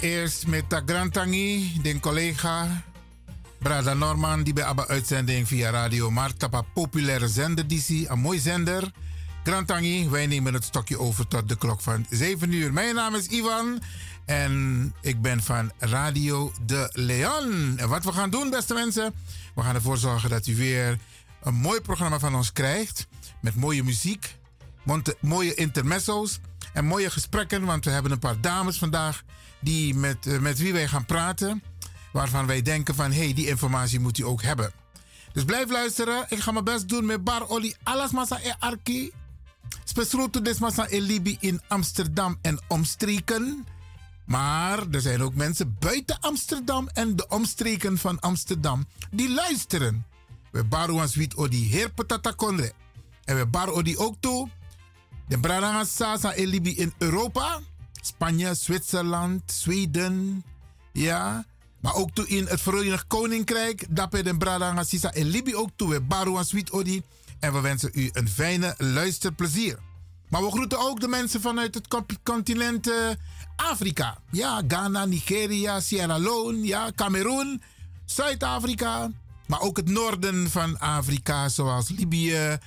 Allereerst met de Grantangi, de collega Brada Norman, die bij Abba uitzending via Radio Martapa, populaire zender een mooi zender. Grantangi, wij nemen het stokje over tot de klok van 7 uur. Mijn naam is Ivan en ik ben van Radio De Leon. En wat we gaan doen, beste mensen, we gaan ervoor zorgen dat u weer een mooi programma van ons krijgt. Met mooie muziek, mooie intermezzo's en mooie gesprekken. Want we hebben een paar dames vandaag die met, uh, met wie wij gaan praten. Waarvan wij denken van, hé, hey, die informatie moet u ook hebben. Dus blijf luisteren. Ik ga mijn best doen met Bar Oli Alas Massa e Arki. Spesroto des Massa e Libi in Amsterdam en omstreken. Maar er zijn ook mensen buiten Amsterdam en de omstreken van Amsterdam die luisteren. We wit odi heer patata kondre. En we baro odi ook toe. De Bradanga Sasa e Libi in Europa. Spanje, Zwitserland, Zweden. Ja. Maar ook toe in het Verenigd Koninkrijk. Dapper den Bradanga Sisa en Libi ook toe. Baru Sweet Odi. En we wensen u een fijne luisterplezier. Maar we groeten ook de mensen vanuit het continent uh, Afrika. Ja, Ghana, Nigeria, Sierra Leone, ja, Cameroen, Zuid-Afrika. Maar ook het noorden van Afrika, zoals Libië,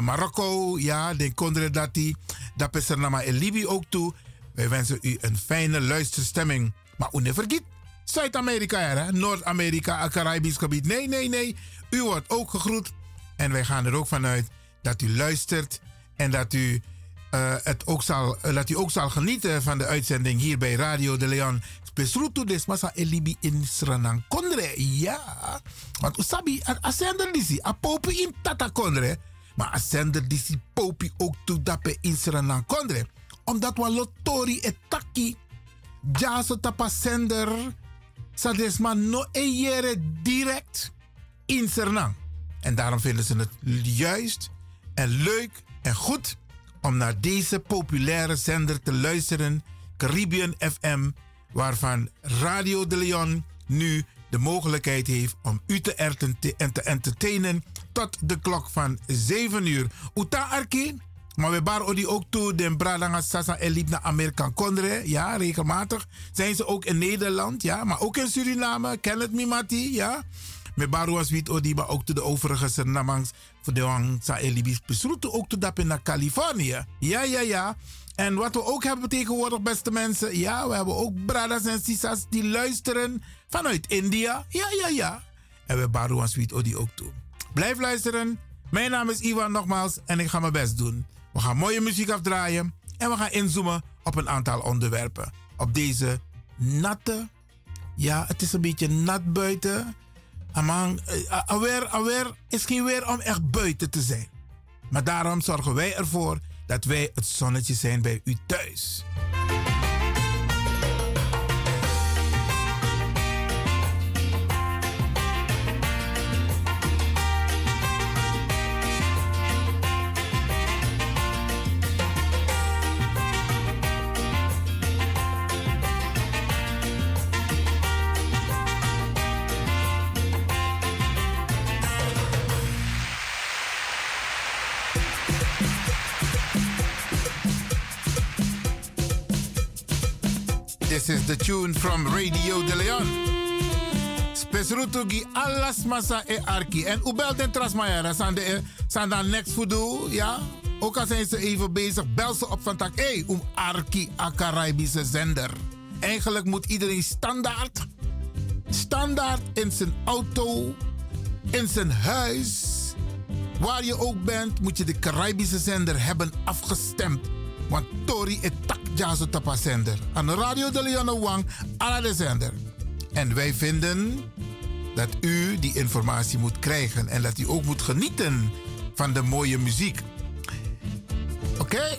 Marokko, ja, de Kondredati. Dat is er nama in Libië ook toe. Wij wensen u een fijne luisterstemming. Maar u vergeet, Zuid-Amerika, Noord-Amerika, Caribisch gebied. Nee, nee, nee. U wordt ook gegroet. En wij gaan er ook vanuit dat u luistert en dat u, uh, het ook zal, uh, dat u ook zal genieten van de uitzending hier bij Radio de Leon. Besrutu des masa elibi in Sranang Kondre. Ja. Want usabi, a sender disi, a popi in Tata Kondre. Maar a sender disi popi ook toe dape in Sranang Kondre. Omdat we lotori etaki jaso tapa sender sa desma no eyere direct in Sernang. En daarom vinden ze het juist en leuk en goed om naar deze populaire zender te luisteren, Caribbean FM, waarvan Radio de Leon nu de mogelijkheid heeft om u te, en te entertainen tot de klok van 7 uur. Uta Arki, maar we bar odi ook toe den Bradanga Sasa naar Amerika Kondre. Ja, regelmatig zijn ze ook in Nederland. Ja, maar ook in Suriname. Ken het Mimati. Ja. Met baruas wit odi, maar ook toe de overige Sernamangs. Voor de wang sa Elibis besroeten ook toe dappen naar Californië. Ja, ja, ja. En wat we ook hebben tegenwoordig, beste mensen. Ja, we hebben ook bradas en sisas die luisteren vanuit India. Ja, ja, ja. En we baruas wit odi ook toe. Blijf luisteren. Mijn naam is Ivan nogmaals en ik ga mijn best doen. We gaan mooie muziek afdraaien en we gaan inzoomen op een aantal onderwerpen. Op deze natte, ja, het is een beetje nat buiten. Amang, uh, alweer, alweer is geen weer om echt buiten te zijn. Maar daarom zorgen wij ervoor dat wij het zonnetje zijn bij u thuis. Is the tune from Radio de Leon. Spesrutugi alas masa e arki. En u belt en trasmayara. Zijn dan next voodoo, ja? Ook al zijn ze even bezig, bel ze op van tak. Hé, hey, um arki a Caribische zender. Eigenlijk moet iedereen standaard, standaard in zijn auto, in zijn huis, waar je ook bent, moet je de Caribische zender hebben afgestemd. Want Tori is tak jazo tapa zender. Aan Radio de Leon Wang, ala de zender. En wij vinden dat u die informatie moet krijgen en dat u ook moet genieten van de mooie muziek. Oké?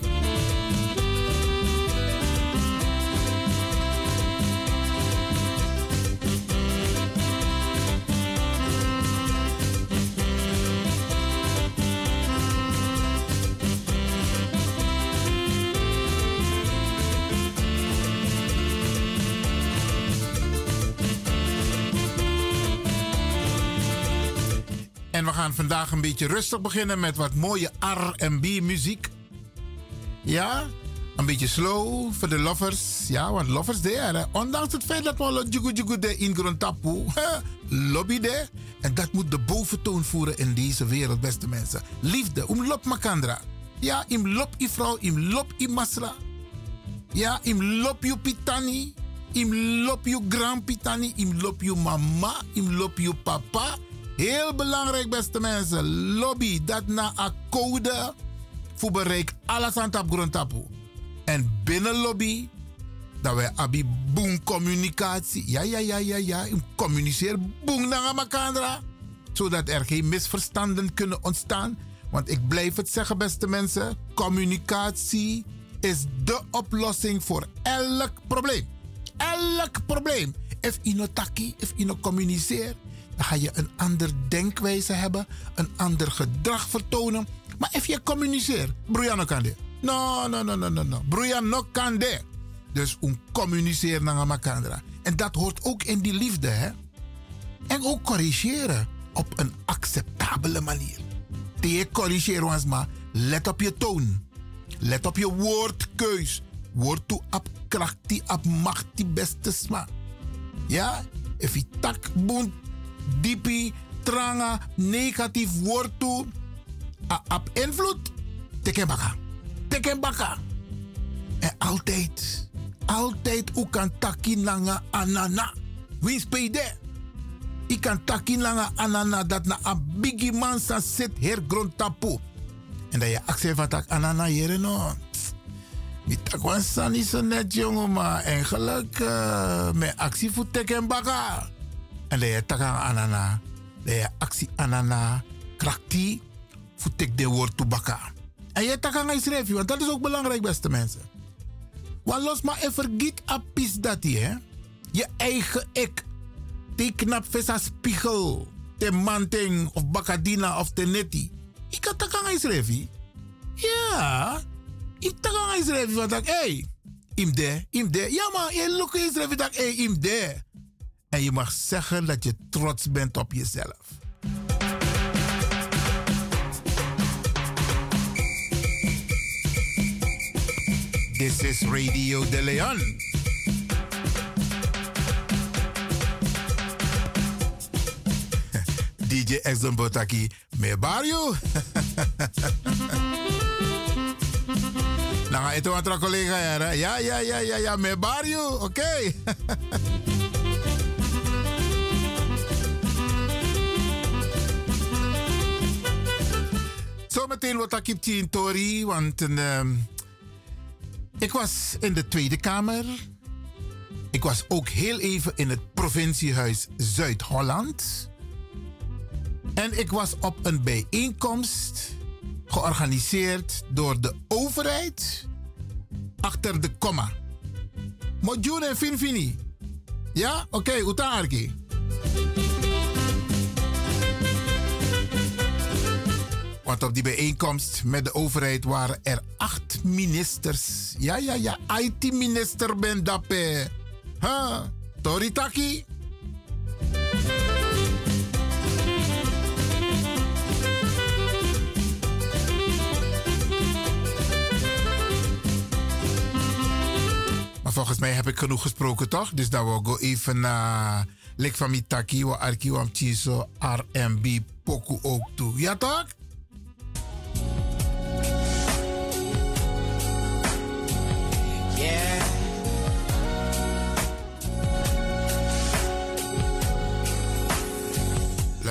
En we gaan vandaag een beetje rustig beginnen met wat mooie R&B muziek. Ja, een beetje slow voor de lovers. Ja, want lovers daar. Ondanks het feit dat we jugu jugu de in grond tapu. Lobby de. En dat moet de boventoon voeren in deze wereld, beste mensen. Liefde, um lop makandra. Ja, im lop i vrouw, im lop i masra. Ja, im lop you pitani. Im lop you grand pitani. Im lop you mama. Im lop you papa. Heel belangrijk, beste mensen. Lobby, dat na een code voor alles aan tap. En binnen lobby, dat wij abi boom communicatie. Ja, ja, ja, ja, ja. Communiceer boom naar elkaar. Zodat er geen misverstanden kunnen ontstaan. Want ik blijf het zeggen, beste mensen. Communicatie is de oplossing voor elk probleem. Elk probleem. If je no taki, if je dan ga je een ander denkwijze hebben, een ander gedrag vertonen. Maar als je communiceert, broeia kan dit. No, no, no, no, no, no. Kan dit. Dus om communiceren naar elkaar. En dat hoort ook in die liefde, hè? En ook corrigeren op een acceptabele manier. Die corrigeren ons. Let op je toon. Let op je woordkeus. Woord toe op kracht die op macht die beste sma. Ja? If tak boont dipi, tranga, negatief woord toe. Op invloed, teken baka. Teken baka. En altijd, altijd u kan takin langa anana. Wie spede? Ik kan takin langa anana dat na a bigi man sa her grond tapu. En dat je actie van tak anana hier no. Mi tak is zo net jongen, maar eigenlijk uh, met actie voor teken baka. En je taga anana, je actie anana, krakti, voetek de woord tobaka. En je taga ga schrijven, want dat is ook belangrijk, beste mensen. Want los maar en vergiet apis dat hè. Je eigen ik. Die knap vesa spiegel. Te manting of bakadina of te neti. Ik kan taga ga schrijven. Ja. Ik taga ga schrijven, want ik, hey. Im de, im de. Ja maar, je look is schrijven dat, hey, im de. En je mag zeggen dat je trots bent op jezelf. This is Radio de Leon. DJ Exxon Botaki, me barrio. Nou, itu atra collega ja, ja, ja, ja, ja, me barrio, oké. Okay. Zometeen wat ik in Tori, want ik was in de Tweede Kamer. Ik was ook heel even in het provinciehuis Zuid-Holland. En ik was op een bijeenkomst georganiseerd door de overheid achter de komma. Modjoen en Finfini. Ja, oké, okay. Want op die bijeenkomst met de overheid waren er acht ministers. Ja, ja, ja. IT-minister ben dappe. Huh? Toritaki? Maar volgens mij heb ik genoeg gesproken, toch? Dus dan wil ik even naar... Lek van Mitaki, wa Arki, wa R&B, Poku ook toe. Ja, toch?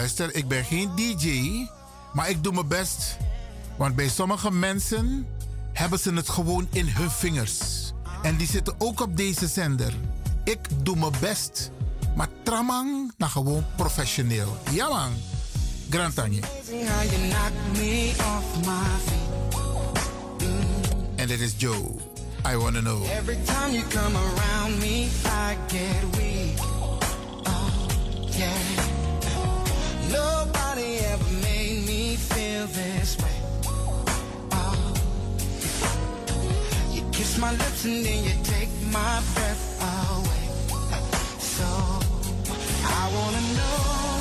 Luister, ik ben geen DJ, maar ik doe mijn best. Want bij sommige mensen hebben ze het gewoon in hun vingers. En die zitten ook op deze zender. Ik doe mijn best. Maar tramang, nou gewoon professioneel. Ja man. Grand Tangi. And dit is Joe. I wanna know. Every time you come around me, I get weak. Oh, yeah. Nobody ever made me feel this way. Oh. You kiss my lips and then you take my breath away. So I wanna know.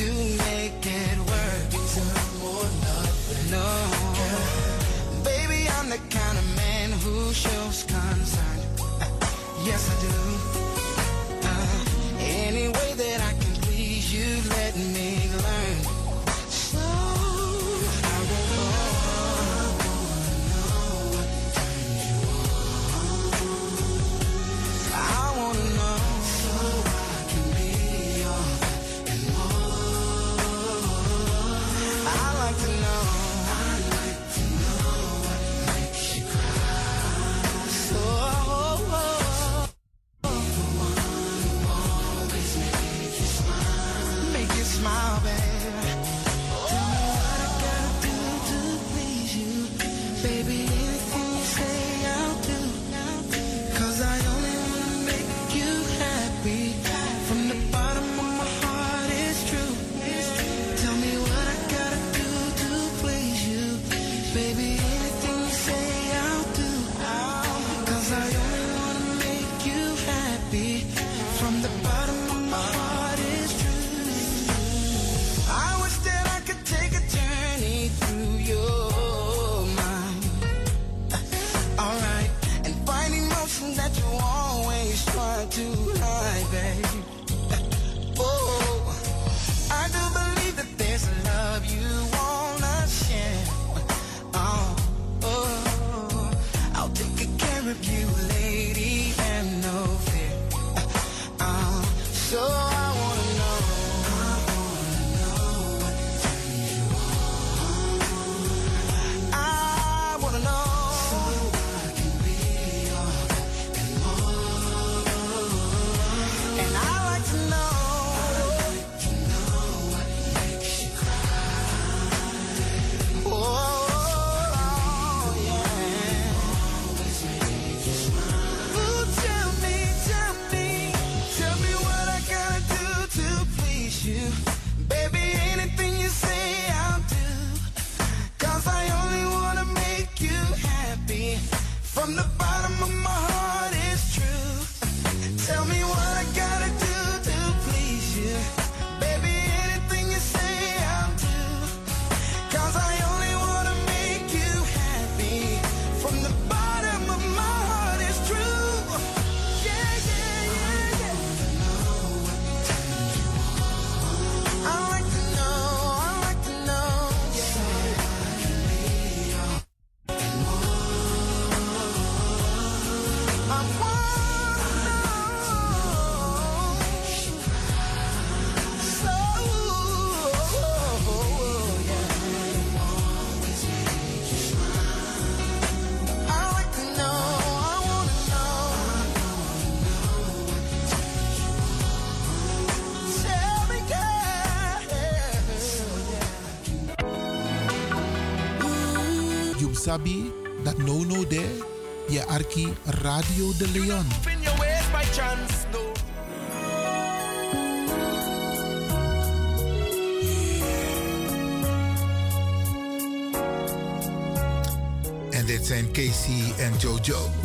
to make it work. Time or nothing. No. Baby, I'm the kind of man who shows concern. Yes, I do. dat no no de je arki Radio de Leon. En dit zijn Casey en Jojo.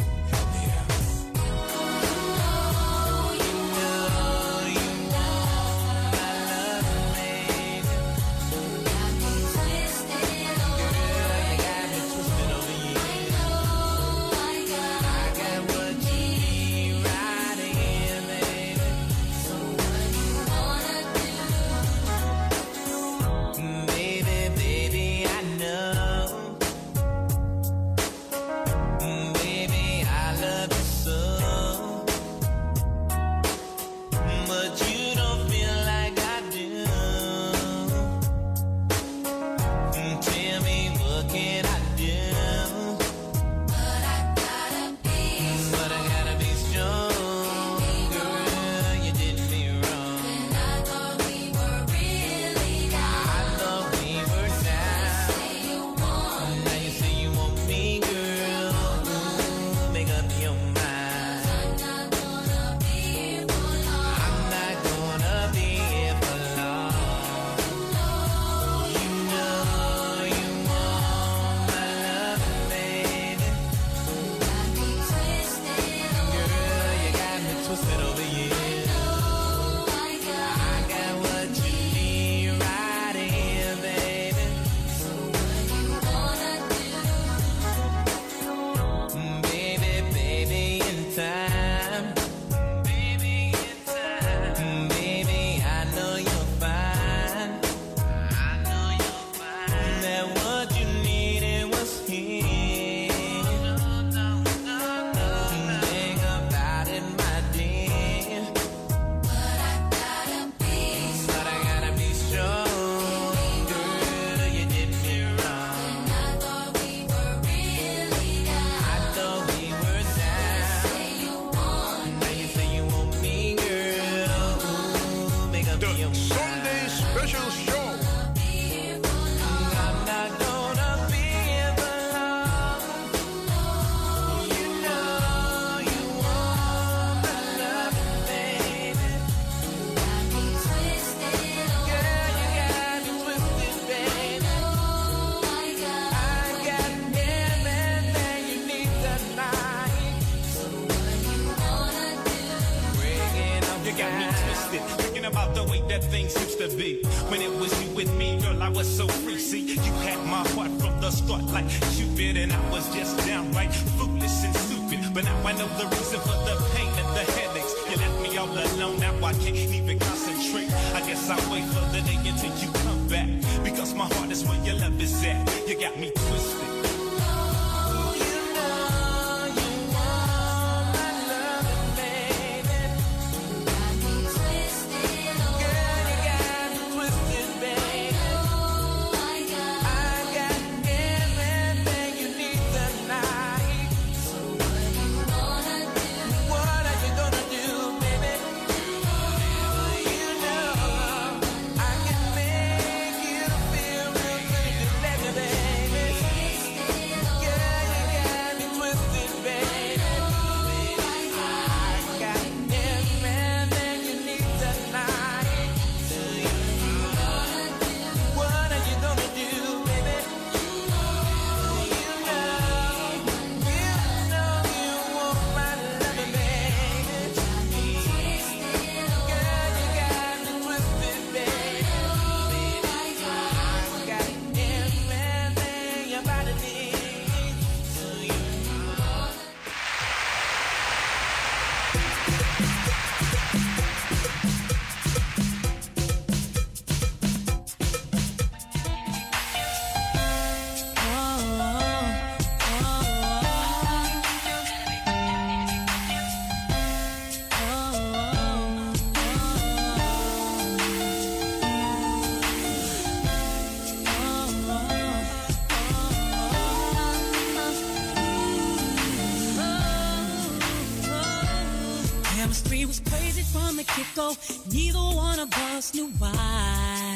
why.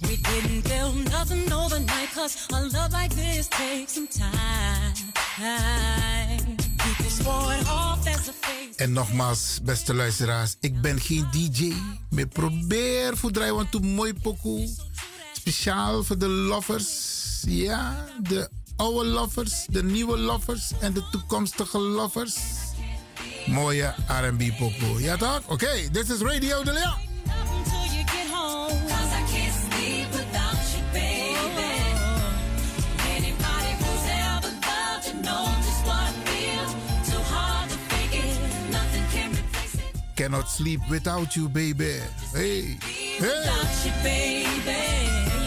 We didn't nothing love like this takes time. En nogmaals, beste luisteraars, ik ben geen DJ. Maar probeer voor draai want to mooi pokoe. Speciaal voor de lovers. Ja, de oude lovers, de nieuwe lovers en de toekomstige lovers. Mooie R&B pokoe. Ja toch? Oké, okay, dit is Radio De Leon. cannot sleep without you, baby. Hey, hey.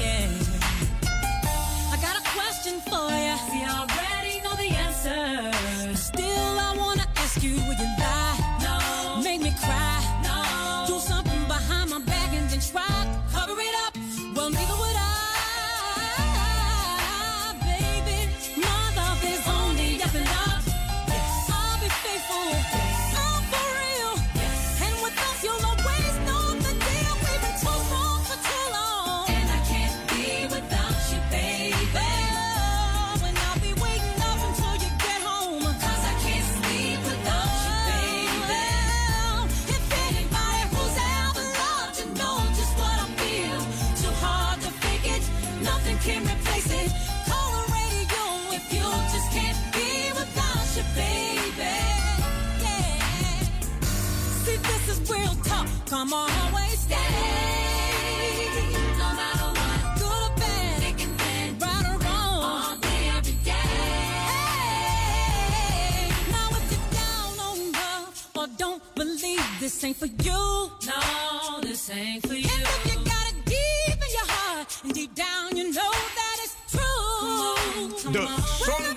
You know that it's true. The Soul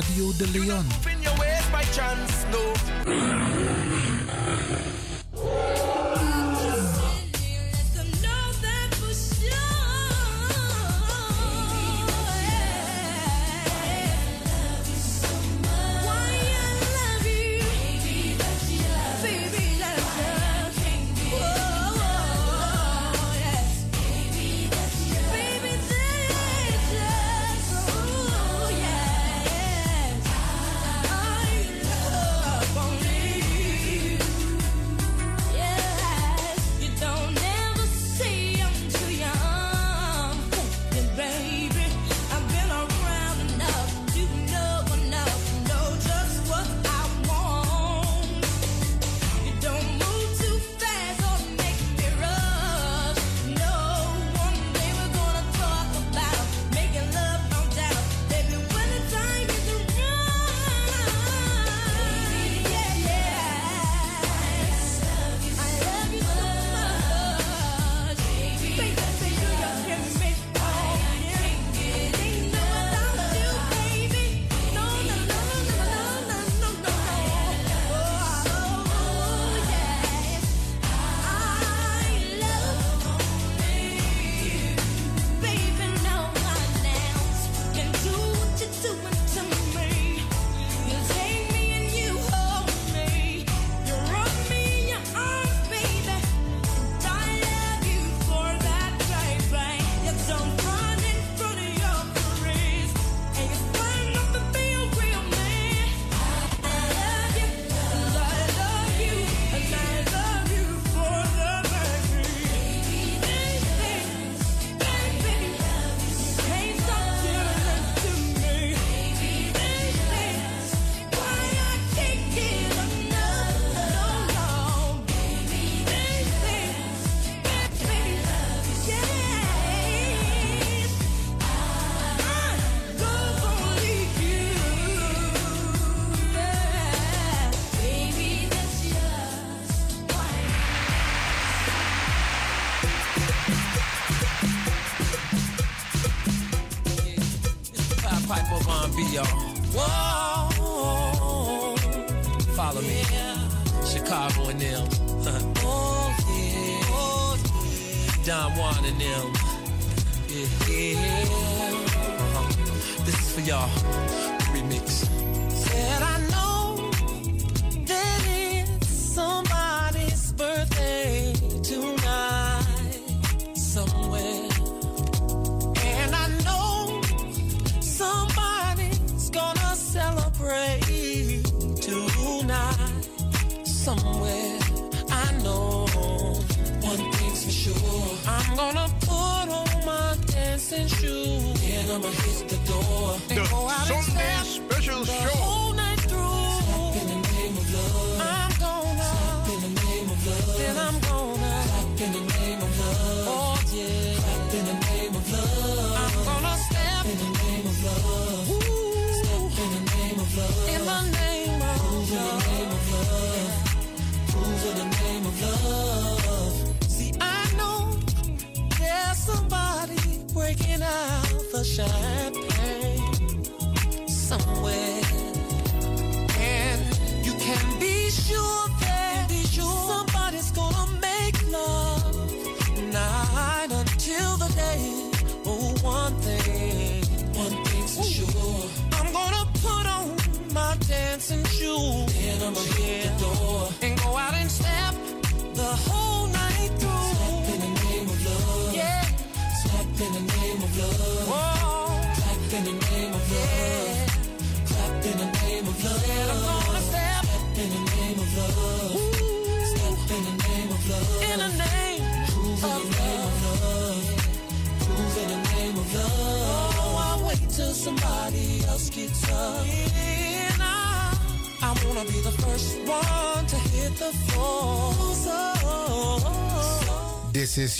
Radio De Leon.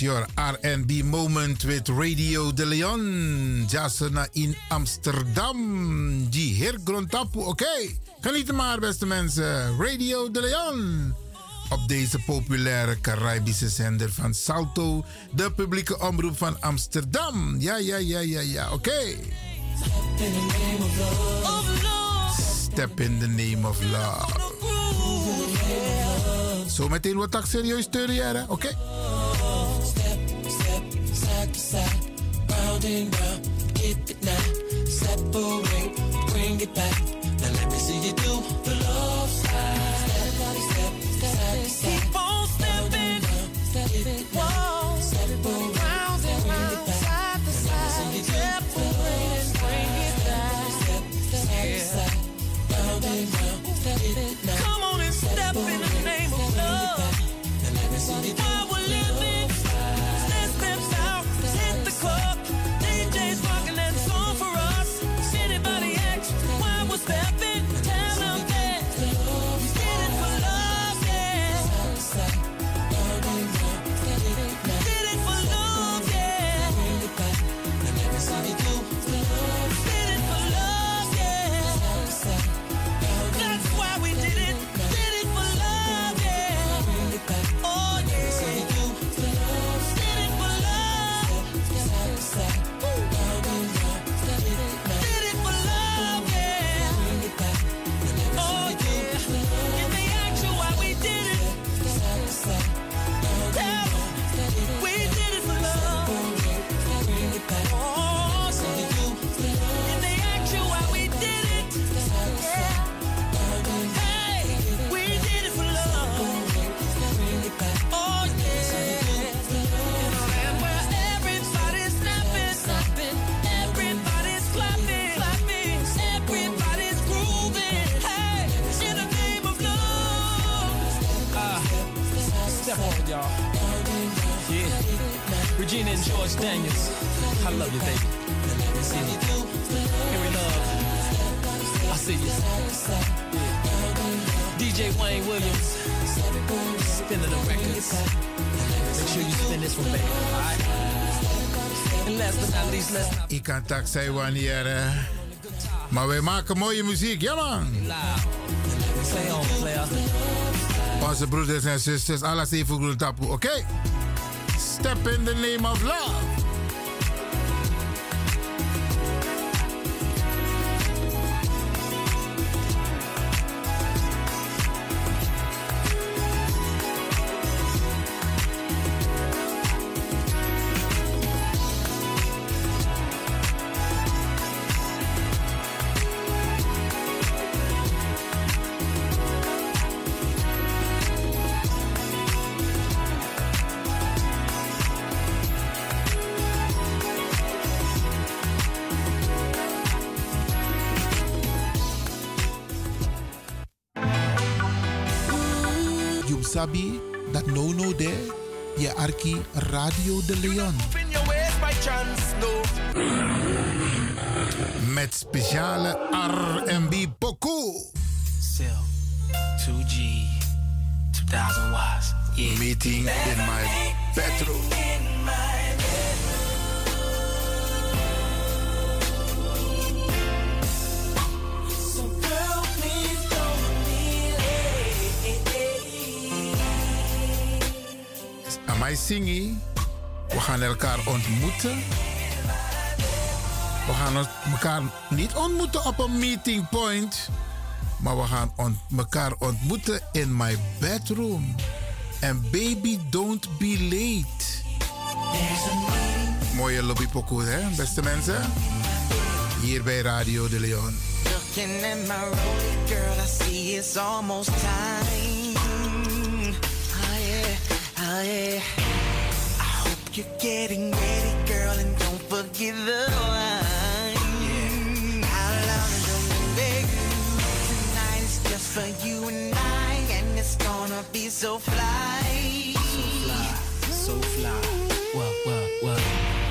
your R&B moment with Radio De Leon. Jasena in Amsterdam. Die heer Grontapu. Oké, okay. geniet maar beste mensen. Radio De Leon. Op deze populaire Caribische zender van Salto. De publieke omroep van Amsterdam. Ja, ja, ja, ja, ja. Oké. Step in the name of love. Zometeen wat dat serieus? Oké. round round, keep it now. Separate, bring it back. Now let me see you do Fletch Daniels. I love you, baby. See you. Here we love. I see you. DJ Wayne Williams. Spinning the records. Make sure you spin this one, baby. Alright? last but not least, let's not... Ik kan tak zijn wanneer, eh, maar wij maken mooie muziek, ja man. Onze broeders en zusters, alles even goed tapu, oké? Okay? Step in the name of love. Radio de Leon. Met speciale R&B pokoe. Cell, 2G, 2000 watts. Yeah. Meeting in my bedroom. Singi, we gaan elkaar ontmoeten. We gaan elkaar niet ontmoeten op een meeting point, maar we gaan elkaar ontmoeten in my bedroom. En baby, don't be late. Mooie lobby pokoe, hè, beste mensen? Hier bij Radio de Leon. Looking at my girl, I see it's almost time. Oh yeah, oh. I hope you're getting ready, girl, and don't forget the wine. How long do we make Tonight is just for you and I, and it's gonna be so fly. So fly, so fly. What, what, what?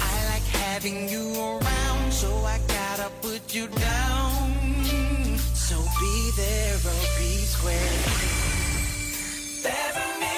I like having you around, so I gotta put you down. So be there or be square. There's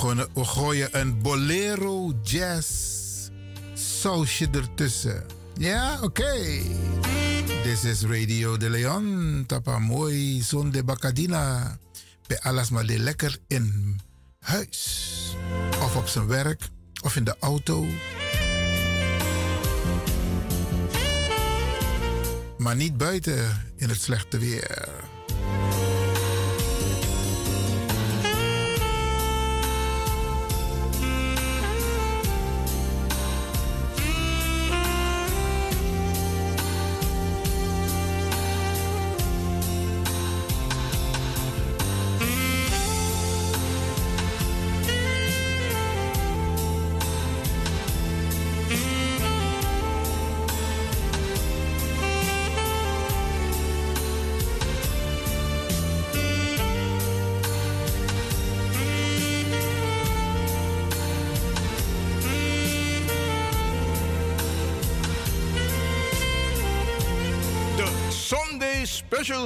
we gooien, een bolero jazz sausje ertussen. Ja, oké. This is Radio de Leon. Tapa mooi zon de Bacadina. Bij alles maar lekker in huis. Of op zijn werk. Of in de auto. Maar niet buiten in het slechte weer.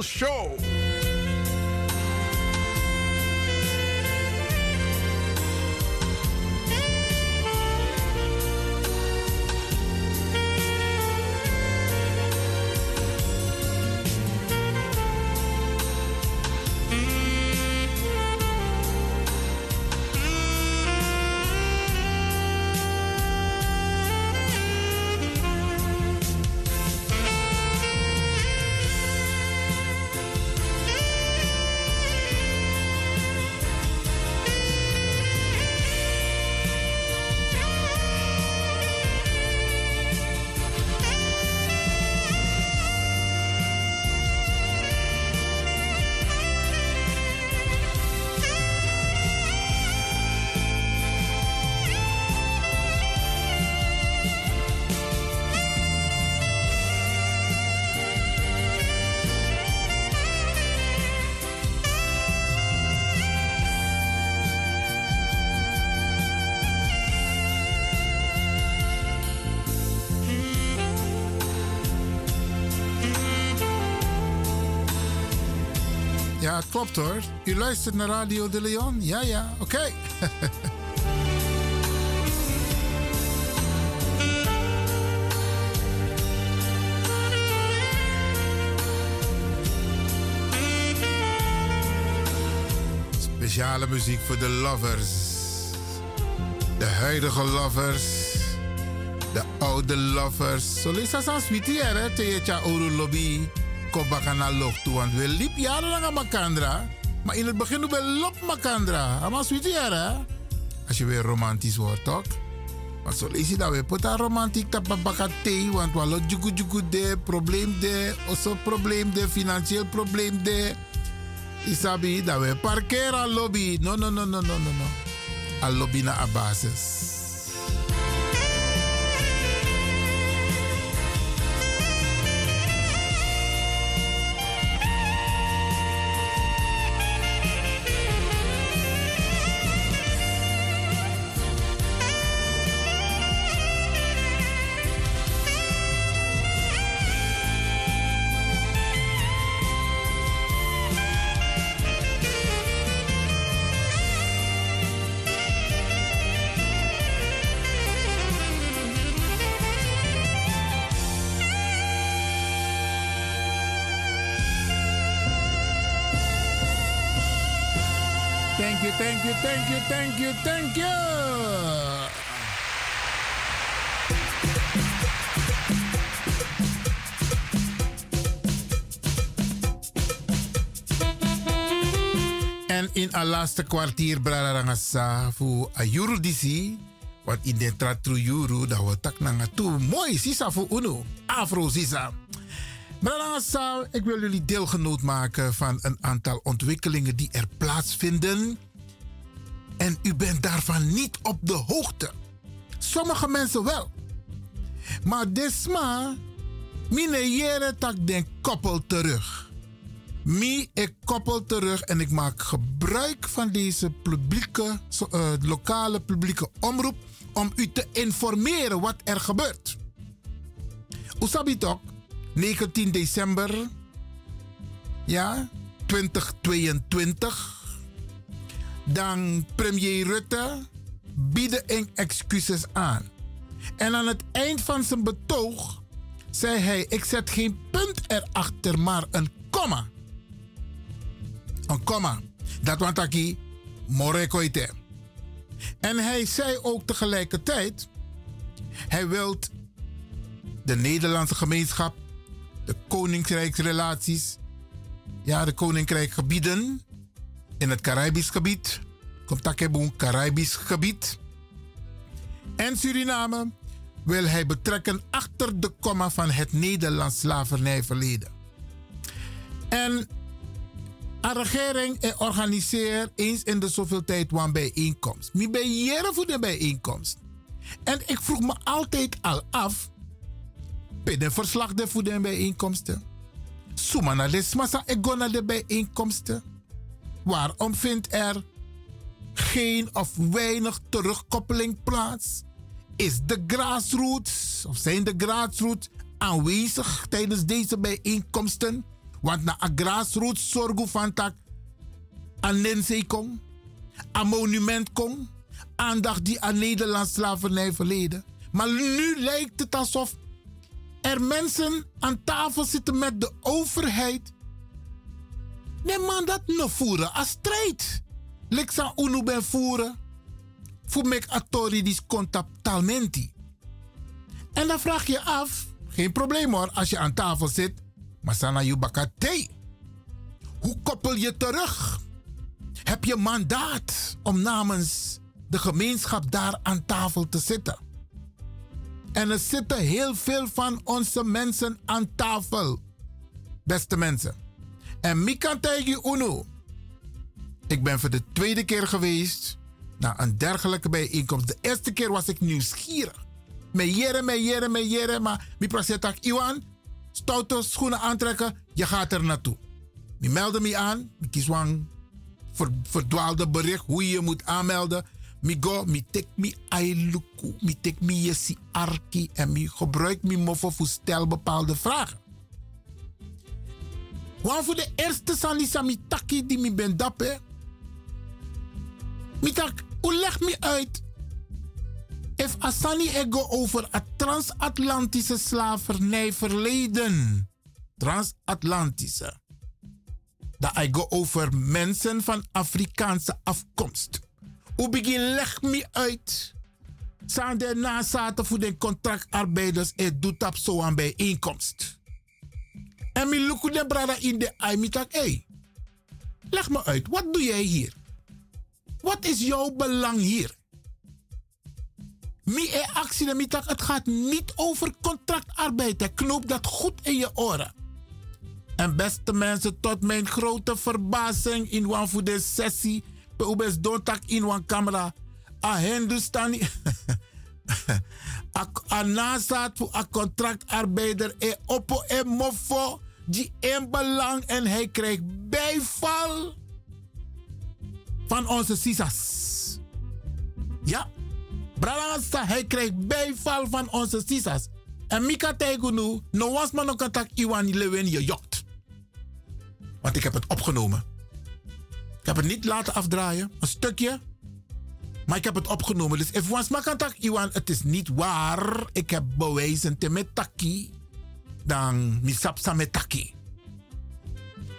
Show. Klopt hoor. U luistert naar Radio de Leon? Ja, ja, oké. Speciale muziek voor de lovers. De huidige lovers. De oude lovers. Dat aan sweetie hè, teetja oru lobby. Kobakana lok toe, want we liep jarenlang aan Makandra. Maar in het begin doen we lop Makandra. Ama sweetie hè. Als je weer romantisch wordt, toch? Maar zo lees je dat we puta romantiek tapabaka thee, want we lo jugu jugu de, probleem de, also probleem de, financieel probleem de. Isabi, dat we parkeren lobby. No, no, no, no, no, no, no. A lobby na basis. Thank you, thank you, thank you. En in het laatste kwartier bradarangasa voor ayuru disi. Want in de tratru yuru dat we tak nanga toe. Mooi sisa voor uno. Afro sisa. Bradarangasa, ik wil jullie deelgenoot maken van een aantal ontwikkelingen die er plaatsvinden. En u bent daarvan niet op de hoogte. Sommige mensen wel. Maar desma, mine jere tak den koppel terug. Mi, ik koppel terug en ik maak gebruik van deze publieke, eh, lokale publieke omroep om u te informeren wat er gebeurt. Usabi toch, 19 december, ja, 2022. Dan premier Rutte bieden een excuses aan. En aan het eind van zijn betoog zei hij: Ik zet geen punt erachter, maar een komma. Een komma. Dat want aki morekoite. En hij zei ook tegelijkertijd: Hij wil de Nederlandse gemeenschap, de koninkrijksrelaties, ja, de koninkrijkgebieden in het Caribisch gebied, komt Takeboen Caribisch gebied. En Suriname wil hij betrekken achter de komma van het Nederlands slavernijverleden. En een regering organiseert eens in de zoveel tijd een bijeenkomst. Mi ben voor de bijeenkomst. En ik vroeg me altijd al af, bij de verslag de voor de bijeenkomsten. Suma na lesmasa ik go naar de bijeenkomsten. Waarom vindt er geen of weinig terugkoppeling plaats? Is de grassroots of zijn de grassroots aanwezig tijdens deze bijeenkomsten? Want na een grassroots zorgen van tak aan Nensei kom, monument kom, aandacht die aan Nederlands slavernij verleden. Maar nu lijkt het alsof er mensen aan tafel zitten met de overheid. Nee man, dat voeren als strijd. Lexa unu ben voeren. Voor mek atori dis contactalmenti. En dan vraag je af, geen probleem hoor, als je aan tafel zit. Maar sana yubakate. Hoe koppel je terug? Heb je mandaat om namens de gemeenschap daar aan tafel te zitten? En er zitten heel veel van onze mensen aan tafel. Beste mensen. En Mika tegen Uno. Ik ben voor de tweede keer geweest naar een dergelijke bijeenkomst. De eerste keer was ik nieuwsgierig. Met jere, met jere, met jere. Maar mi prasetak Iwan, stoute schoenen aantrekken. Je gaat er naartoe. Mi meldde me aan. Mi kies een ver, verdwaalde bericht hoe je je moet aanmelden. Mi go, mi tek mi ailuku, mi tek mi yesi arki en mi gebruik mi mofo voor stel bepaalde vragen. Want voor de eerste sani sami taki die mi ben dappe. Mi hoe leg me uit? If Asani ego over het transatlantische slavernij verleden. Transatlantische. Dat ik go over mensen van Afrikaanse afkomst. Hoe begin leg me uit? Zijn er nazaten voor de contractarbeiders en doet dat zo aan bijeenkomst. En mi luku de in de ai mi tak, hey, leg me uit, wat doe jij hier? Wat is jouw belang hier? Mi e actie de mi het gaat niet over contractarbeid. hè. Knoop dat goed in je oren. En beste mensen, tot mijn grote verbazing in een voor de sessie, bij ubes dontak in een camera, a Hindustani, a, a nasaat voor a contractarbeider, e oppo e mofo, die in belang en hij krijgt bijval van onze sisas. Ja, Bralangasa, hij krijgt bijval van onze sisas. En Mika Tegunu, no was man ook attack Iwan Lewen je jokt. Want ik heb het opgenomen. Ik heb het niet laten afdraaien, een stukje. Maar ik heb het opgenomen. Dus if was makantak Iwan, het is niet waar. Ik heb bewijzen te metaki. Dan misapsa metaki.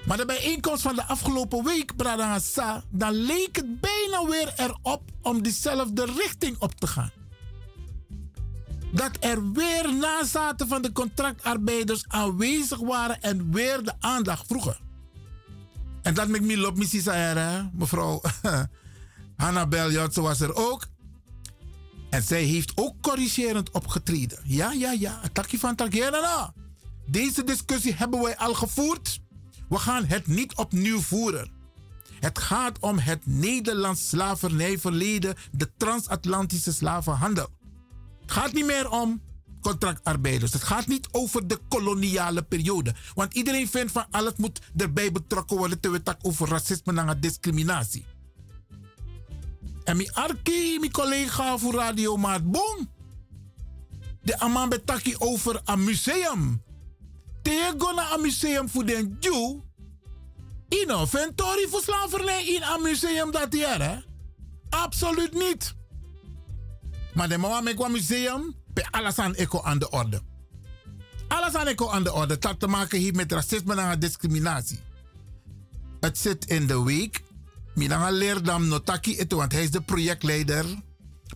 Maar de bijeenkomst van de afgelopen week, Bradangasa, dan leek het bijna weer erop om diezelfde richting op te gaan. Dat er weer nazaten van de contractarbeiders aanwezig waren en weer de aandacht vroegen. En dat met me loopt mevrouw Hannabel Jotse was er ook. En zij heeft ook corrigerend opgetreden. Ja, ja, ja. Takje van takje. Deze discussie hebben wij al gevoerd. We gaan het niet opnieuw voeren. Het gaat om het Nederlands slavernijverleden, de transatlantische slavenhandel. Het gaat niet meer om contractarbeiders. Het gaat niet over de koloniale periode. Want iedereen vindt van alles moet erbij betrokken worden terwijl het over racisme en discriminatie. En mijn arki, mijn collega voor Radio Maat Boom. De aman betaki over een museum. Tegen naar een museum voor den Jew. Inventory voor slavernij in een museum dat jaar, hè? Absoluut niet. Maar de mama met een museum, bij alles aan eco aan de orde. Alles aan eco aan de orde. Dat te maken heeft met racisme en discriminatie. Het zit in de week. Minanga Leerdam Notaki ito, want hij is de projectleider.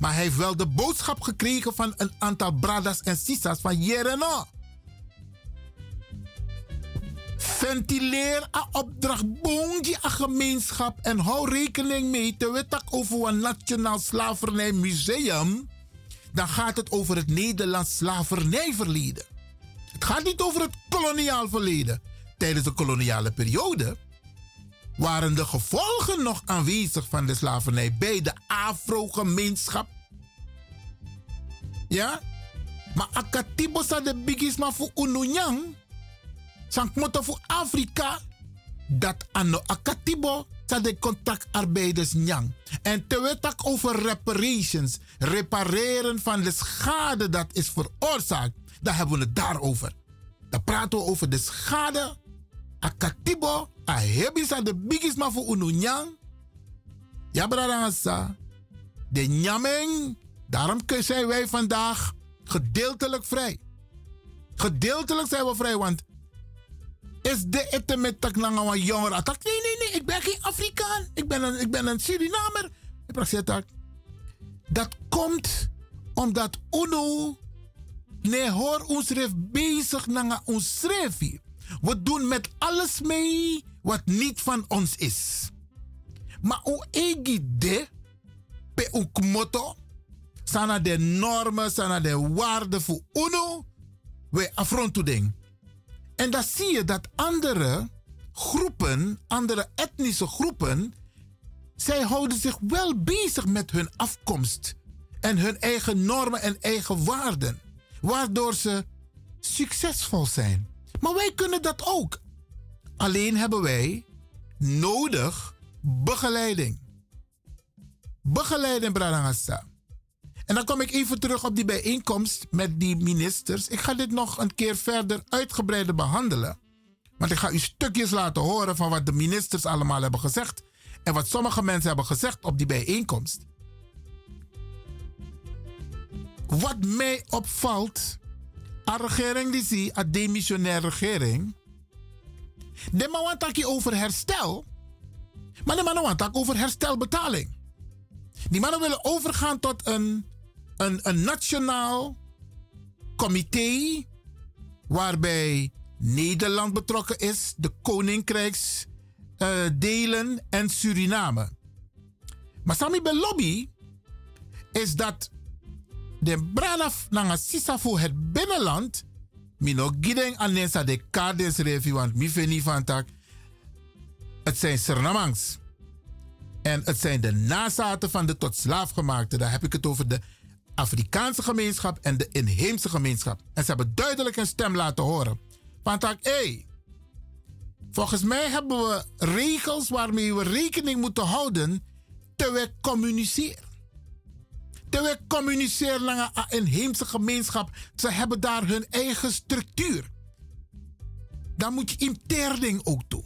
Maar hij heeft wel de boodschap gekregen van een aantal bradas en sisas van Jereno. Ventileer een opdracht boonji een gemeenschap en hou rekening mee te weten over een nationaal slavernijmuseum. Dan gaat het over het Nederlands slavernijverleden. Het gaat niet over het koloniaal verleden. Tijdens de koloniale periode waren de gevolgen nog aanwezig van de slavernij bij de Afro-gemeenschap. Ja? Maar akatibo sa de bigisma voor Ununyang. Sank moto voor Afrika. Dat anno akatibo sa de contractarbeiders nyang. En het over reparations, repareren van de schade dat is veroorzaakt, dan hebben we het daarover. Dan praten we over de schade. Akatibo, a hebisa de bigisma voor Ununyang. Ja, brada De nyaming, daarom zijn wij vandaag gedeeltelijk vrij. Gedeeltelijk zijn we vrij, want is de ette met tak wan jongeren attack? Nee, nee, nee, ik ben geen Afrikaan. Ik ben een, ik ben een Surinamer. Ik dat. Komt omdat UNO nee hoor ons schrijf bezig nanga ons schrijf. We doen met alles mee wat niet van ons is. Maar o egi de pe ook motto sana de normen, sana de waarden voor UNO we afronten ding. En dan zie je dat andere groepen, andere etnische groepen, zij houden zich wel bezig met hun afkomst en hun eigen normen en eigen waarden, waardoor ze succesvol zijn. Maar wij kunnen dat ook. Alleen hebben wij nodig begeleiding. Begeleiding, Bradangasa. En dan kom ik even terug op die bijeenkomst met die ministers. Ik ga dit nog een keer verder uitgebreider behandelen. Want ik ga u stukjes laten horen van wat de ministers allemaal hebben gezegd. En wat sommige mensen hebben gezegd op die bijeenkomst. Wat mij opvalt, een regering die zie, een demissionaire regering. De man over herstel. Maar de man over herstelbetaling. Die mannen willen overgaan tot een een, een nationaal comité waarbij Nederland betrokken is, de koninkrijksdelen uh, en Suriname. Maar Sami lobby is dat de branaf nanga voor het binnenland mino gideng anensa de kades revi want mi van het zijn Surinamangs. En het zijn de nazaten van de tot slaafgemaakte. Daar heb ik het over de Afrikaanse gemeenschap en de inheemse gemeenschap. En ze hebben duidelijk een stem laten horen. Van tak, hé, volgens mij hebben we regels waarmee we rekening moeten houden terwijl we communiceren. Terwijl we communiceren naar een inheemse gemeenschap. Ze hebben daar hun eigen structuur. Dan moet je interding ook doen.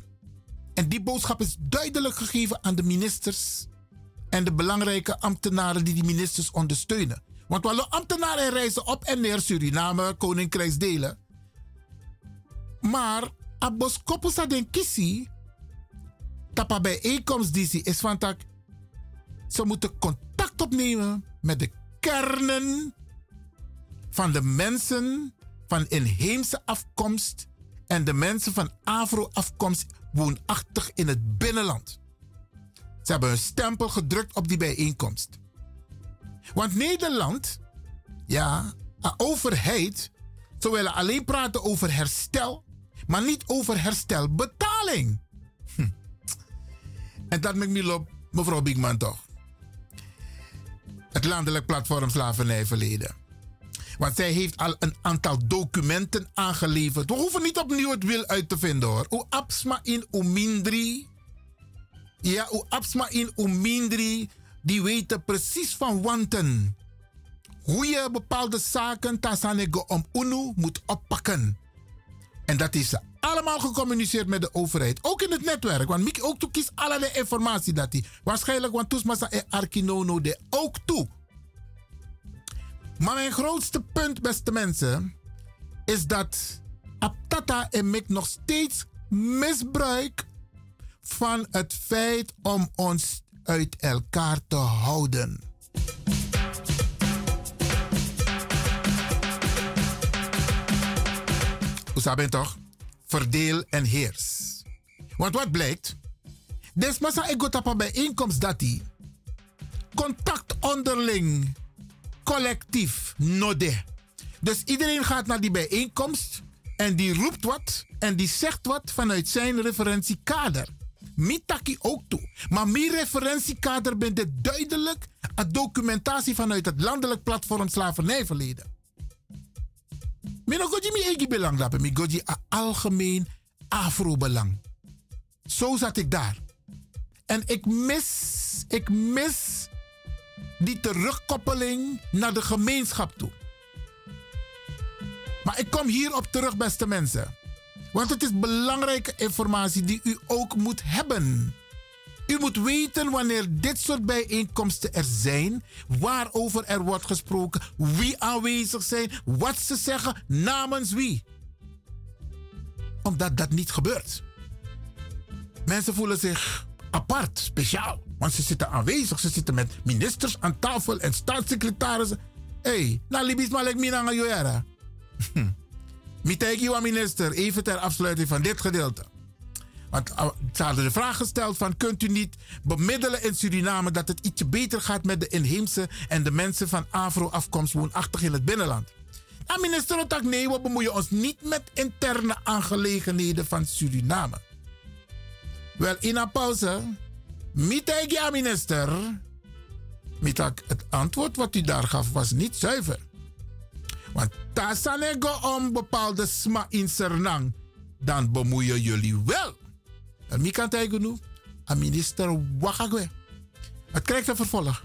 En die boodschap is duidelijk gegeven aan de ministers en de belangrijke ambtenaren die die ministers ondersteunen. Want alle ambtenaren reizen op en neer Suriname, Koninkrijksdelen. Maar abos kopusa den kisi, tapa bijeenkomst die is van ze moeten contact opnemen met de kernen van de mensen van inheemse afkomst en de mensen van Afro-afkomst woonachtig in het binnenland. Ze hebben een stempel gedrukt op die bijeenkomst. Want Nederland, ja, een overheid, ze willen alleen praten over herstel, maar niet over herstelbetaling. Hm. En dat maakt me mevrouw Bigman toch. Het landelijk platform slavernijverleden. Want zij heeft al een aantal documenten aangeleverd. We hoeven niet opnieuw het wil uit te vinden hoor. U absma in umindri. Ja, u absma in umindri. Die weten precies van wanten. Hoe je bepaalde zaken tasanego om UNU moet oppakken. En dat is allemaal gecommuniceerd met de overheid. Ook in het netwerk. Want Miki ook toe allerlei informatie dat hij. Waarschijnlijk, want Toesmasa en Arkinono de ook toe. Maar mijn grootste punt, beste mensen, is dat Aptata en Mik nog steeds misbruik van het feit om ons uit elkaar te houden. Hoe toch? Verdeel en heers. Want wat blijkt? Op een bijeenkomst dat die contact onderling collectief node. Dus iedereen gaat naar die bijeenkomst en die roept wat en die zegt wat vanuit zijn referentiekader. Mitaki ook toe. Maar mijn referentiekader bent dit duidelijk een documentatie vanuit het landelijk platform slavernijverleden. Mino goji mi egi belang dapen. Mi goji a algemeen afro-belang. Zo zat ik daar. En ik mis, ik mis die terugkoppeling naar de gemeenschap toe. Maar ik kom hierop terug, beste mensen. Want het is belangrijke informatie die u ook moet hebben. U moet weten wanneer dit soort bijeenkomsten er zijn, waarover er wordt gesproken, wie aanwezig zijn, wat ze zeggen, namens wie. Omdat dat niet gebeurt. Mensen voelen zich apart, speciaal. Want ze zitten aanwezig, ze zitten met ministers aan tafel en staatssecretarissen. Hé, hey, nou libis maar lek mina nga Mitegi wa minister, even ter afsluiting van dit gedeelte. Want uh, ze hadden de vraag gesteld van kunt u niet bemiddelen in Suriname dat het ietsje beter gaat met de inheemse en de mensen van Afro-afkomst woonachtig in het binnenland. Nou, minister Otak, nee, we bemoeien ons niet met interne aangelegenheden van Suriname. Wel, in een pauze, mitegi aan minister. Mitak, het antwoord wat u daar gaf was niet zuiver. Want tasanego om bepaalde sma in Sernang, dan bemoeien jullie wel. En wie kan het nu? Een minister Wakagwe. Het krijgt een vervolg.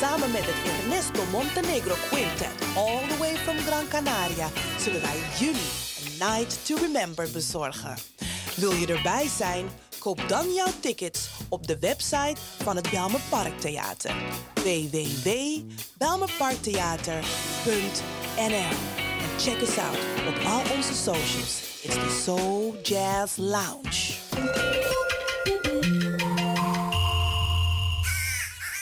Samen met het Ernesto Montenegro Quintet, all the way from Gran Canaria, zullen wij jullie een Night to Remember bezorgen. Wil je erbij zijn? Koop dan jouw tickets op de website van het Belmer Parktheater. www.belmerparktheater.nl En check us out op al onze socials. It's the Soul Jazz Lounge.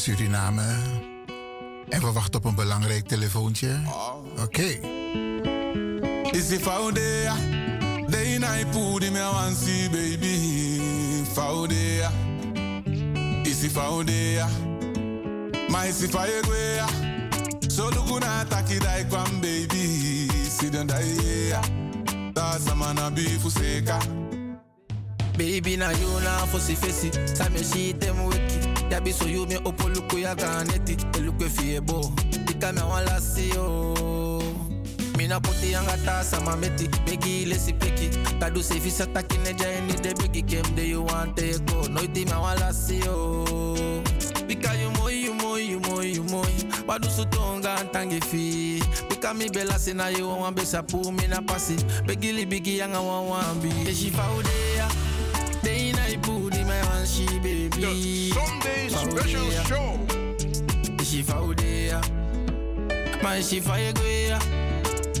Suriname. En we wachten op een belangrijk telefoontje. Oké. Is it Faudea? Day night put me want see baby. Faudea. Is it Faudea? My is it Faegwea? So lukuna taki dai kwam baby. Sit down dai That's a man a be fuseka. Baby na you na fosi fesi Same shi tem wiki Ya bi so you me opo luku ya ganeti E luku fie bo Ika me si yo Mina poti yanga ta sama meti Begi lesi peki. Kadu se fisa takine jai de begi kem de you want te go Noiti me wala si yo Bika you moi you moi you moi you moi. Wadu su tonga antangi fi. Bika mi bela sina you wan besa pu mi na pasi. Begi li bigi yanga wan wan bi. E shi faudea Day night booty, my one she baby. The Sunday special show. She faudea, my she faegwea.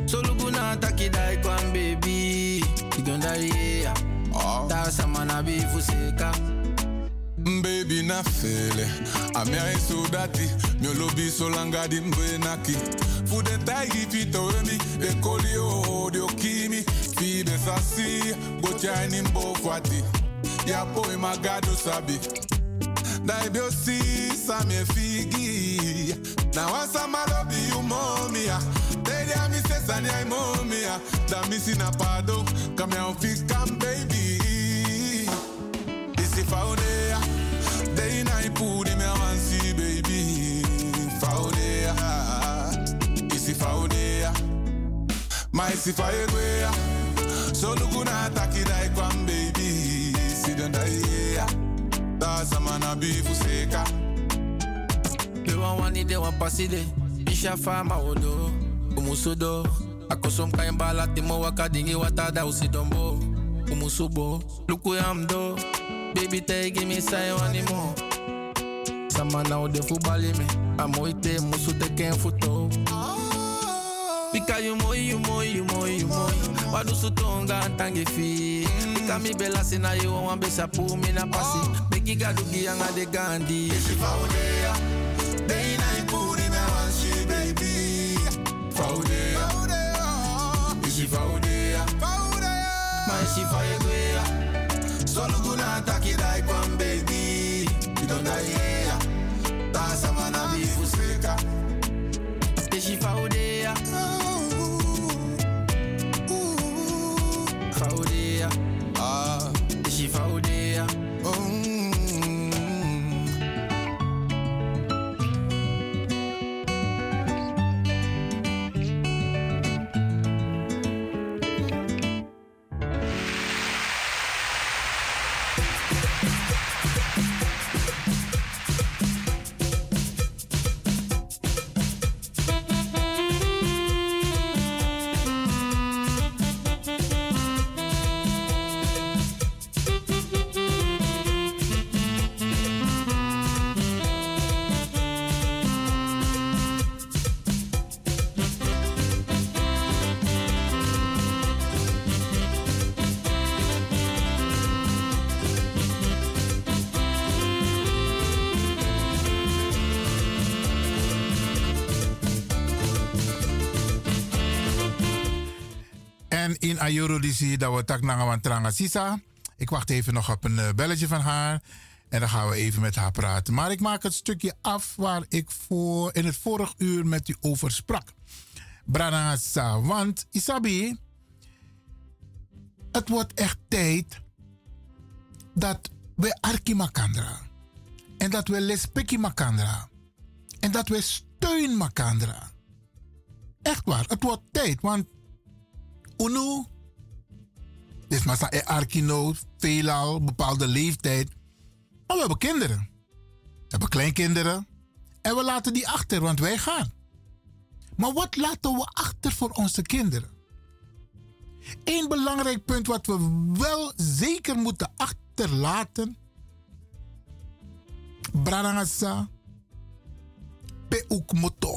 So luguna taki dai kwan baby. You don't die yeah. That's a man a be fuseka. Baby na fele. Ami ai so dati. Mi lobi so langa di mbe naki. Fu de taigi fito emi. De koli o de okimi Fi de sasi. Go chani mbo kwati Ya po e magado sabi daibio sisa mefigi na wasa malobi umomia dede amisesani aimomia damisi na pado kameaofikam baby. Isifaonea deinaipudi meawansi baby. Faonea isifaonea maisifaegwea solukunatakidaikwam baby. Sidendaiye don dai yeah Das a man a be fuseka They want one they want pass. Isha fama odo. Umusudo. Akosom kain bala timo wakadingi watada usidombo. Umusubo. Luku. Baby tay give me say one more. Sama na ode fubali me. Amoite musu te ken futo. Bika you moi, you moi, you moi, you moi. Wadu su tonga antangi fi. Bika mi bela sina you wan besa pu mi na pasi. Begi gadu giyanga de gandi. Isi faudea Day night put me man baby. Faudea Isi faudea My she faegwea. So lukuna En in Ayuru die dat we tak naar Tranga Sisa. Ik wacht even nog op een eh, belletje van haar. En dan gaan we even met haar praten. Maar ik maak het stukje af waar ik voor in het vorige uur met u over sprak. Branasa. Want Isabi, het wordt echt tijd dat we Arki Makandra. En dat we Lespeki Makandra. En dat we steun Makandra. Echt waar, het wordt tijd. Want Uno, dit is een Arkino, veelal, bepaalde leeftijd. Maar we hebben kinderen. We hebben kleinkinderen. En we laten die achter, want wij gaan. Maar wat laten we achter voor onze kinderen? Eén belangrijk punt wat we wel zeker moeten achterlaten. Brarangasa. Peukmoto.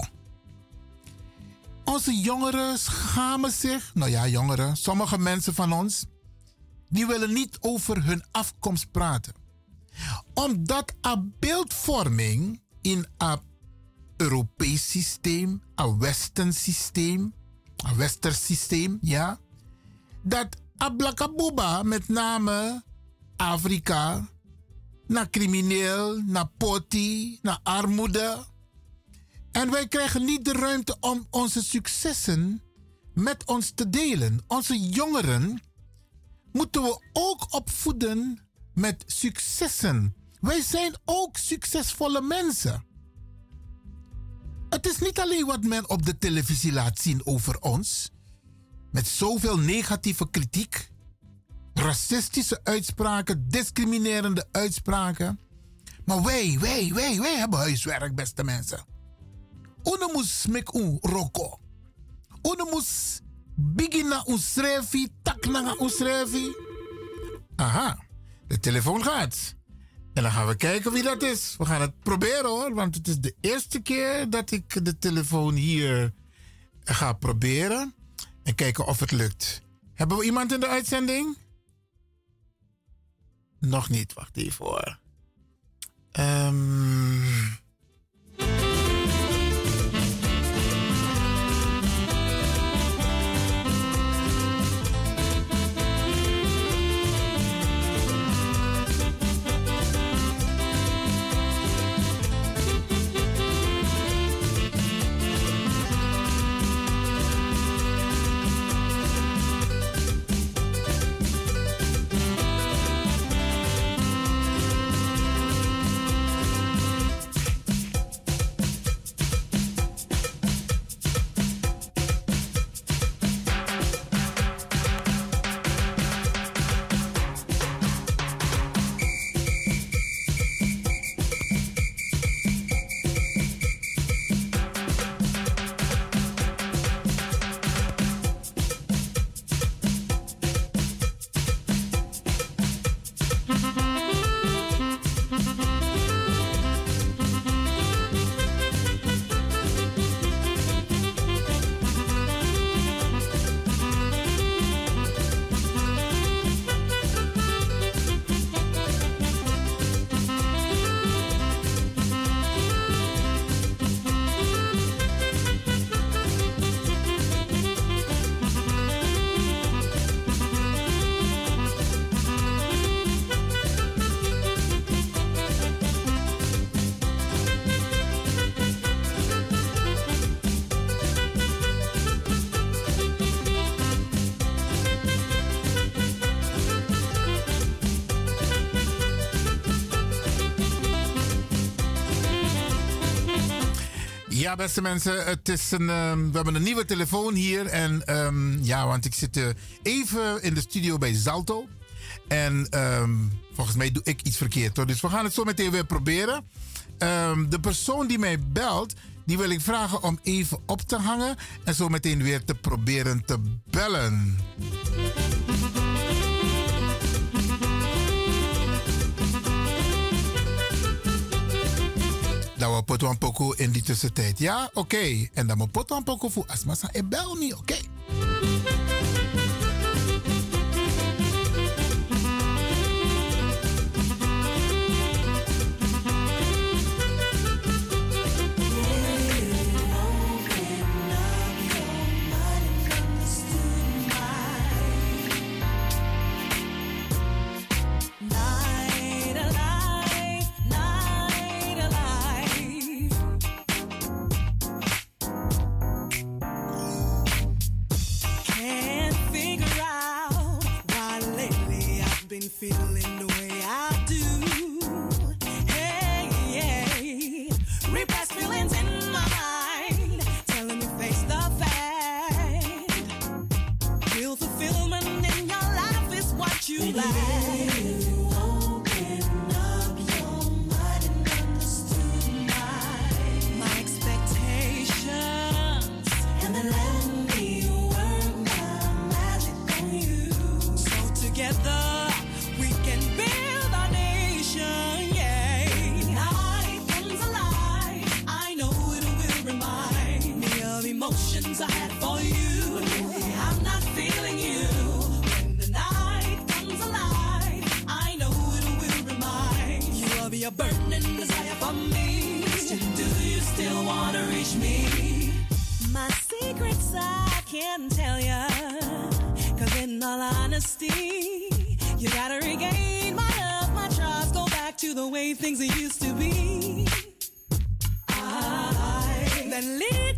Onze jongeren schamen zich. Nou ja, jongeren. Sommige mensen van ons. Die willen niet over hun afkomst praten. Omdat een beeldvorming in een Europees systeem, een Western systeem, een Westers systeem, ja. Dat Ablakabuba, met name Afrika, naar crimineel, naar poti, naar armoede. En wij krijgen niet de ruimte om onze successen met ons te delen. Onze jongeren moeten we ook opvoeden met successen. Wij zijn ook succesvolle mensen. Het is niet alleen wat men op de televisie laat zien over ons, met zoveel negatieve kritiek, racistische uitspraken, discriminerende uitspraken. Maar wij, wij, wij, wij hebben huiswerk, beste mensen. Uno moet smek un roko. Uno moet begina un schrijfi, tak na un schrijfi. Aha, de telefoon gaat. En dan gaan we kijken wie dat is. We gaan het proberen hoor, want het is de eerste keer dat ik de telefoon hier ga proberen. En kijken of het lukt. Hebben we iemand in de uitzending? Nog niet, wacht even hoor. Ehm. Beste mensen, het is een, ehm, we hebben een nieuwe telefoon hier. En ehm, ja, want ik zit eh, even in de studio bij Zalto. En ehm, volgens mij doe ik iets verkeerd hoor. Dus we gaan het zo meteen weer proberen. De persoon die mij belt, die wil ik vragen om even op te hangen. En zo meteen weer te proberen te bellen. Dat we poten een poco in die tussentijd. Ja, oké. En dan moet poten een poco voor asmasa en bel niet, oké. En been feeling the way I apathy. You gotta regain my love, my trust, go back to the way things used to be. I then lead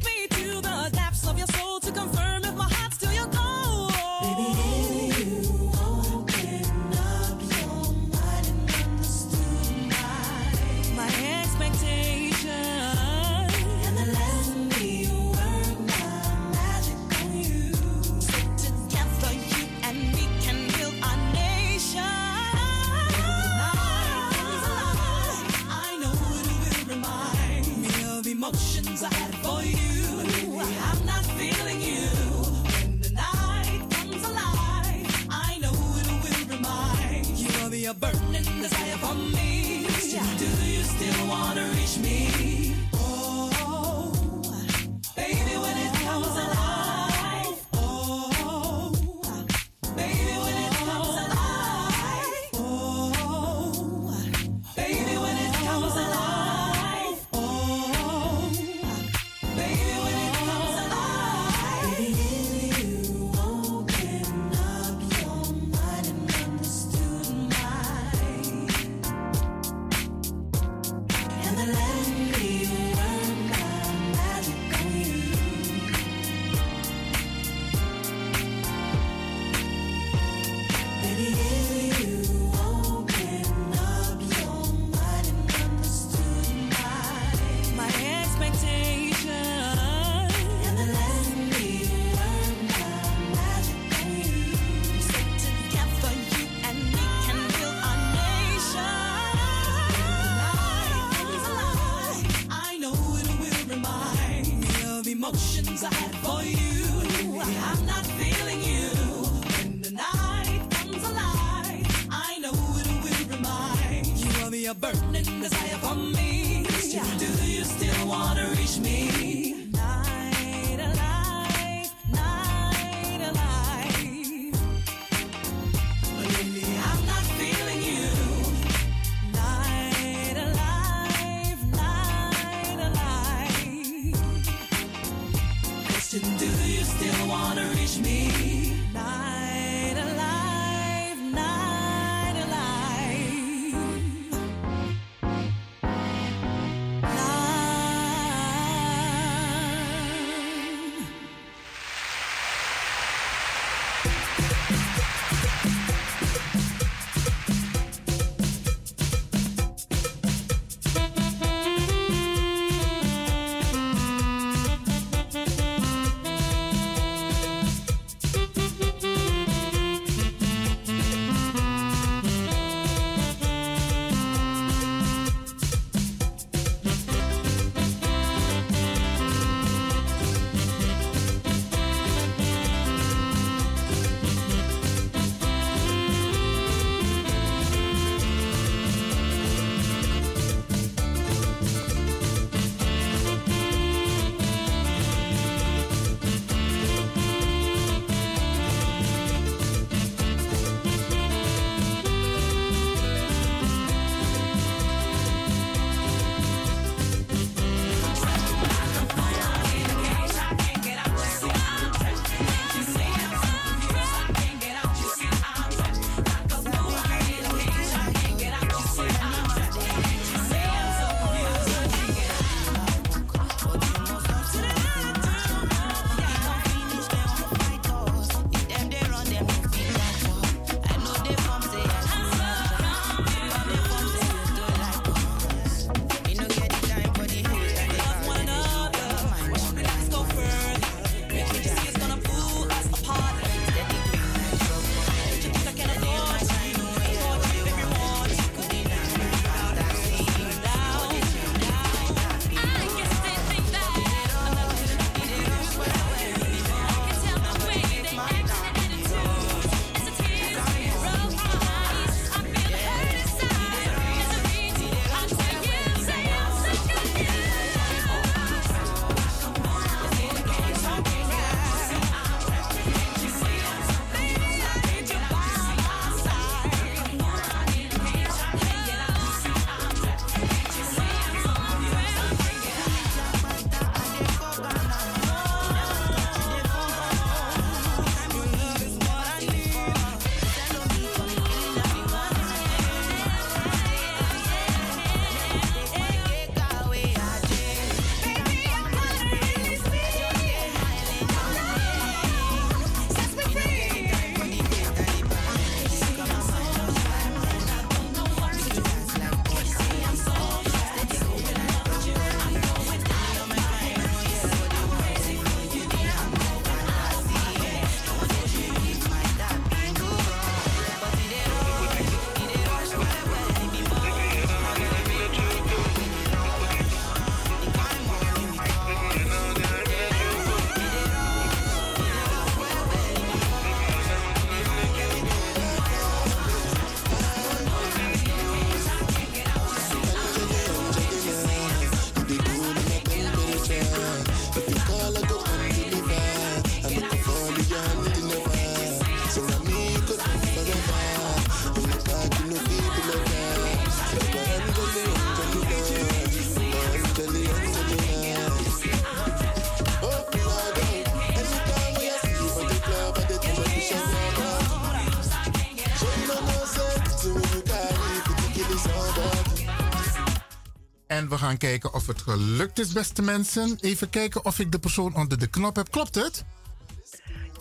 we gaan kijken of het gelukt is, beste mensen. Even kijken of ik de persoon onder de knop heb. Klopt het?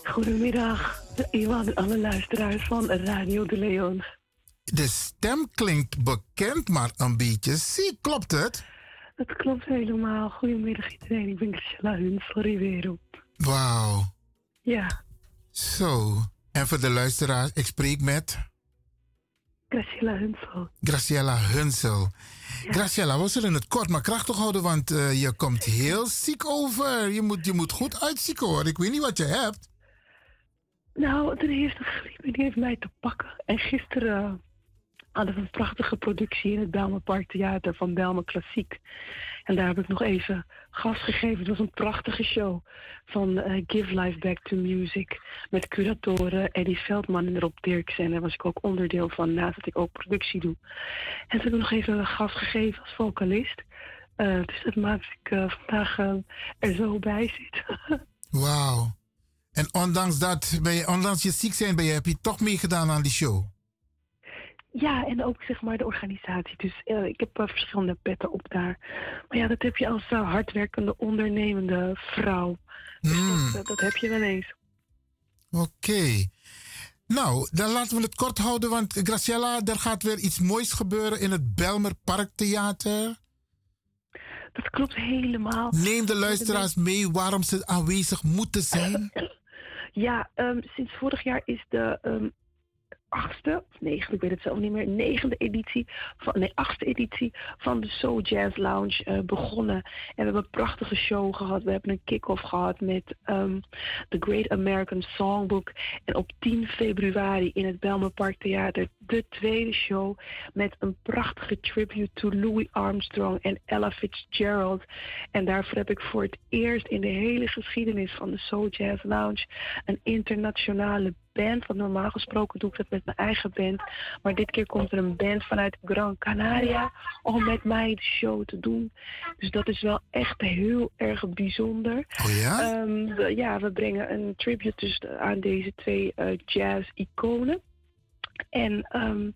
Goedemiddag, Iwan en alle luisteraars van Radio de Leon. De stem klinkt bekend, maar een beetje ziek. Klopt het? Het klopt helemaal. Goedemiddag iedereen, ik ben Christella Huns van Rivero. Wauw. Ja, Zo. En voor de luisteraars, ik spreek met Graciela Hunsel. Graciela Hunsel. Graciela, we zullen het kort maar krachtig houden, want eh, je komt heel ziek over. Je moet, je moet goed uitzieken hoor. Ik weet niet wat je hebt. Nou, ten eerste griep en die heeft mij te pakken. En gisteren eh, hadden we een prachtige productie in het Belmer Park Theater van Belmer Klassiek. En daar heb ik nog even gas gegeven. Het was een prachtige show van eh, Give Life Back to Music. Met curatoren Eddie Veldman en Rob Dirksen. En daar was ik ook onderdeel van, naast dat ik ook productie doe. En toen heb ik nog even gas gegeven als vocalist. Eh, dus dat maakt ik eh, vandaag er zo bij zit. Wauw. En ondanks dat, ben je, ondanks je ziek zijn, ben je, heb je toch meegedaan aan die show. Ja, en ook zeg maar de organisatie. Dus eh, ik heb eh, verschillende petten op daar. Maar ja, dat heb je als eh, hardwerkende, ondernemende vrouw. Dus Hmm. dat, dat heb je wel eens. Oké. Nou, dan laten we het kort houden, want Graciela, er gaat weer iets moois gebeuren in het Belmer Parktheater. Dat klopt helemaal. Neem de luisteraars mee waarom ze aanwezig moeten zijn. Ja, ehm, sinds vorig jaar is de ehm, achtste, of negende, ik weet het zelf niet meer, negende editie, van, nee, achtste editie van de Soul Jazz Lounge eh, begonnen. En we hebben een prachtige show gehad. We hebben een kick-off gehad met ehm The Great American Songbook. En op 10 februari in het Belmer Park Theater de tweede show met een prachtige tribute to Louis Armstrong en Ella Fitzgerald. En daarvoor heb ik voor het eerst in de hele geschiedenis van de Soul Jazz Lounge een internationale band. Want normaal gesproken doe ik dat met mijn eigen band. Maar dit keer komt er een band vanuit Gran Canaria om met mij de show te doen. Dus dat is wel echt heel erg bijzonder. Oh ja? Ehm, we, ja, we brengen een tribute dus aan deze twee eh, jazz-iconen. En ehm,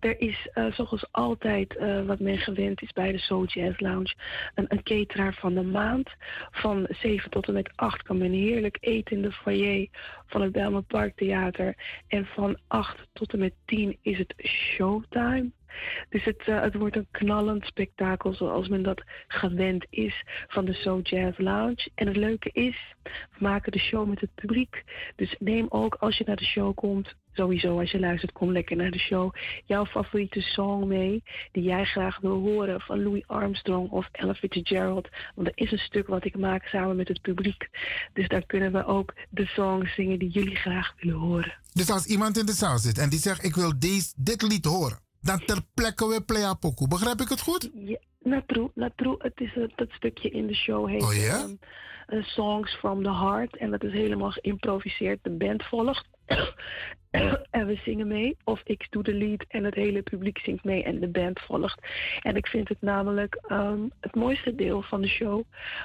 er is, eh, zoals altijd, eh, wat men gewend is bij de Soul Lounge, een, een van de maand. Van 7 tot en met 8 kan men heerlijk eten in de foyer van het Belmer Park Theater. En van 8 tot en met 10 is het showtime. Dus het, eh, het wordt een knallend spektakel zoals men dat gewend is van de Soul Jazz Lounge. En het leuke is, we maken de show met het publiek. Dus neem ook als je naar de show komt, sowieso als je luistert, kom lekker naar de show. Jouw favoriete song mee, die jij graag wil horen van Louis Armstrong of Ella Fitzgerald. Want er is een stuk wat ik maak samen met het publiek. Dus daar kunnen we ook de songs zingen die jullie graag willen horen. Dus als iemand in de zaal zit en die zegt: Ik wil deze, dit lied horen, dan ter plekke weer play apoku. Begrijp ik het goed? Ja, Natru, Natru, het is het, dat stukje in de show heet Oh ja? ehm, eh, Songs from the Heart. En dat is helemaal geïmproviseerd. De band volgt. en we zingen mee. Of ik doe de lead en het hele publiek zingt mee en de band volgt. En ik vind het namelijk ehm, het mooiste deel van de show.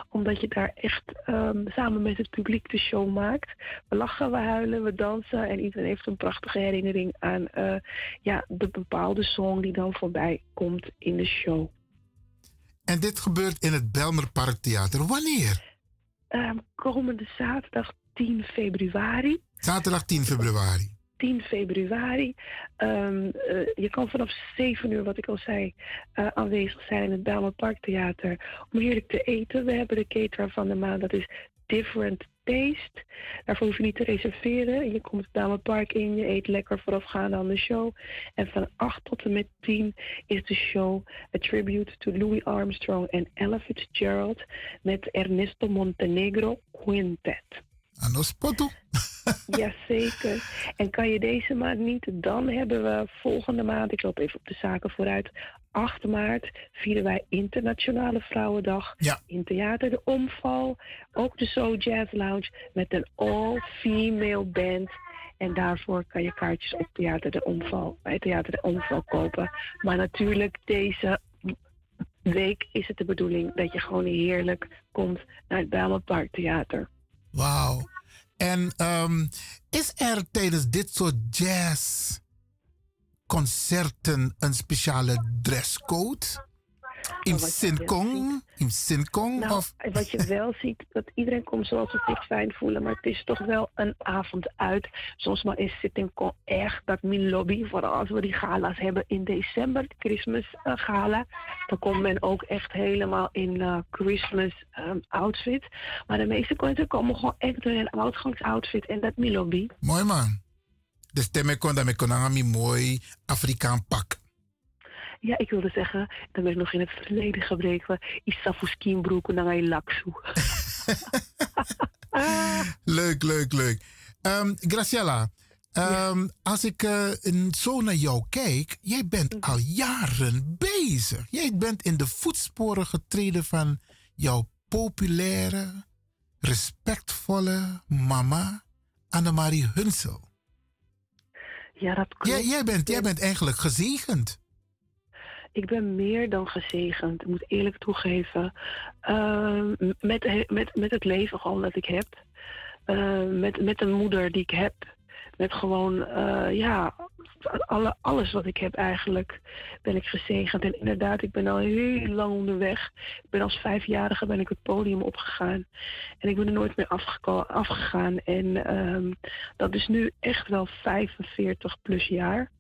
Omdat je daar echt ehm, samen met het publiek de show maakt. We lachen, we huilen, we dansen. En iedereen heeft een prachtige herinnering aan eh, ja, de bepaalde song die dan voorbij komt in de show. En dit gebeurt in het Belmer Parktheater. Wanneer? Ehm, komende zaterdag 10 februari. Zaterdag 10 februari. 10 februari. Ehm, eh, je kan vanaf 7 uur, wat ik al zei, eh, aanwezig zijn in het Belmer Parktheater om heerlijk te eten. We hebben de cateraar van de maand, dat is Different Daarvoor hoef je niet te reserveren. Je komt het Belmer Park in, je eet lekker voorafgaande aan de show. En van 8 tot en met 10 is de show A Tribute to Louis Armstrong en Ella Fitzgerald met Ernesto Montenegro Quintet. Anospoto. Jazeker. En kan je deze maand niet, dan hebben we volgende maand, ik loop even op de zaken vooruit, 8 maart vieren wij Internationale Vrouwendag in Theater de Omval. Ook de Soul Jazz Lounge met een all-female band. En daarvoor kan je kaartjes op Theater de Omval, bij Theater de Omval kopen. Maar natuurlijk deze week is het de bedoeling dat je gewoon heerlijk komt naar het Bijlmer Park Theater. Wauw. En ehm, is er tijdens dit soort jazzconcerten een speciale dresscode? In Sinkong? In Sinkong? Nou, of? wat je wel ziet, dat iedereen komt zoals ze zich fijn voelen, maar het is toch wel een avond uit. Soms maar is Con echt dat min lobby, vooral als we die gala's hebben in december, de Christmas eh, gala. Dan komt men ook echt helemaal in eh, Christmas ehm, outfit. Maar de meeste mensen komen gewoon echt in een uitgangsoutfit en dat min lobby. Mooi man. De stem kon dat met konami mooi Afrikaan pak. Ja, ik wilde zeggen, dan ben ik nog in het verleden gebreken. Isafuskin broeken naar een laksu. Leuk, leuk, leuk. Ehm, Graciela, ehm, als ik in- zo naar jou kijk, jij bent al jaren bezig. Jij bent in de voetsporen getreden van jouw populaire, respectvolle mama Annemarie Hunsel. Ja, dat klopt. Jij, jij, bent, jij bent eigenlijk gezegend. Ik ben meer dan gezegend. Ik moet eerlijk toegeven. Ehm, met, met, met het leven gewoon dat ik heb. Ehm, met, met de moeder die ik heb. Met gewoon, eh, ja, alle, alles wat ik heb eigenlijk ben ik gezegend. En inderdaad, ik ben al heel lang onderweg. Ik ben als vijfjarige ben ik het podium opgegaan. En ik ben er nooit meer afgegaan. En ehm, dat is nu echt wel 45 plus jaar.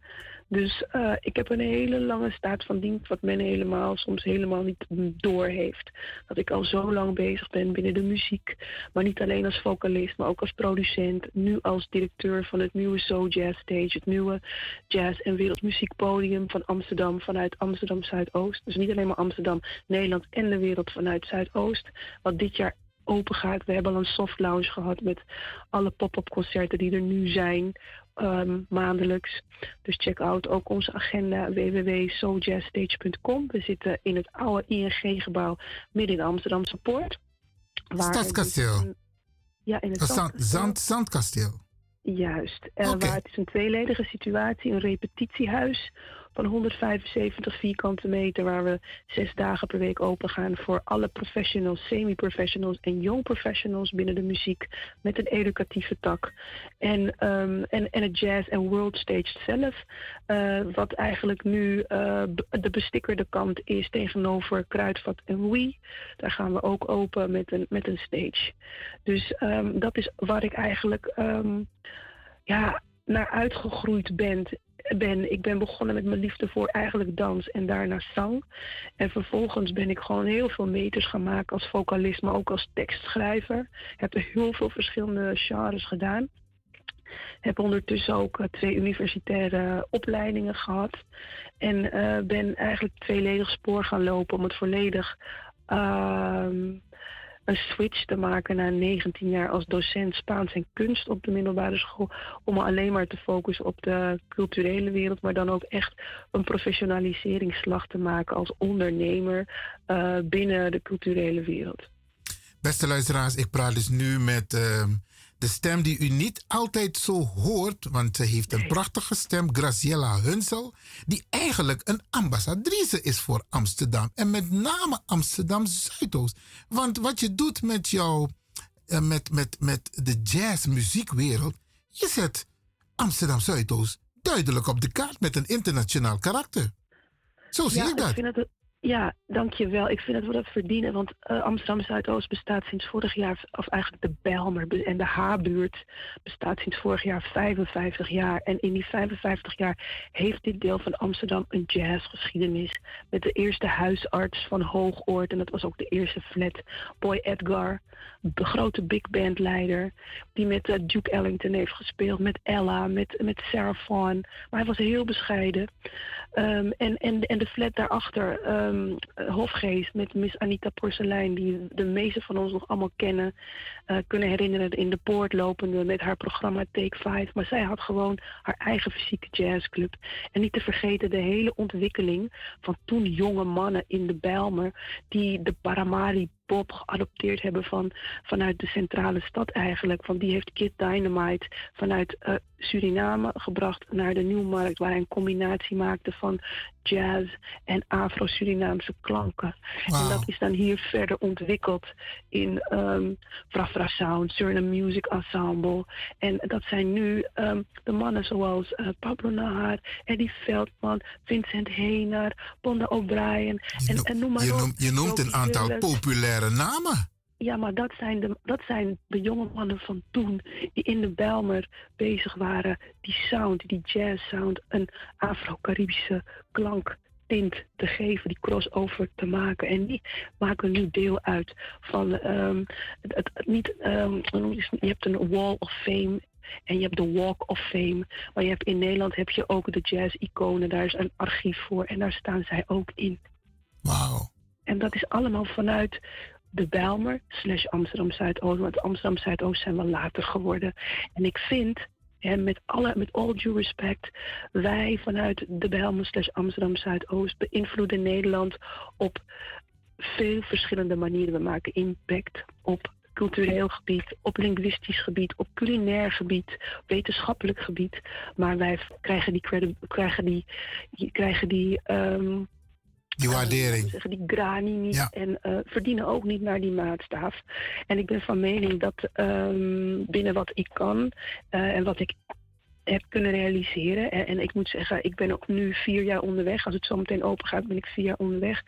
Dus eh, ik heb een hele lange staat van dienst, wat men helemaal soms helemaal niet door heeft. Dat ik al zo lang bezig ben binnen de muziek. Maar niet alleen als vocalist, maar ook als producent. Nu als directeur van het nieuwe So Jazz Stage, het nieuwe jazz- en wereldmuziekpodium van Amsterdam vanuit Amsterdam Zuidoost. Dus niet alleen maar Amsterdam, Nederland en de wereld vanuit Zuidoost. Wat dit jaar open gaat. We hebben al een soft lounge gehad met alle pop-up concerten die er nu zijn. Ehm, maandelijks. Dus check out ook onze agenda www.sojazzstage.com. We zitten in het oude ING-gebouw midden in Amsterdamse Poort. Waar er Stadskasteel. Ja, in het zand, Zandkasteel. zand, zandkasteel. Juist. Eh, Oké. Waar het is een tweeledige situatie, een repetitiehuis van 175 vierkante meter, waar we zes dagen per week open gaan voor alle professionals, semi-professionals en young professionals binnen de muziek met een educatieve tak. En, ehm, en, en het jazz en world stage zelf, eh, wat eigenlijk nu eh, de bestikkerde kant is tegenover Kruidvat en Wii. Daar gaan we ook open met een, met een stage. Dus ehm, dat is waar ik eigenlijk ehm, ja, naar uitgegroeid ben, ben. Ik ben begonnen met mijn liefde voor eigenlijk dans en daarna zang. En vervolgens ben ik gewoon heel veel meters gaan maken als vocalist, maar ook als tekstschrijver. Heb er heel veel verschillende genres gedaan. Heb ondertussen ook eh, twee universitaire opleidingen gehad. En eh, ben eigenlijk tweeledig spoor gaan lopen om het volledig ehm, een switch te maken na 19 jaar als docent Spaans en kunst op de middelbare school. Om alleen maar te focussen op de culturele wereld, maar dan ook echt een professionaliseringsslag te maken als ondernemer eh, binnen de culturele wereld. Beste luisteraars, ik praat dus nu met ehm, de stem die u niet altijd zo hoort, want ze heeft een prachtige stem, Graciela Hunsel, die eigenlijk een ambassadrice is voor Amsterdam. En met name Amsterdam Zuidoost. Want wat je doet met jou, eh, met, met, met de jazzmuziekwereld, je zet Amsterdam Zuidoost duidelijk op de kaart met een internationaal karakter. Zo zie ja, ik dat. vind het, ja, dankjewel. Ik vind dat we dat verdienen. Want eh, Amsterdam Zuidoost bestaat sinds vorig jaar, of eigenlijk de Bijlmer be- en de H-buurt bestaat sinds vorig jaar 55 jaar. En in die 55 jaar heeft dit deel van Amsterdam een jazzgeschiedenis. Met de eerste huisarts van Hoogoord. En dat was ook de eerste flat. Boy Edgar, de grote big band leider. Die met eh, Duke Ellington heeft gespeeld. Met Ella, met, met Sarah Vaughan. Maar hij was heel bescheiden. Ehm, en, en, en de flat daarachter, ehm, eh, Hofgeest met Miss Anita Porcelein, die de meeste van ons nog allemaal kennen, eh, kunnen herinneren in de poort lopende met haar programma Take Five. Maar zij had gewoon haar eigen fysieke jazzclub. En niet te vergeten de hele ontwikkeling van toen jonge mannen in de Bijlmer, die de Paramari pop geadopteerd hebben van, vanuit de centrale stad eigenlijk. Van die heeft Kid Dynamite vanuit eh, Suriname gebracht naar de Nieuwmarkt, waar hij een combinatie maakte van jazz en Afro-Surinaamse klanken. En dat is dan hier verder ontwikkeld in ehm Frafra Sound, Suriname Music Ensemble. En dat zijn nu ehm, de mannen zoals eh, Pablo Nahar, Eddie Veldman, Vincent Heenar, Bonda O'Brien en, en noem maar Je op. noemt, je noemt een aantal Williams. Populaire namen. Ja, maar dat zijn, de, dat zijn de jonge mannen van toen die in de Belmer bezig waren. Die sound, die jazz sound, een Afro-Caribische klanktint te geven, die crossover te maken. En die maken nu deel uit van ehm, het, het- het niet, ehm, je hebt een Wall of Fame. En je hebt de Walk of Fame. Maar je hebt in Nederland heb je ook de jazz-iconen. Daar is een archief voor. En daar staan zij ook in. Wauw. En dat is allemaal vanuit de Bijlmer slash Amsterdam Zuidoost. Want Amsterdam Zuidoost zijn we later geworden. En ik vind, hè, met, alle, met all due respect, wij vanuit de Bijlmer slash Amsterdam Zuidoost beïnvloeden Nederland op veel verschillende manieren. We maken impact op cultureel gebied, op linguïstisch gebied, op culinair gebied, wetenschappelijk gebied. Maar wij krijgen die, krijgen die, krijgen die ehm, Die waardering. zeggen, die grani niet Ja. en eh, verdienen ook niet naar die maatstaaf. En ik ben van mening dat ehm, binnen wat ik kan eh, en wat ik heb kunnen realiseren. En, en ik moet zeggen, ik ben ook nu vier jaar onderweg. Als het zo meteen open gaat, ben ik vier jaar onderweg.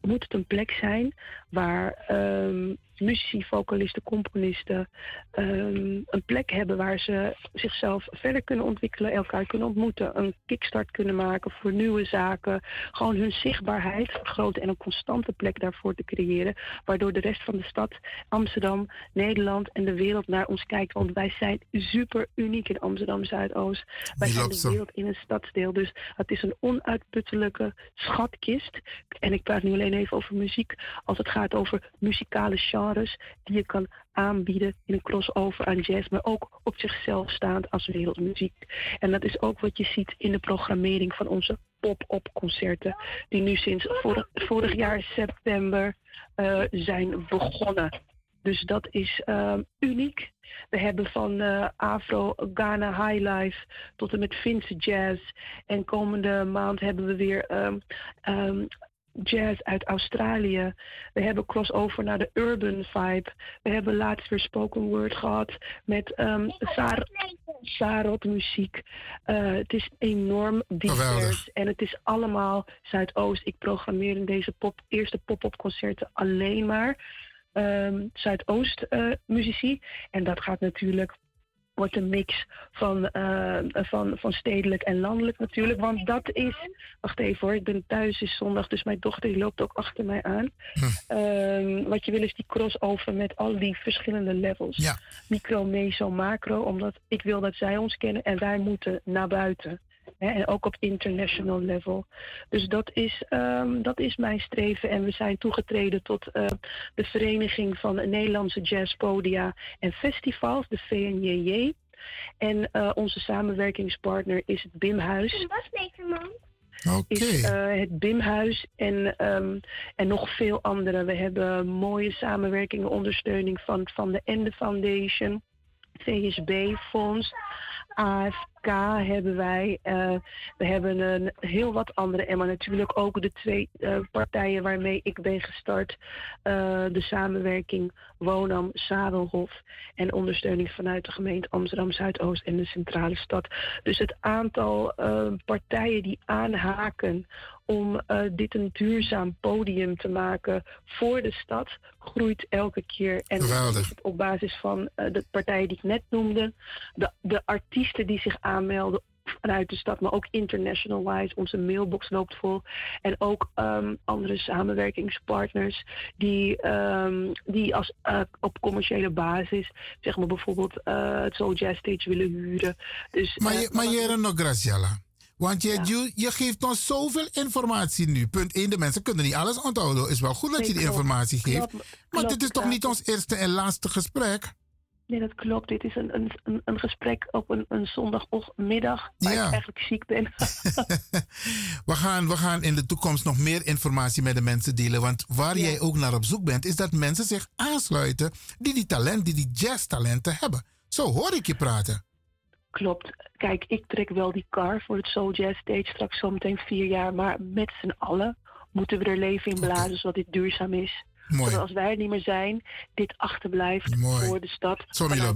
Moet het een plek zijn waar ehm muzici, vocalisten, componisten ehm, een plek hebben waar ze zichzelf verder kunnen ontwikkelen, elkaar kunnen ontmoeten, een kickstart kunnen maken voor nieuwe zaken, gewoon hun zichtbaarheid vergroten en een constante plek daarvoor te creëren, waardoor de rest van de stad, Amsterdam, Nederland en de wereld naar ons kijkt. Want wij zijn super uniek in Amsterdam Zuidoost. Wij zijn de wereld in een stadsdeel, dus het is een onuitputtelijke schatkist. En ik praat nu alleen even over muziek, als het gaat over muzikale genres die je kan aanbieden in een crossover aan jazz, maar ook op zichzelf staand als wereldmuziek. En dat is ook wat je ziet in de programmering van onze pop-up concerten, die nu sinds vorig, jaar september eh, zijn begonnen. Dus dat is ehm, uniek. We hebben van eh, Afro Ghana Highlife tot en met Finse Jazz. En komende maand hebben we weer ehm, ehm, jazz uit Australië. We hebben crossover naar de urban vibe. We hebben laatst weer spoken word gehad met ehm Sar Sarot muziek. Eh, het is enorm divers en het is allemaal Zuidoost. Ik programmeer in deze pop, eerste pop-up concerten alleen maar ehm, Zuidoost eh, muzici. En dat gaat natuurlijk wordt een mix van, eh, van, van stedelijk en landelijk natuurlijk. Want dat is. Wacht even hoor, ik ben thuis, is zondag, dus mijn dochter die loopt ook achter mij aan. Ehm, wat je wil is die crossover met al die verschillende levels. Ja. Micro, meso, macro. Omdat ik wil dat zij ons kennen en wij moeten naar buiten. Hè, en ook op international level. Dus dat is, ehm, dat is mijn streven. En we zijn toegetreden tot eh, de Vereniging van Nederlandse Jazzpodia en Festivals, de VNJJ. En eh, onze samenwerkingspartner is het BIMhuis. Oké. Is eh, het BIMhuis en, ehm, en nog veel andere. We hebben mooie samenwerkingen, ondersteuning van, van de Ende Foundation, VSB-fonds, AFK hebben wij. eh, we hebben een, heel wat andere. En maar natuurlijk ook de twee eh, partijen waarmee ik ben gestart. eh, de samenwerking Wonam, Zadelhof en ondersteuning vanuit de gemeente Amsterdam Zuidoost en de centrale stad. Dus het aantal partijen die aanhaken om dit een duurzaam podium te maken voor de stad groeit elke keer. En Geweldig. op basis van de partijen die ik net noemde, de, de artiesten die zich aanmelden vanuit de stad, maar ook international-wise. Onze mailbox loopt vol. En ook ehm, andere samenwerkingspartners die, ehm, die als, eh, op commerciële basis, zeg maar bijvoorbeeld eh, het Soul Jazz Stage willen huren. Dus, Maar, eh, je, maar Jere nog, Graciela. Want je, je, je geeft ons zoveel informatie nu. Punt 1, de mensen kunnen niet alles onthouden. is wel goed dat je die informatie geeft. Klopt, maar klopt, dit is toch ja. niet ons eerste en laatste gesprek? Nee, dat klopt. Dit is een, een, een, gesprek op een, een zondagmiddag waar Ja. ik eigenlijk ziek ben. We gaan, we gaan in de toekomst nog meer informatie met de mensen delen. Want waar jij ook naar op zoek bent, is dat mensen zich aansluiten die die talent, die die jazztalenten hebben. Zo hoor ik je praten. Klopt. Kijk, ik trek wel die car voor het Soul Jazz Stage straks zometeen vier jaar. Maar met z'n allen moeten we er leven in blazen, zodat dit duurzaam is. Mooi. Zodat als wij er niet meer zijn, dit achterblijft Mooi. voor de stad.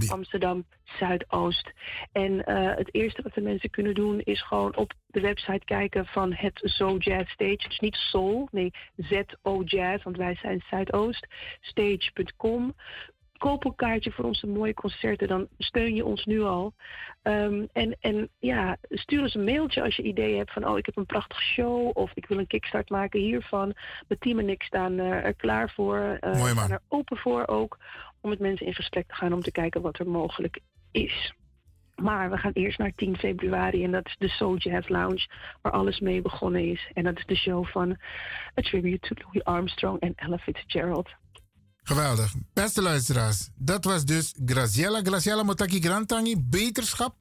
Amsterdam Zuidoost. En eh, het eerste wat de mensen kunnen doen is gewoon op de website kijken van het Soul Jazz Stage. Dus niet Soul, nee Z-O Jazz, want wij zijn Zuidoost. Stage.com. Koop een kaartje voor onze mooie concerten, dan steun je ons nu al. Ehm, en, en ja, stuur eens een mailtje als je ideeën hebt van... oh, ik heb een prachtige show of ik wil een kickstart maken hiervan. Mijn team en ik staan eh, er klaar voor. eh, Mooi, we man. staan er open voor ook om met mensen in gesprek te gaan... om te kijken wat er mogelijk is. Maar we gaan eerst naar 10 februari en dat is de Soul Jazz Lounge... waar alles mee begonnen is. En dat is de show van A Tribute to Louis Armstrong en Ella Fitzgerald. Geweldig. Beste luisteraars, dat was dus Graciela. Graciela Motaki Grantangi, beterschap.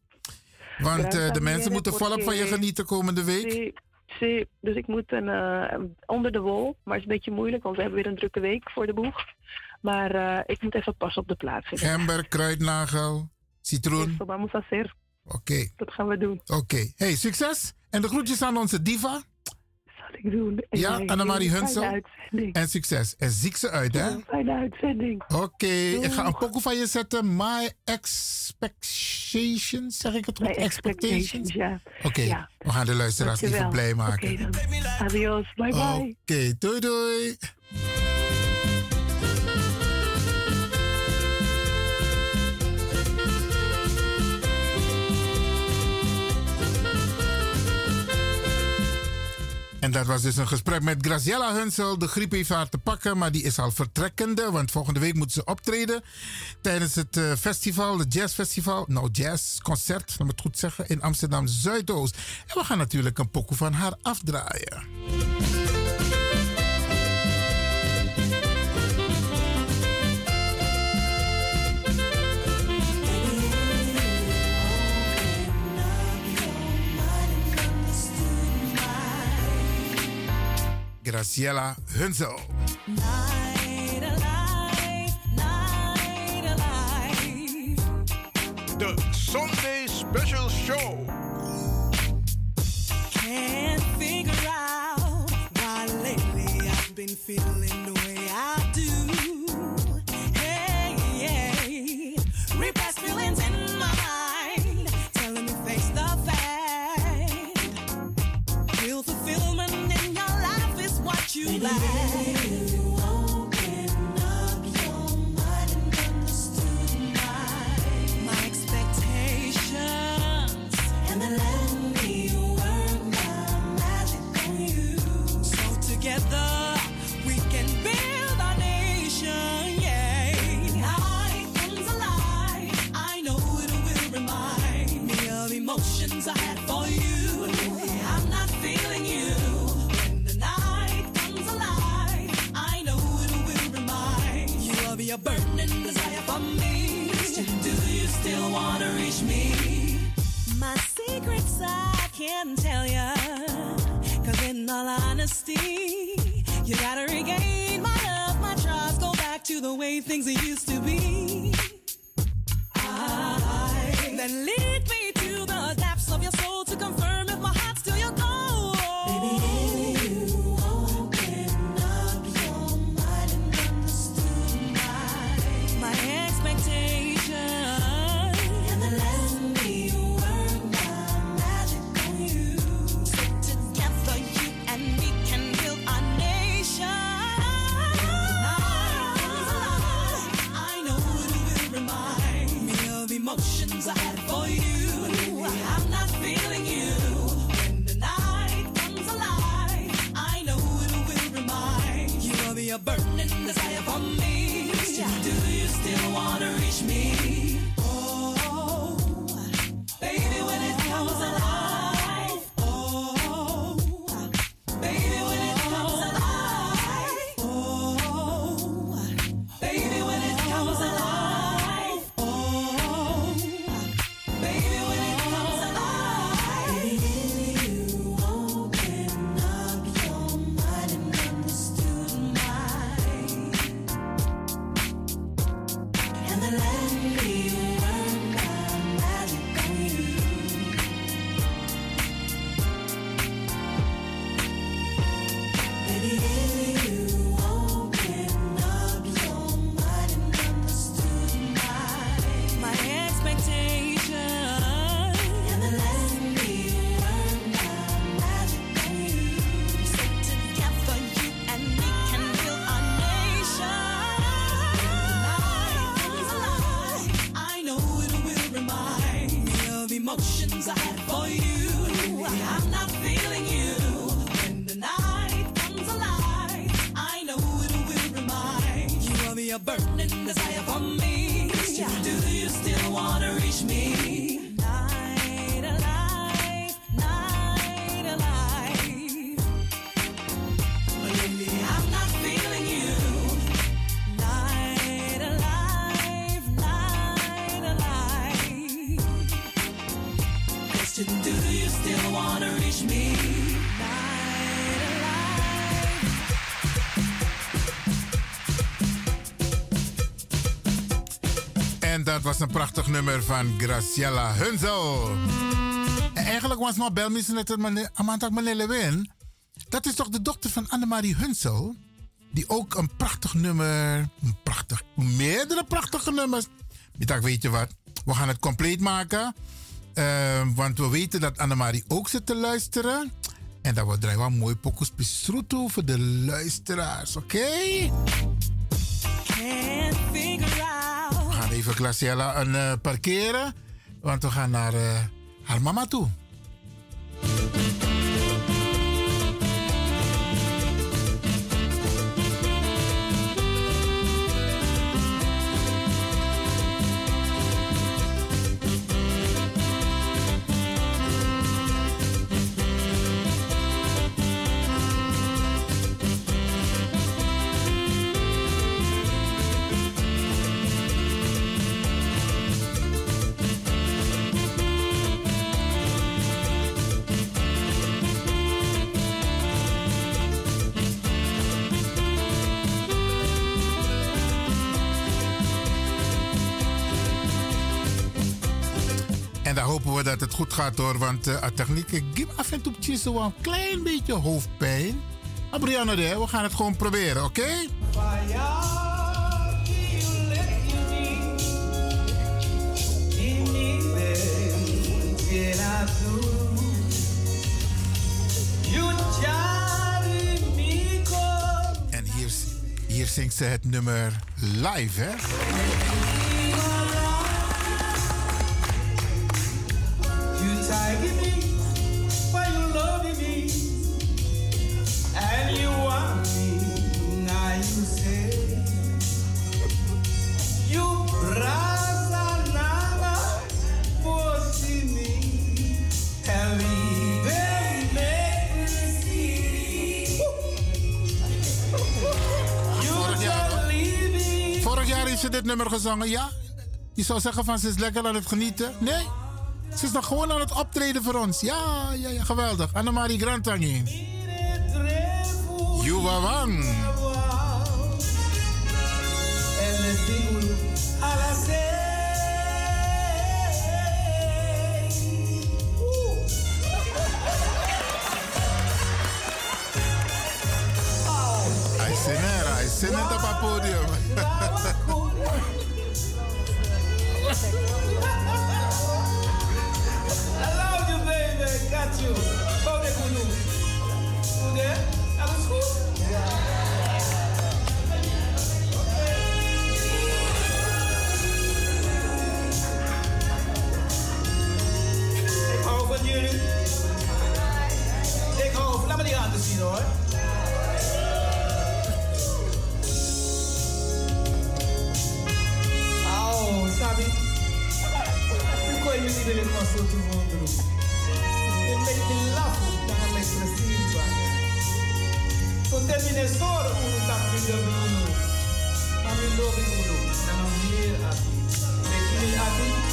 Want eh, de mensen moeten volop van je genieten komende week. Sí. Dus ik moet een, eh, onder de wol. Maar het is een beetje moeilijk, want we hebben weer een drukke week voor de boeg. Maar eh, ik moet even pas op de plaats. Gember, kruidnagel, citroen. Oké, Dat gaan we doen. oké. Hey, succes. En de groetjes aan onze diva. Ik. En Ja, jij, Annemarie Hunsel. En succes. En ziek ze uit, hè? Een Fijne uitzending. Oké, ik ga een pokoe van je zetten. My expectations, zeg ik het goed? Expectations, ja. Oké, Ja. we gaan de luisteraars even blij maken. Oké dan. Adios. Bye bye. Oké, doei doei. En dat was dus een gesprek met Graciela Hunsel. De griep heeft haar te pakken, maar die is al vertrekkende. Want volgende week moet ze optreden tijdens het eh, festival, het jazzfestival. Nou, jazzconcert, me het goed zeggen, in Amsterdam Zuidoost. En we gaan natuurlijk een pokoe van haar afdraaien. Graciela Hunsel. Night alive, night alive. The Sunday Special Show. Can't figure out why lately I've been feeling the 来 I can't tell ya. Cause in all honesty, you gotta regain my love, my trust, go back to the way things used to be. I, then lead me to the depths of your soul to confirm emotions I had for you. I'm not feeling you. When the night comes alive, I know it will remind you of your burning prachtig nummer van Graciela Hunzel. En eigenlijk was maar bel me net Amanda Manelewin. Dat is toch de dochter van Annemarie Hunsel? Die ook een prachtig nummer, een prachtig, meerdere prachtige nummers. Ik dacht, weet je wat, we gaan het compleet maken. Eh, want we weten dat Annemarie ook zit te luisteren. En dat wordt draaien wel mooi pokus voor de luisteraars, oké? Even Glaciella een eh, parkeren. Want we gaan naar eh, haar mama toe. Dat het goed gaat hoor. Want uh, techniek, ik geef af en toe zo een klein beetje hoofdpijn. Maar Brianna, we gaan het gewoon proberen, oké? En hier, hier zingt ze het nummer live, hè? Tagging me, but you loving me, and you want me. Now you say you brasa nada for me, and we make see. Vorig jaar, vorig jaar heeft ze dit nummer gezongen, ja? Je zou zeggen van ze is lekker aan het genieten. Nee, ze is nog gewoon aan het optreden voor ons. Ja, ja, ja, geweldig. Annemarie Grantangi. Yuwa Wang. Hij zit er, hij zit net op het podium. I baby. Got you. Go there, Kunu. You there? That was cool. Ik hou van jullie. Ik hou van... Laat me die handen zien, hoor. Au, sabe? Aí, menina, ele de mundo. Ele meio que lavo, tá mais expressiva. Tu termine solo com o tapete do mundo. Mas me louco, mundo. Não me abi. Me abi.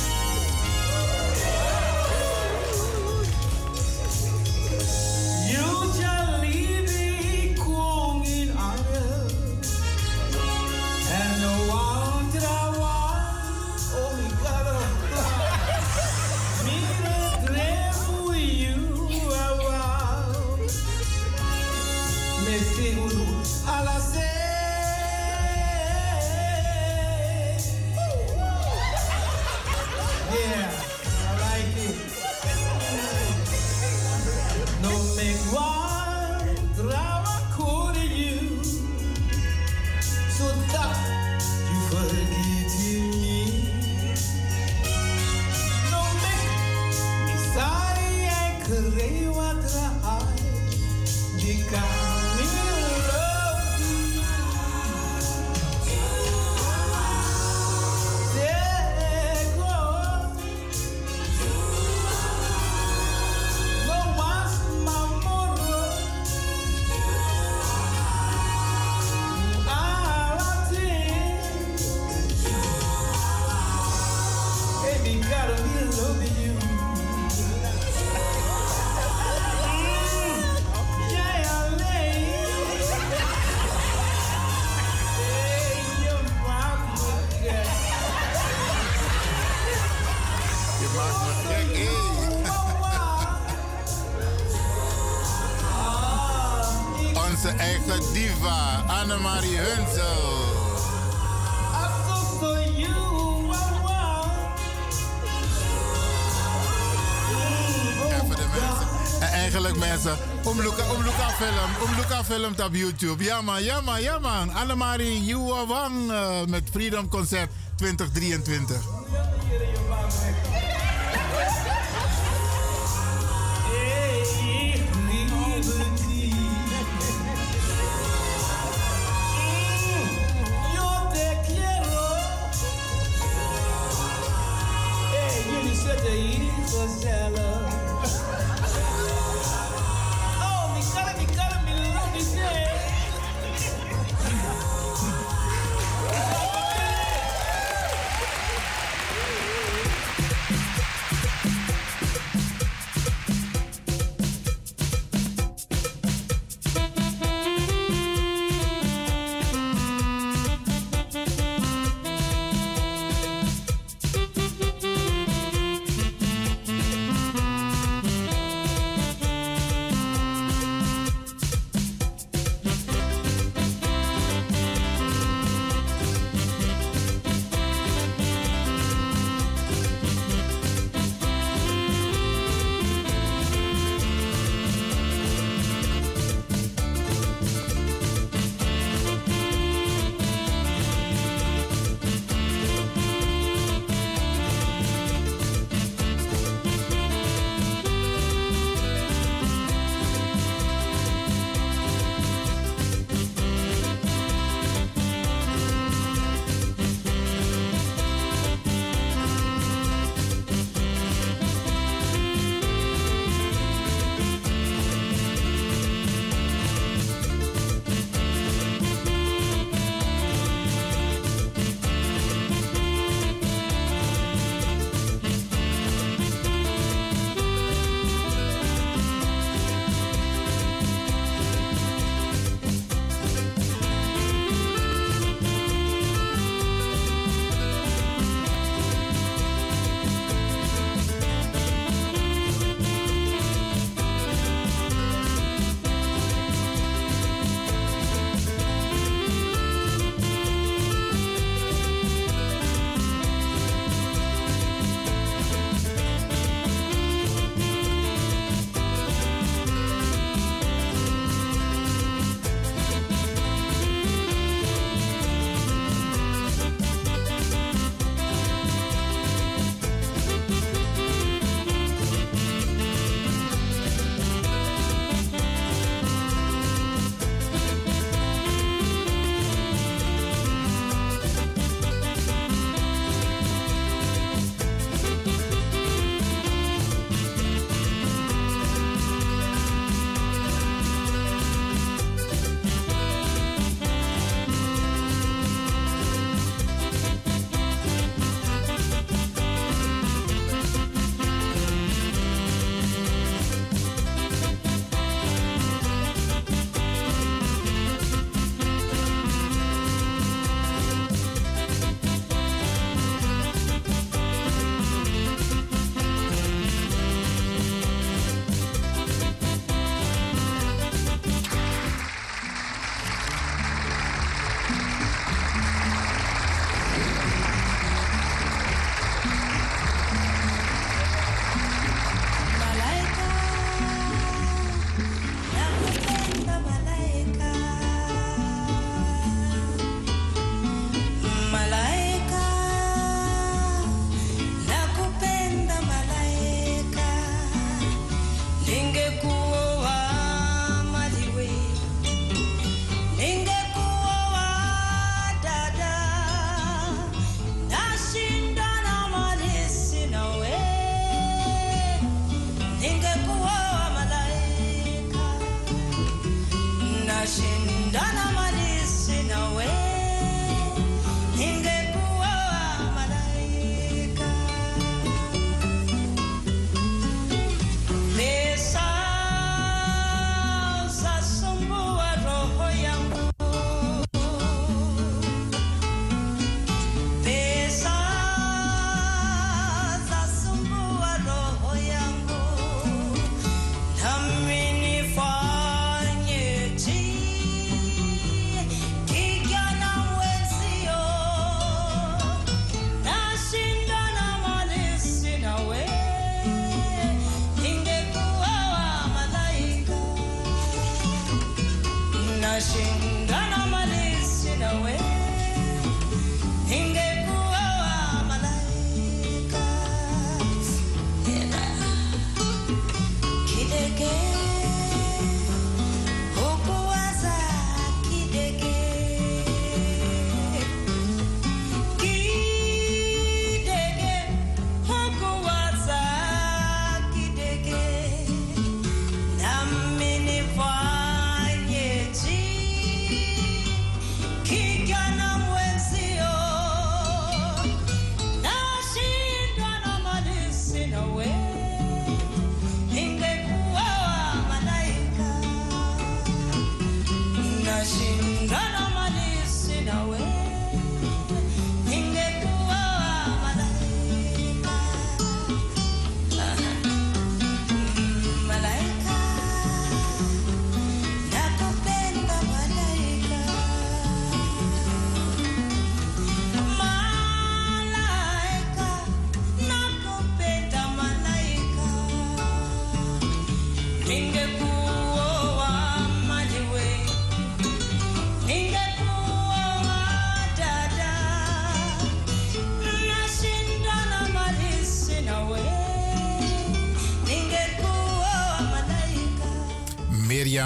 gefilmd op YouTube. Ja man, ja man, ja man. Annemarie Juwawang eh, met Freedom Concert 2023.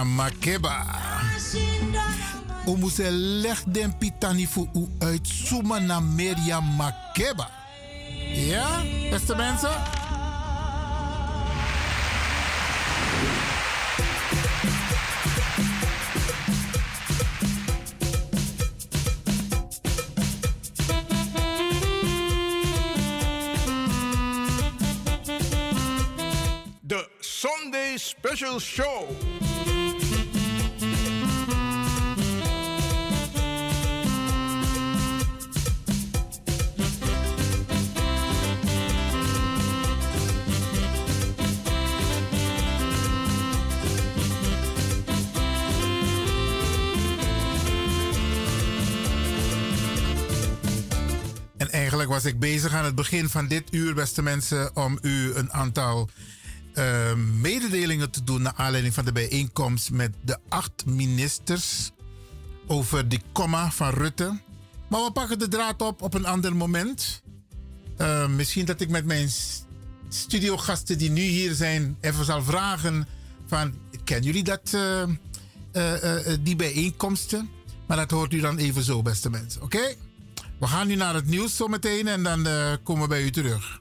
Makeba. U moest leg den pitani voor u uit Suma naar Miriam Makeba. Ja, beste mensen? Special Show. Was ik bezig aan het begin van dit uur, beste mensen, om u een aantal eh, mededelingen te doen naar aanleiding van de bijeenkomst met de acht ministers over die komma van Rutte. Maar we pakken de draad op op een ander moment. Eh, misschien dat ik met mijn studiogasten die nu hier zijn even zal vragen van, kennen jullie dat, eh, die bijeenkomsten? Maar dat hoort u dan even zo, beste mensen. Oké? We gaan nu naar het nieuws zometeen en dan eh, komen we bij u terug.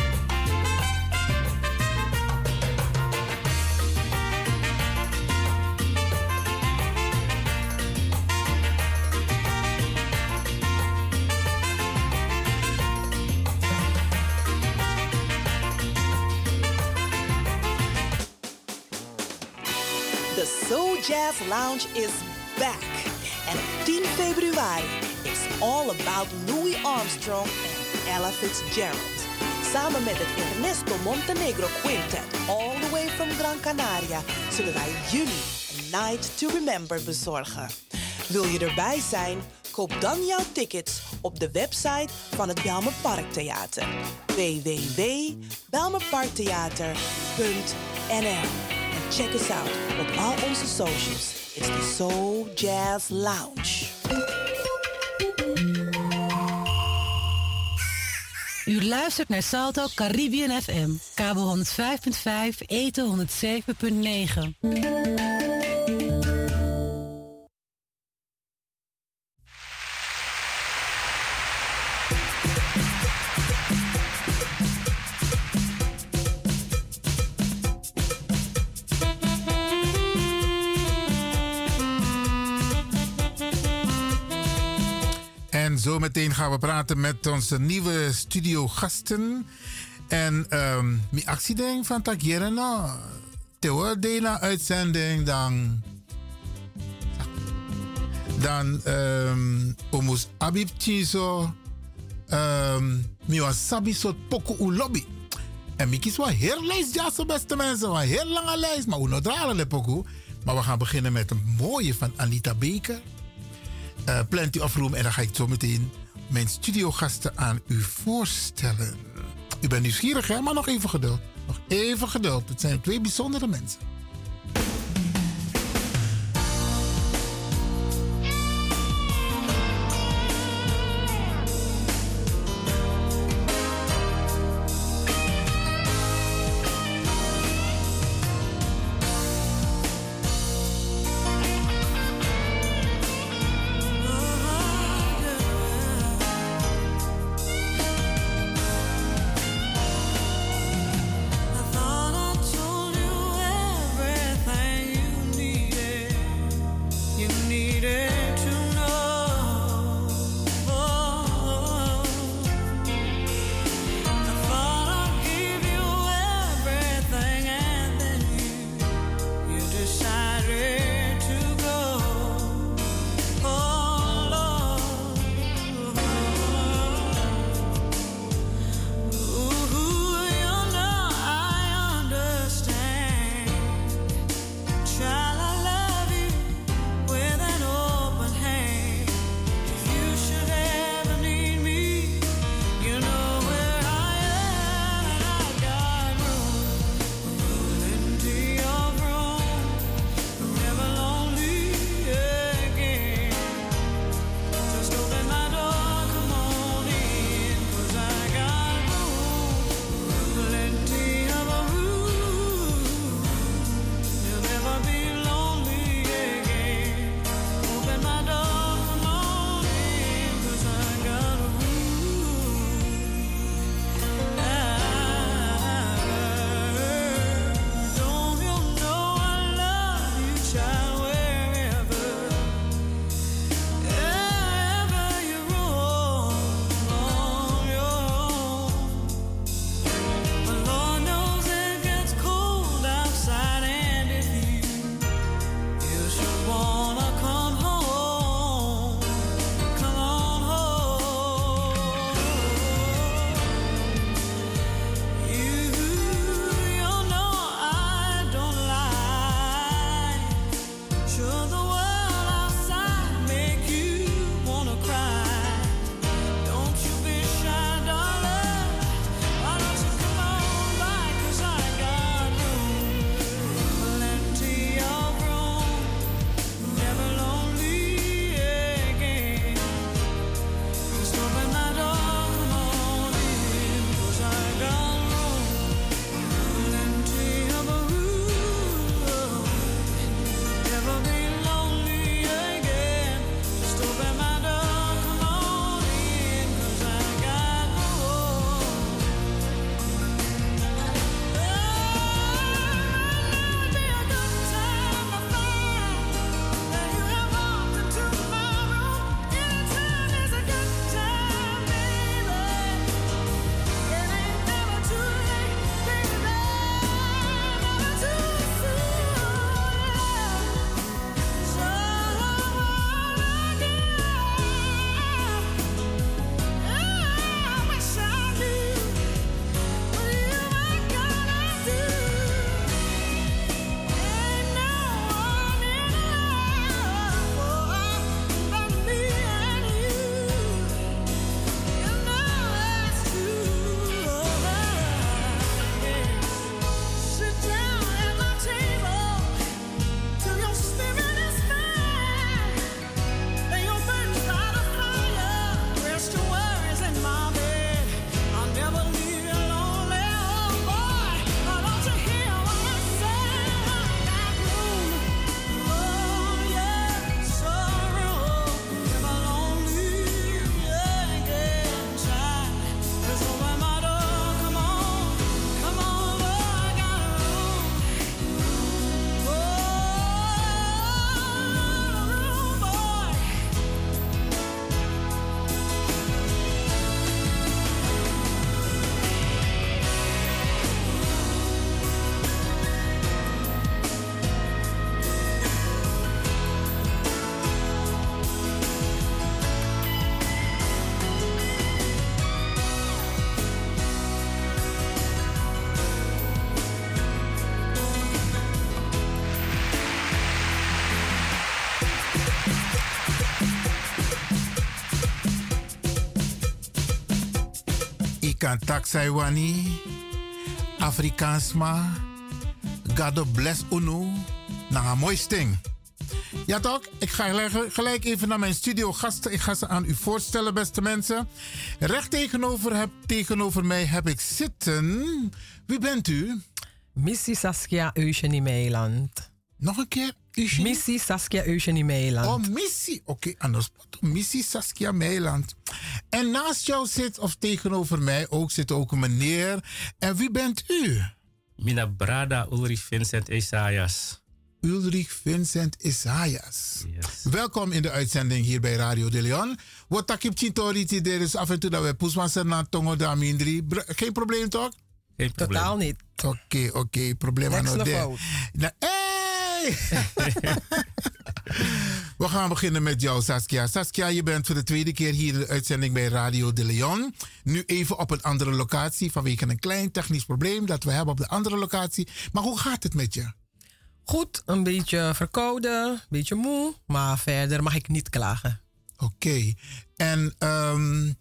Lounge is back. En op 10 februari is all about Louis Armstrong en Ella Fitzgerald. Samen met het Ernesto Montenegro Quintet, all the way from Gran Canaria, zullen wij jullie een Night to Remember bezorgen. Wil je erbij zijn? Koop dan jouw tickets op de website van het Belmer Parktheater. www.belmerparktheater.nl En check us out op al onze socials. It's the Soul Jazz Lounge. U luistert naar Salto Caribbean FM, kabel 105.5, eten 107.9. zometeen gaan we praten met onze nieuwe studiogasten. En ehm mijn actie van nou, Theo Dena uitzending, dan. Dan, um, Omus Abib Chiso, um, mi was sabi soort poku u lobby. En mi kies wel heel lijst, ja, zo beste mensen, wel heel lange lijst, maar we nog dralen le poku. Maar we gaan beginnen met een mooie van Anita Baker. Uh, Plenty of Room. En dan ga ik zo meteen mijn studiogasten aan u voorstellen. U bent nieuwsgierig, hè? Maar nog even geduld. Nog even geduld. Het zijn twee bijzondere mensen. Kan taksaiwani, Afrikaans ma, God bless unu, na een mooi sting. Ja toch, ik ga gelijk- even naar mijn studio gasten. Ik ga ze aan u voorstellen, beste mensen. Recht tegenover, heb, tegenover mij heb ik zitten. Wie bent u? Missie Saskia Eugenie Meiland. Nog een keer? Missie Saskia Eugenie Meiland. Oh, missie. Oké, anders. Missie Saskia Meiland. En naast jou zit, of tegenover mij ook, zit ook een meneer. En wie bent u? Mina Brada Ulrich Vincent Esaias. Ulrich Vincent Isaias. Welkom in de uitzending hier bij Radio de Leon. Wat takip chintoriti, er is af en toe dat we poesmassen naar Tongo da Mindri. Br- Geen probleem toch? Geen probleem. Totaal niet. Oké, oké, probleem aan. Nou, hey! We gaan beginnen met jou, Saskia. Saskia, je bent voor de tweede keer hier in de uitzending bij Radio de Leon. Nu even op een andere locatie vanwege een klein technisch probleem dat we hebben op de andere locatie. Maar hoe gaat het met je? Goed, een beetje verkouden, een beetje moe, maar verder mag ik niet klagen. Oké. En ehm,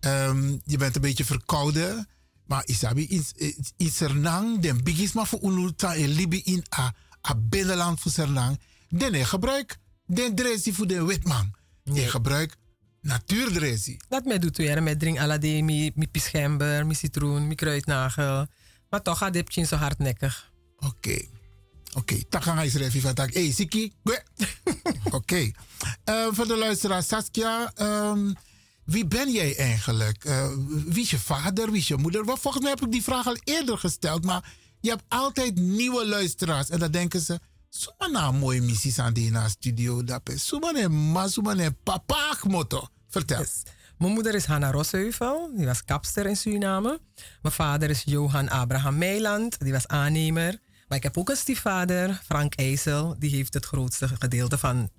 ehm, je bent een beetje verkouden. Maar isabi is, is- is er nang den bigis maar voor unuta en libi in a, a binnenland voor Sernang. Den je gebruik den dresi voor de witman. Je gebruik natuurdresi. Dat mij doet weer met drink alade, mi, mi pischember, mi citroen, mi kruidnagel. Maar toch gaat dit zo hardnekkig. Oké. Oké, dan gaan we tak. Hey, Siki. Oké. Eh, voor de luisteraar, Saskia. ehm, wie ben jij eigenlijk? Eh, wie is je vader? Wie is je moeder? Wel, volgens mij heb ik die vraag al eerder gesteld. Maar je hebt altijd nieuwe luisteraars. En dan denken ze... Suma na mooie missies aan die na studio. Suma ne ma, suma ne papa motto. Vertel. Mijn moeder is Hanna Rosheuvel, die was kapster in Suriname. Mijn vader is Johan Abraham Meiland, die was aannemer. Maar ik heb ook een stiefvader, Frank IJssel, die heeft het grootste gedeelte van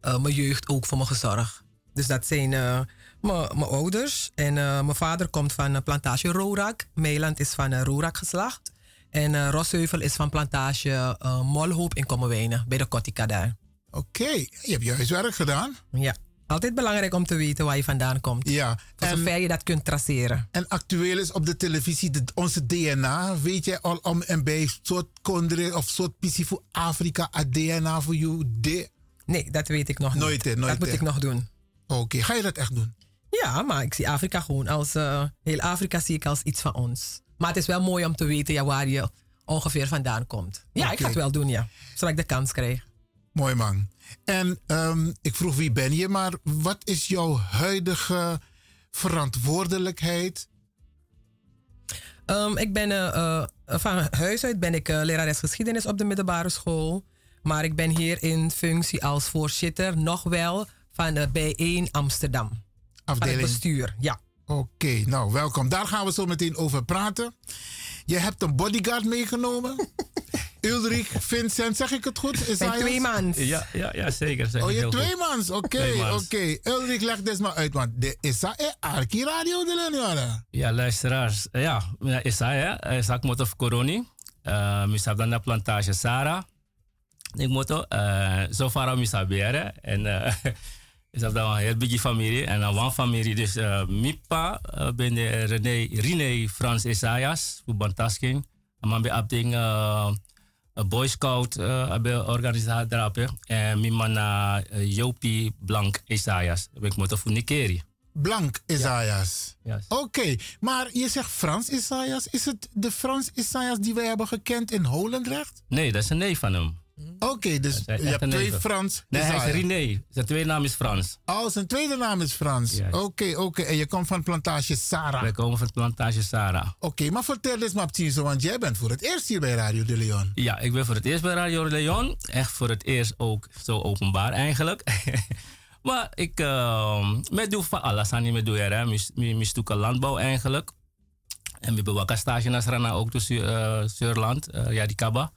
eh, mijn jeugd ook voor me gezorgd. Dus dat zijn eh, mijn ouders. En eh, mijn vader komt van plantage Rorak. Meiland is van Rorak geslacht. En eh Rosheuvel is van plantage eh, Molhoop in Kommerwijnen, bij de Kotika daar. Oké, je hebt je huiswerk gedaan. Ja, altijd belangrijk om te weten waar je vandaan komt. Ja. Voor zover je dat kunt traceren. En actueel is op de televisie de, onze DNA. Weet je al om en bij soort kondre of soort pissie voor Afrika, a DNA voor jou? De? Nee, dat weet ik nog nooit, niet. Nooit, dat moet ik nog doen. Oké, ga je dat echt doen? Ja, maar ik zie Afrika gewoon als... eh, heel Afrika zie ik als iets van ons. Maar het is wel mooi om te weten ja, waar je ongeveer vandaan komt. Ja, ik ga het wel doen, ja. Zodat ik de kans krijg. Mooi man. En ehm, ik vroeg wie ben je, maar wat is jouw huidige verantwoordelijkheid? Ehm, ik ben eh, eh, van huis uit ben ik eh, lerares geschiedenis op de middelbare school. Maar ik ben hier in functie als voorzitter nog wel van de B1 Amsterdam. Afdeling. Van het bestuur, ja. Oké, nou welkom. Daar gaan we zo meteen over praten. Je hebt een bodyguard meegenomen. Ulrich, Vincent, zeg ik het goed? Isaias? twee mans. Ja, ja, ja zeker. zeg Oh, ik je twee mans. Oké, oké. Ulrich, leg dit maar uit, want de Isa e Arki Radio de. Ja, luisteraars. Eh, Ja, ja Isaiah, eh, Isaac Moto Coroni. Uh, Misap dan de plantage Sarah. Ik moet uh, zo ver misaberen. En uh, is dat een heel biggie familie. En dan one familie. Dus uh, Mipa uh, ben de René, René Frans Isaias. Voor Bantasking. En dan ben ik uh, Boy Scout uh, ben organisatie daarop. En mijn man uh, Jopie Blank Isaias. Ben ik moet voor Nikeri. Blank Isaias. Ja. Oké, maar je zegt Frans Isaias. Is het de Frans Isaias die wij hebben gekend in Holendrecht? Nee, dat is een neef van hem. Oké, dus je hebt twee. Frans Nee, hij is René. Zijn tweede naam is Frans. Oh, zijn tweede naam is Frans. Oké, oké. En je komt van plantage Sarah. Wij komen van plantage Sarah. Oké, maar vertel eens maar precies, want jij bent voor het eerst hier bij Radio de Leon. Ja, ik ben voor het eerst bij Radio Leon. Echt voor het eerst ook zo openbaar eigenlijk. maar ik uh, met doe van alles aan die doe hè. Mijn stukken landbouw eigenlijk. En we bewaken stage naar ook dus uh, Zuurland, uh, ja die Kaba.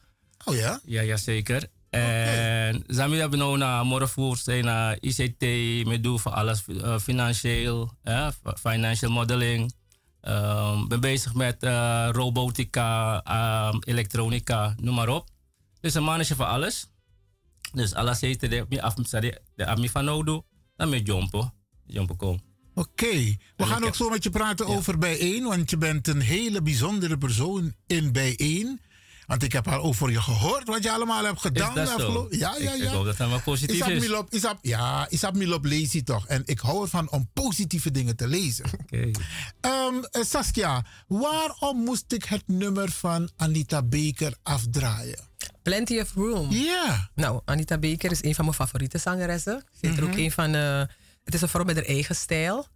Oh ja? Ja, ja zeker. En Zami hebben nou naar morgenvoer zijn naar ICT, met doe van alles uh, financieel, eh, financial modeling. Um, ben bezig met uh, robotica, um, elektronica, noem maar op. Dus een mannetje van alles. Dus alles heet de mi af de van nou doe, dan met jompo kom. Oké, we gaan ook zo met je praten over bijeen, want je bent een hele bijzondere persoon in bijeen. Want ik heb al over je gehoord wat je allemaal hebt gedaan. dat de zo? afgelopen- Ja, ja, Ik- ja. ik hoop dat dat wel positief is. Milop, ja, Isap Milop lees je toch. En ik hou ervan om positieve dingen te lezen. Oké. Ehm, eh, Saskia, waarom moest ik het nummer van Anita Baker afdraaien? Plenty of Room. Ja. Nou, Anita Baker is een van mijn favoriete zangeressen. Ik vind er ook Mhm. een van... eh, het is een vrouw met haar eigen stijl.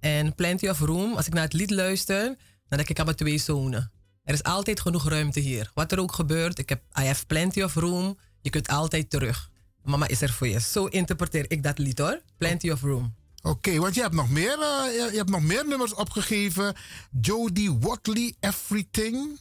En Plenty of Room, als ik naar het lied luister, dan denk ik aan mijn twee zonen. Er is altijd genoeg ruimte hier. Wat er ook gebeurt, ik heb I have plenty of room. Je kunt altijd terug. Mama is er voor je. Zo interpreteer ik dat lied hoor. Plenty of room. Oké, want je hebt, nog meer, eh, je, hebt nog meer nummers opgegeven. Jodie Watley, Everything.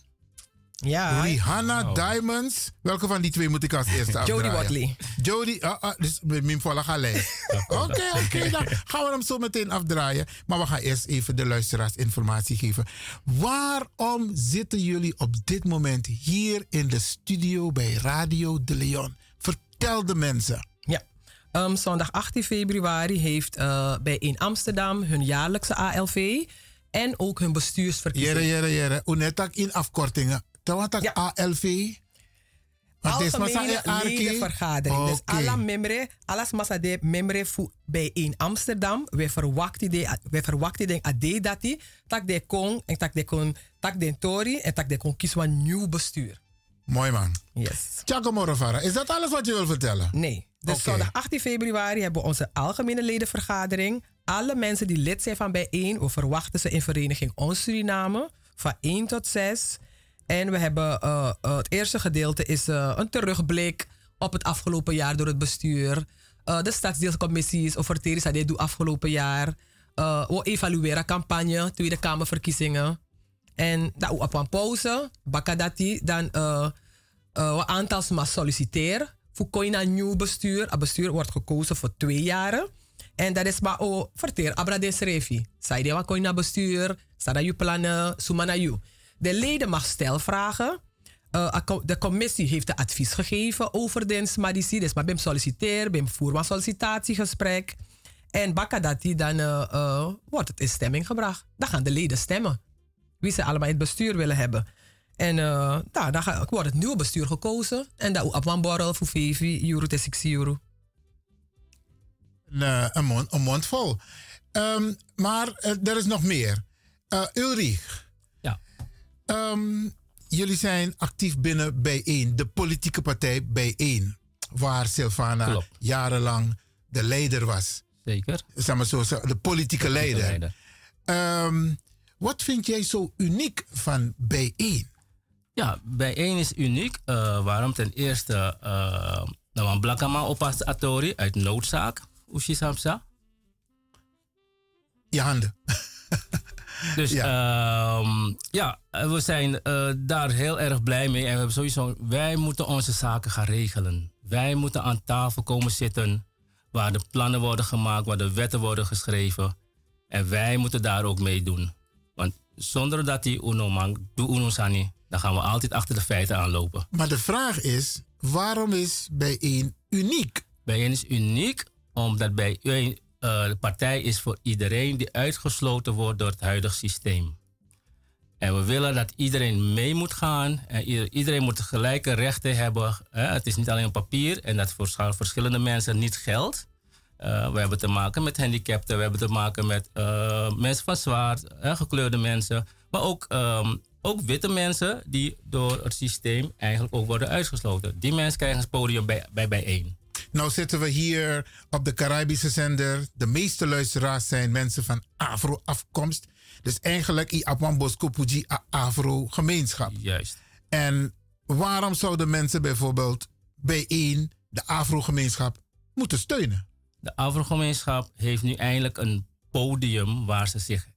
Ja. Rihanna, Wow. Diamonds. Welke van die twee moet ik als eerste afdraaien? Jodie Watley. Jodie, ah, ah, dus volle lijst. Oké, oké, dan gaan we hem zo meteen afdraaien. Maar we gaan eerst even de luisteraars informatie geven. Waarom zitten jullie op dit moment hier in de studio bij Radio de Leon? Vertel de mensen. Ja. Ehm, zondag 18 februari heeft eh, bij in Amsterdam hun jaarlijkse ALV en ook hun bestuursverkiezing. Jere, jere, jere. Unetak in afkortingen. Tawatak ALV. Dit is massa Algemene ledenvergadering. Dus alla membre, alles massa de membre fu bij in Amsterdam. We verwachten de, we verwachten de ade dati. Tak de kon en tak de kon, tak de tori en tak de kon kiezen een nieuw bestuur. Mooi man. Yes. Tjako Morovara, is dat alles wat je wil vertellen? Nee. Dus Oké. zondag 18 februari hebben we onze algemene ledenvergadering. Alle mensen die lid zijn van bijeen, we verwachten ze in vereniging Ons Suriname van 1 tot 6. En we hebben eh, eh, het eerste gedeelte is eh, een terugblik op het afgelopen jaar door het bestuur. De stadsdeelscommissies over dit doe afgelopen jaar. We evalueren campagne, Tweede Kamerverkiezingen. En dat op een pauze, bakadati, dan wat aantal maar solliciteer. Voor naar nieuw bestuur. Het bestuur wordt gekozen voor twee jaren. En dat is maar o verteer abra de srefi. Zij wat kooi naar bestuur, sada je plannen, suma na you. De leden mag stelvragen. Eh, a co- de commissie heeft de advies gegeven over de smadisi. Dus maar bim solliciteer, bim voer een sollicitatiegesprek. En bakadati dan eh, eh, wordt het in stemming gebracht. Dan gaan de leden stemmen wie ze allemaal in het bestuur willen hebben. En eh nou, dan wordt het nieuwe bestuur gekozen. En dat op een borrel voor 5 euro tot 6 euro. Een, eh, mond, een vol. Ehm, maar eh, er is nog meer. Eh Ulrich. Ehm, jullie zijn actief binnen Bijeen, de politieke partij Bijeen. Waar Silvana Klopt. jarenlang de leider was. Zeker. Zeg maar zo, de politieke leider. leider. Ehm, wat vind jij zo uniek van Bijeen? Ja, bijeen is uniek. Eh, waarom? Ten eerste, uh, nou, een blakama oppas atori uit noodzaak. Ushi samsa. Je handen. Dus ja, ja we zijn eh, daar heel erg blij mee. En we hebben sowieso, wij moeten onze zaken gaan regelen. Wij moeten aan tafel komen zitten waar de plannen worden gemaakt, waar de wetten worden geschreven. En wij moeten daar ook mee doen. Want zonder dat die uno man, doe uno sani, dan gaan we altijd achter de feiten aanlopen. Maar de vraag is, waarom is Bijeen uniek? Bijeen is uniek omdat bijeen uh, de partij is voor iedereen die uitgesloten wordt door het huidige systeem. En we willen dat iedereen mee moet gaan. En iedereen moet gelijke rechten hebben. Het is niet alleen op papier en dat voor verschillende mensen niet geldt. Uh, we hebben te maken met handicapten, we hebben te maken met mensen van zwaard, gekleurde mensen. Maar ook, um, ook witte mensen die door het systeem eigenlijk ook worden uitgesloten. Die mensen krijgen een podium bij, bij bijeen. Nou zitten we hier op de Caribische zender. De meeste luisteraars zijn mensen van Afro-afkomst. Dus eigenlijk i Apwan Bosco Puji Afro-gemeenschap. Juist. En waarom zouden mensen bijvoorbeeld bijeen de Afro-gemeenschap moeten steunen? De Afro-gemeenschap heeft nu eindelijk een podium waar ze zich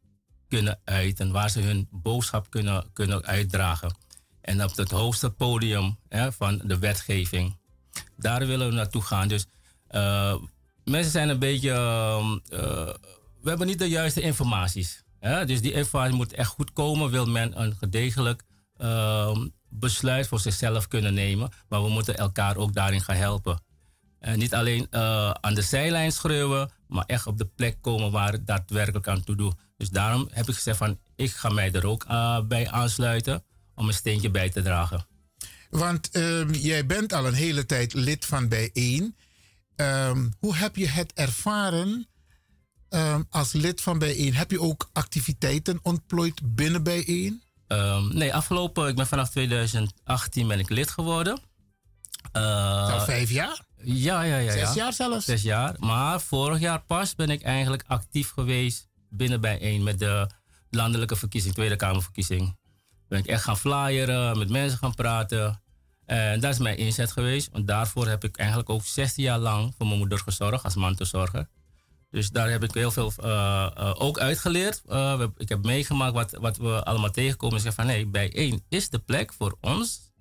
kunnen uiten, waar ze hun boodschap kunnen, kunnen uitdragen. En op het hoogste podium hè, van de wetgeving. Daar willen we naartoe gaan. Dus uh, mensen zijn een beetje. Uh, we hebben niet de juiste informaties. Hè? Dus die informatie moet echt goed komen. Wil men een gedegelijk uh, besluit voor zichzelf kunnen nemen. Maar we moeten elkaar ook daarin gaan helpen. En niet alleen aan de zijlijn schreeuwen, maar echt op de plek komen waar het daadwerkelijk aan toe doet. Dus daarom heb ik gezegd van, ik ga mij er ook eh, bij aansluiten om een steentje bij te dragen. Want ehm, jij bent al een hele tijd lid van Bijeen. Ehm, hoe heb je het ervaren ehm, als lid van Bijeen? Heb je ook activiteiten ontplooid binnen Bijeen? Ehm, nee, afgelopen, ik ben vanaf 2018 ben ik lid geworden. Al vijf jaar? Ja, ja, ja. Zes ja. jaar zelfs? Zes jaar. Maar vorig jaar pas ben ik eigenlijk actief geweest binnen bijeen met de landelijke verkiezing, Tweede Kamerverkiezing. Ben ik echt gaan flyeren, met mensen gaan praten. En dat is mijn inzet geweest. Want daarvoor heb ik eigenlijk ook 16 jaar lang voor mijn moeder gezorgd als mantelzorger. Dus daar heb ik heel veel eh, eh, ook uitgeleerd. Eh, ik heb meegemaakt wat, wat we allemaal tegenkomen. Ik zeg van nee, bijeen is de plek voor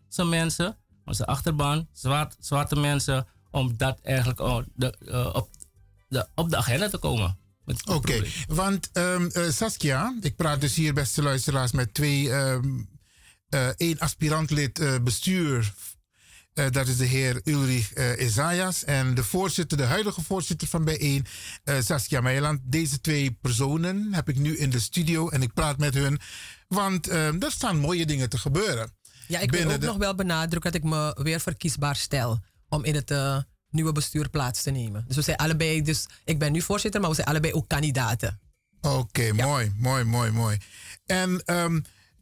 zijn mensen, onze achterban, zwart, zwarte mensen, om dat eigenlijk oh, op, de, op de agenda te komen. Oké, want ehm, eh, Saskia, ik praat dus hier, beste luisteraars, met twee, ehm, eh, één aspirantlid eh, bestuur. Eh, dat is de heer Ulrich eh Isaias en de voorzitter, de huidige voorzitter van Bijeen, eh, Saskia Meiland. Deze twee personen heb ik nu in de studio en ik praat met hun, want ehm, er staan mooie dingen te gebeuren. Ja, ik wil ook de- nog wel benadrukken dat ik me weer verkiesbaar stel om in het eh, nieuwe bestuur plaats te nemen. Dus we zijn allebei, dus ik ben nu voorzitter, maar we zijn allebei ook kandidaten. Oké, mooi, mooi, mooi, mooi. En ehm,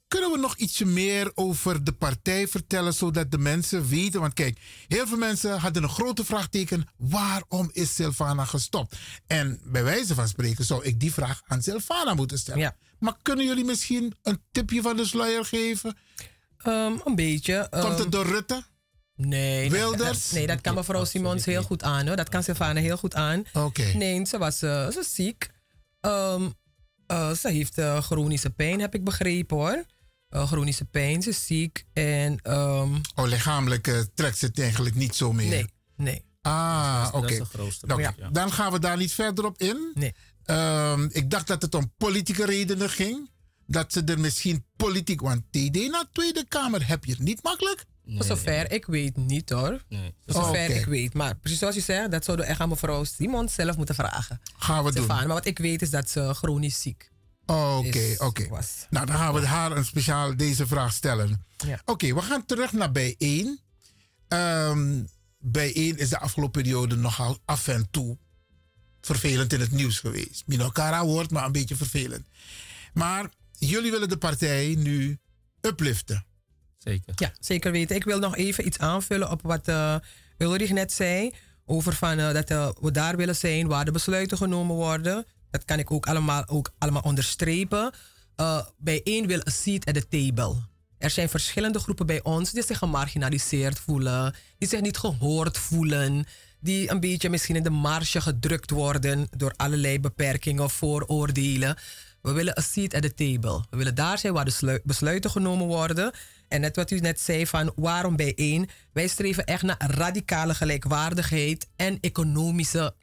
kunnen we nog ietsje meer over de partij vertellen, zodat de mensen weten? Want kijk, heel veel mensen hadden een grote vraagteken: waarom is Silvana gestopt? En bij wijze van spreken zou ik die vraag aan Silvana moeten stellen. Maar kunnen jullie misschien een tipje van de sluier geven? Ehm, een beetje. Komt ehm, het door Rutte? Nee. Wilders? dat- nee, dat kan mevrouw Simons heel goed aan. Hoor. Dat kan Sylvana heel goed aan. Oké. Nee, ze was eh, ze is ziek. Ehm, eh, ze heeft eh, chronische pijn, heb ik begrepen hoor. Eh, chronische pijn, ze is ziek. En, ehm, Oh, lichamelijk trekt ze het eigenlijk niet zo meer. Nee, nee. Ah, Dat is- dat oké. is de grootste Nou, ja. Dan gaan we daar niet verder op in. Nee. Ehm, ik dacht dat het om politieke redenen ging. Dat ze er misschien politiek... Want TD naar Tweede Kamer heb je het niet makkelijk. voor zover ik weet niet hoor. Nee. Voor zover Oh, ik weet. Maar precies zoals je zegt, dat zouden we echt aan mevrouw Simons zelf moeten vragen. Gaan we doen. Maar wat ik weet is dat ze chronisch ziek Oké, is, oké. Nou, dan gaan we haar een speciaal deze vraag stellen. Ja. Oké, we gaan terug naar bijeen. Ehm bijeen is de afgelopen periode nogal af en toe vervelend in het nieuws geweest. Minokara woord, maar een beetje vervelend. Maar jullie willen de partij nu upliften. Zeker. Ja, zeker weten. Ik wil nog even iets aanvullen op wat eh Ulrich net zei. Over van, eh, dat eh, we daar willen zijn waar de besluiten genomen worden. Dat kan ik ook allemaal, ook allemaal onderstrepen. Eh bij één wil een seat at the table. Er zijn verschillende groepen bij ons die zich gemarginaliseerd voelen. Die zich niet gehoord voelen. Die een beetje misschien in de marge gedrukt worden door allerlei beperkingen of vooroordelen. We willen een seat at the table. We willen daar zijn waar de slu- besluiten genomen worden. En net wat u net zei van waarom bijeen. Wij streven echt naar radicale gelijkwaardigheid en economische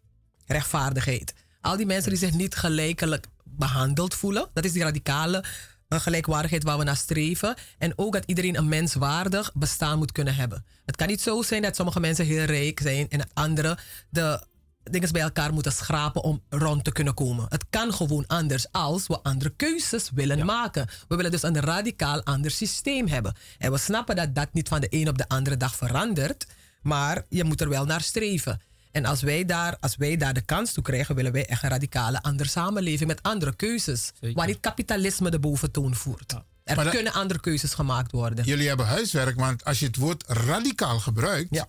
rechtvaardigheid. Al die mensen die zich niet gelijkelijk behandeld voelen. Dat is die radicale eh, gelijkwaardigheid waar we naar streven. En ook dat iedereen een menswaardig bestaan moet kunnen hebben. Het kan niet zo zijn dat sommige mensen heel rijk zijn en anderen de dingen bij elkaar moeten schrapen om rond te kunnen komen. Het kan gewoon anders als we andere keuzes willen maken. We willen dus een radicaal ander systeem hebben. En we snappen dat dat niet van de een op de andere dag verandert, maar je moet er wel naar streven. En als wij daar, als wij daar de kans toe krijgen, willen wij echt een radicale andere samenleving met andere keuzes. Waar niet kapitalisme de boventoon voert. Er Maar dat- kunnen andere keuzes gemaakt worden. Jullie hebben huiswerk, want als je het woord radicaal gebruidt... de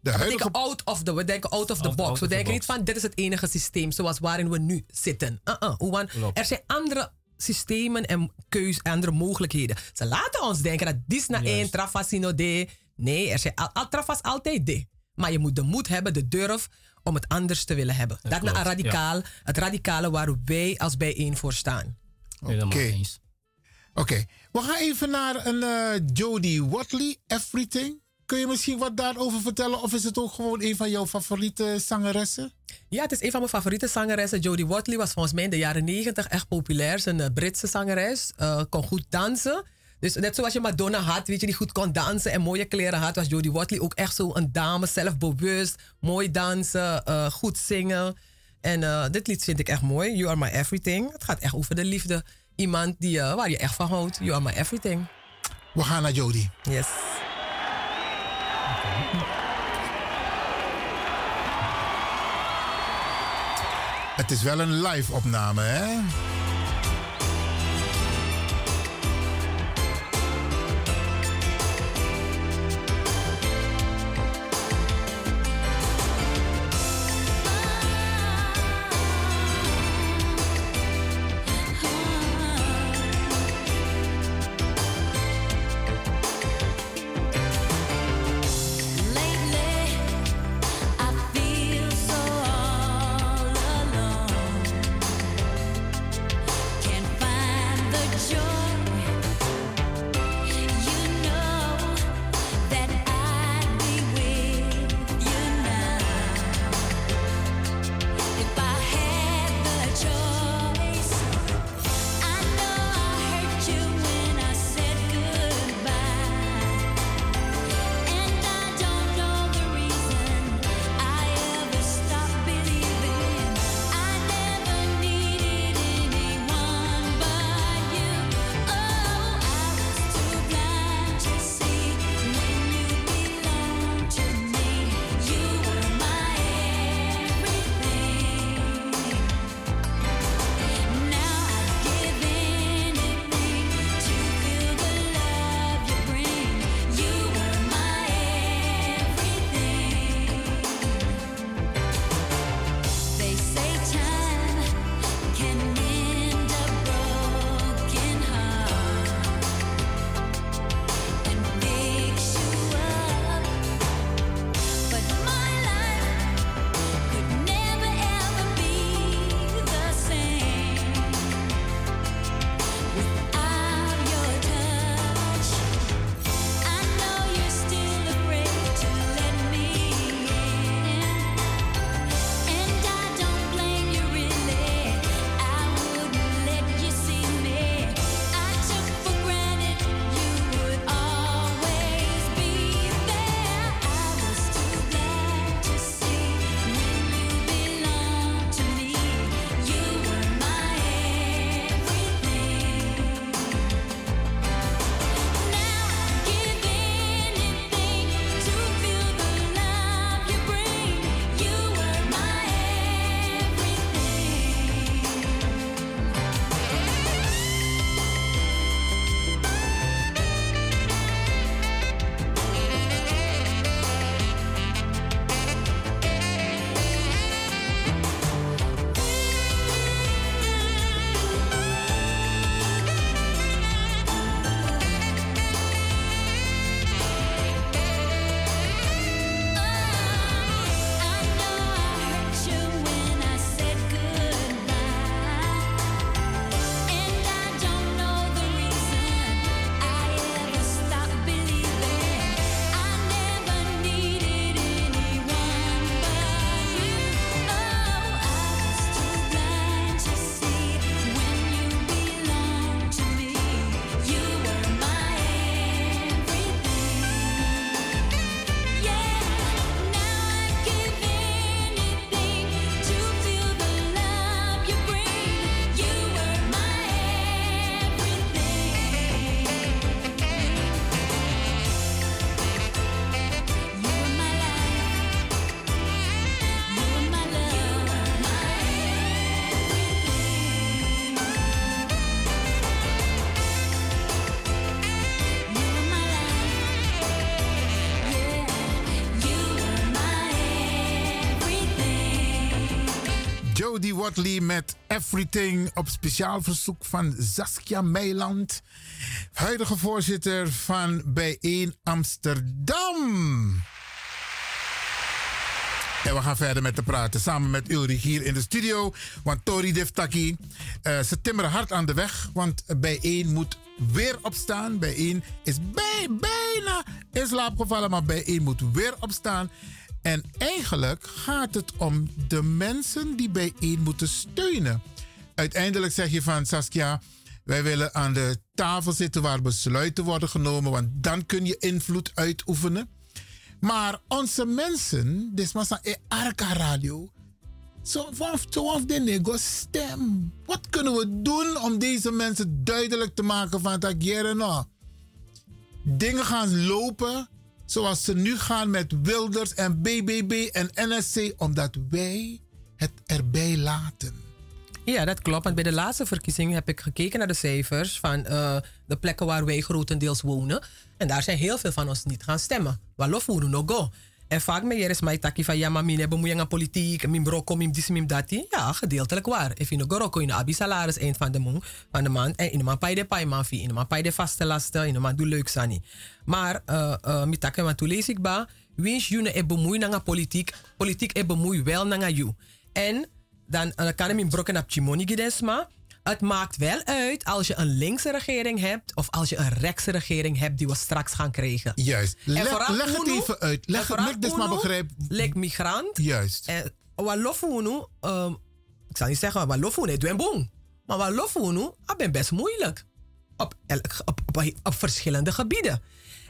we denken out of the, we denken out of the Out- box. out we of the denken box. niet van dit is het enige systeem zoals waarin we nu zitten. Uh-uh. Hoe want er zijn andere systemen en keus, andere mogelijkheden. Ze laten ons denken dat dit na één trafasino de. Nee, er zijn al, al trafas altijd de. Maar je moet de moed hebben, de durf om het anders te willen hebben. Dat, klopt, naar radicaal, het radicale waar wij als bijeen voor staan. Oké. Oké, we gaan even naar een eh Jodie Watley, Everything. Kun je misschien wat daarover vertellen? Of is het ook gewoon een van jouw favoriete zangeressen? Ja, het is een van mijn favoriete zangeressen. Jodie Watley was volgens mij in de jaren negentig echt populair. Ze is een eh, Britse zangeres. eh, kon goed dansen. Dus net zoals je Madonna had, weet je, die goed kon dansen en mooie kleren had, was Jodie Watley ook echt zo een dame, zelfbewust, mooi dansen, goed zingen. En dit lied vind ik echt mooi. You are my everything. Het gaat echt over de liefde. Iemand die, eh, waar je echt van houdt. You are my everything. We gaan naar Jody. Yes. Het is wel een live opname, hè? Jody Watley met Everything op speciaal verzoek van Saskia Meiland, huidige voorzitter van Bijeen Amsterdam. En we gaan verder met te praten samen met Ulrich hier in de studio. Want Tori Diftaki, eh ze timmeren hard aan de weg. Want bijeen moet weer opstaan. Bijeen is bij, bijna in slaap gevallen, maar bijeen moet weer opstaan. En eigenlijk gaat het om de mensen die bijeen moeten steunen. Uiteindelijk zeg je van Saskia, wij willen aan de tafel zitten waar besluiten worden genomen, want dan kun je invloed uitoefenen. Maar onze mensen, dit was een Arca Radio, Zo zo de nego stem. Wat kunnen we doen om deze mensen duidelijk te maken van dat nou? Dingen gaan lopen zoals ze nu gaan met Wilders en BBB en NSC, omdat wij het erbij laten. Ja, dat klopt. Want bij de laatste verkiezing heb ik gekeken naar de cijfers van eh, de plekken waar wij grotendeels wonen. En daar zijn heel veel van ons niet gaan stemmen. Walof no go. En vaak met is mij taki van ja, maar mine bemoeien aan politiek, min broko, min dis, min dati. Ja, gedeeltelijk waar. If je no go in abi salaris eind van de, maand, van de maand. En in maand pay de pay man in de maand pay de vaste lasten, in maand doe leuk sani. Maar, uh, uh, mi takke, want toen lees ik ba, wins je e bemoeien aan politiek, politiek e bemoei wel aan you. En dan uh, kan ik min brokken op chimoni gidesma. Het maakt wel uit als je een linkse regering hebt of als je een rechtse regering hebt die we straks gaan krijgen. Juist. En Leg, leg het even uit. Leg het leg dus maar begrijp. Lijkt migrant. Juist. En wat lofuno, um, ik zal niet zeggen doe een boom. Maar wat lofuno, dat ben best moeilijk. Op, elk, op, op, op verschillende gebieden.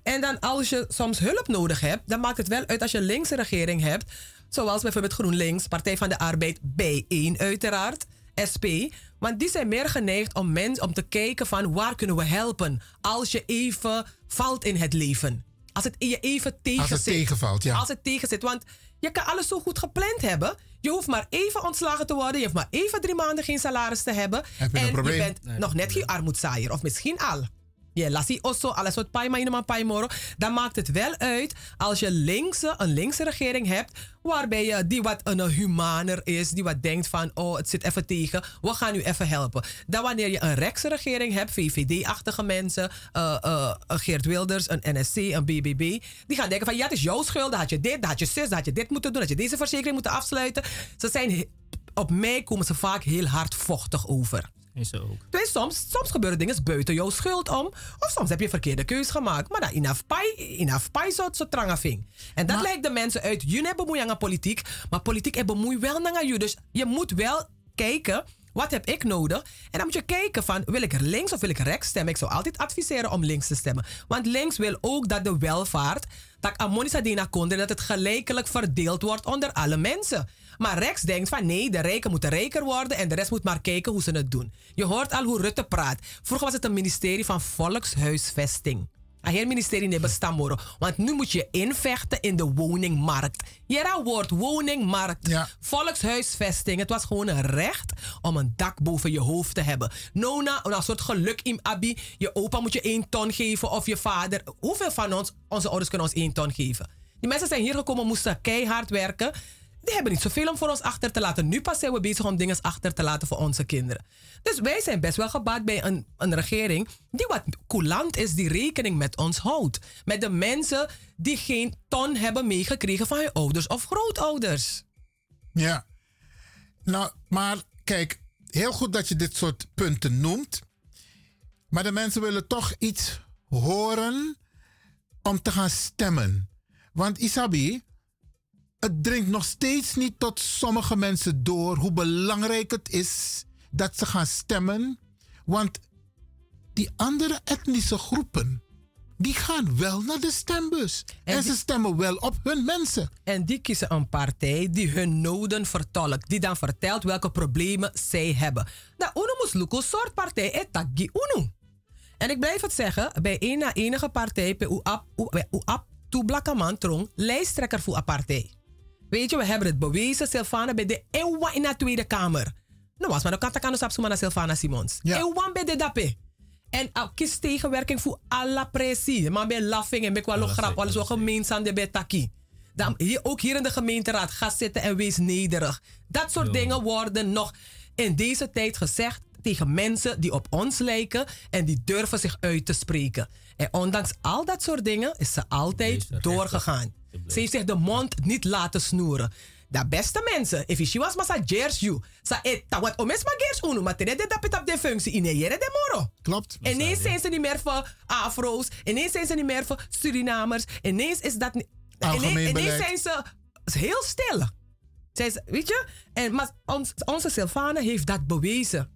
En dan als je soms hulp nodig hebt, dan maakt het wel uit als je een linkse regering hebt. Zoals bijvoorbeeld GroenLinks, Partij van de Arbeid, B1 uiteraard, SP. Want die zijn meer geneigd om, mens, om te kijken van waar kunnen we helpen als je even valt in het leven. Als het je even tegen Als het zit. tegenvalt, ja. Als het tegen zit. Want je kan alles zo goed gepland hebben. Je hoeft maar even ontslagen te worden. Je hoeft maar even drie maanden geen salaris te hebben. Heb je een en probleem? je bent nog net geen armoedzaaier. Of misschien al. Je lassie osso, alles wat pai maar in een pai moro. Dan maakt het wel uit als je linkse, een linkse regering hebt. Waarbij je die wat een humaner is. Die wat denkt van, oh het zit even tegen. We gaan u even helpen. Dan wanneer je een rechtse regering hebt. VVD-achtige mensen. een Geert Wilders, een NSC, een BBB. Die gaan denken van, ja het is jouw schuld. Dan had je dit, dan had je zus, dan had je dit moeten doen. Had je deze verzekering moeten afsluiten. Ze zijn, op mij komen ze vaak heel hardvochtig over. En zo ook. Dus soms, soms gebeuren dingen buiten jouw schuld om. Of soms heb je een verkeerde keus gemaakt. Maar dat inaf pai, inaf pai zo, zo trangafing. En dat lijkt de mensen uit. Jullie hebben aan politiek. Maar politiek hebben wel naar jou. Dus je moet wel kijken. Wat heb ik nodig? En dan moet je kijken van, wil ik er links of wil ik rechts stemmen? Ik zou altijd adviseren om links te stemmen. Want links wil ook dat de welvaart, dat Amonisa Dina Konde, dat het gelijkelijk verdeeld wordt onder alle mensen. Maar rechts denkt van, nee, de rijken moeten rijker worden en de rest moet maar kijken hoe ze het doen. Je hoort al hoe Rutte praat. Vroeger was het een ministerie van Volkshuisvesting. Een heel ministerie nee worden. Want nu moet je invechten in de woningmarkt. Ja, woord woningmarkt. Volkshuisvesting. Het was gewoon een recht om een dak boven je hoofd te hebben. Nona, een soort geluk in Abi. Je opa moet je één ton geven of je vader. Hoeveel van ons, onze ouders kunnen ons één ton geven? Die mensen zijn hier gekomen, moesten keihard werken. Die hebben niet zoveel om voor ons achter te laten. Nu pas zijn we bezig om dingen achter te laten voor onze kinderen. Dus wij zijn best wel gebaat bij een, een regering die wat coulant is, die rekening met ons houdt. Met de mensen die geen ton hebben meegekregen van hun ouders of grootouders. Ja. Nou, maar kijk, heel goed dat je dit soort punten noemt. Maar de mensen willen toch iets horen om te gaan stemmen. Want Isabi, het dringt nog steeds niet tot sommige mensen door hoe belangrijk het is dat ze gaan stemmen. Want die andere etnische groepen, die gaan wel naar de stembus. En, ze stemmen wel op hun mensen. En die kiezen een partij die hun noden vertolkt. Die dan vertelt welke problemen zij hebben. Nou, Uno moest lukken soort partij etagi Uno. En ik blijf het zeggen, bij een na enige partij, bij UAP, bij UAP, Toeblakaman Trong, lijsttrekker voor een partij. Weet je, we hebben het bewezen, Silvana, bij de Ewa in de Tweede Kamer. Nou, was maar dan kan ik naar Silvana Simons. Ewa bij de dape. En uh, kies tegenwerking voor alle pressie. Maar bij laughing en bij kwalo grap, alles zo gemeenzaam de betaki. Dan, hier, ook hier in de gemeenteraad, ga zitten en wees nederig. Dat soort dingen worden nog in deze tijd gezegd tegen mensen die op ons lijken en die durven zich uit te spreken. En ondanks al dat soort dingen is ze altijd doorgegaan. Ze heeft zich de mond niet laten snoeren. De beste mensen, if je was maar sa gers you, sa eta wat omes ma gers unu, maar tere de dapet op de functie in jere de moro. Klopt. Ineens zijn ze niet meer voor Afro's, ineens zijn ze niet meer voor Surinamers, ineens is dat. Algemeen Ineens, zijn ze heel stil. Zijn ze, weet je? En, maar ons, onze Sylvana heeft dat bewezen.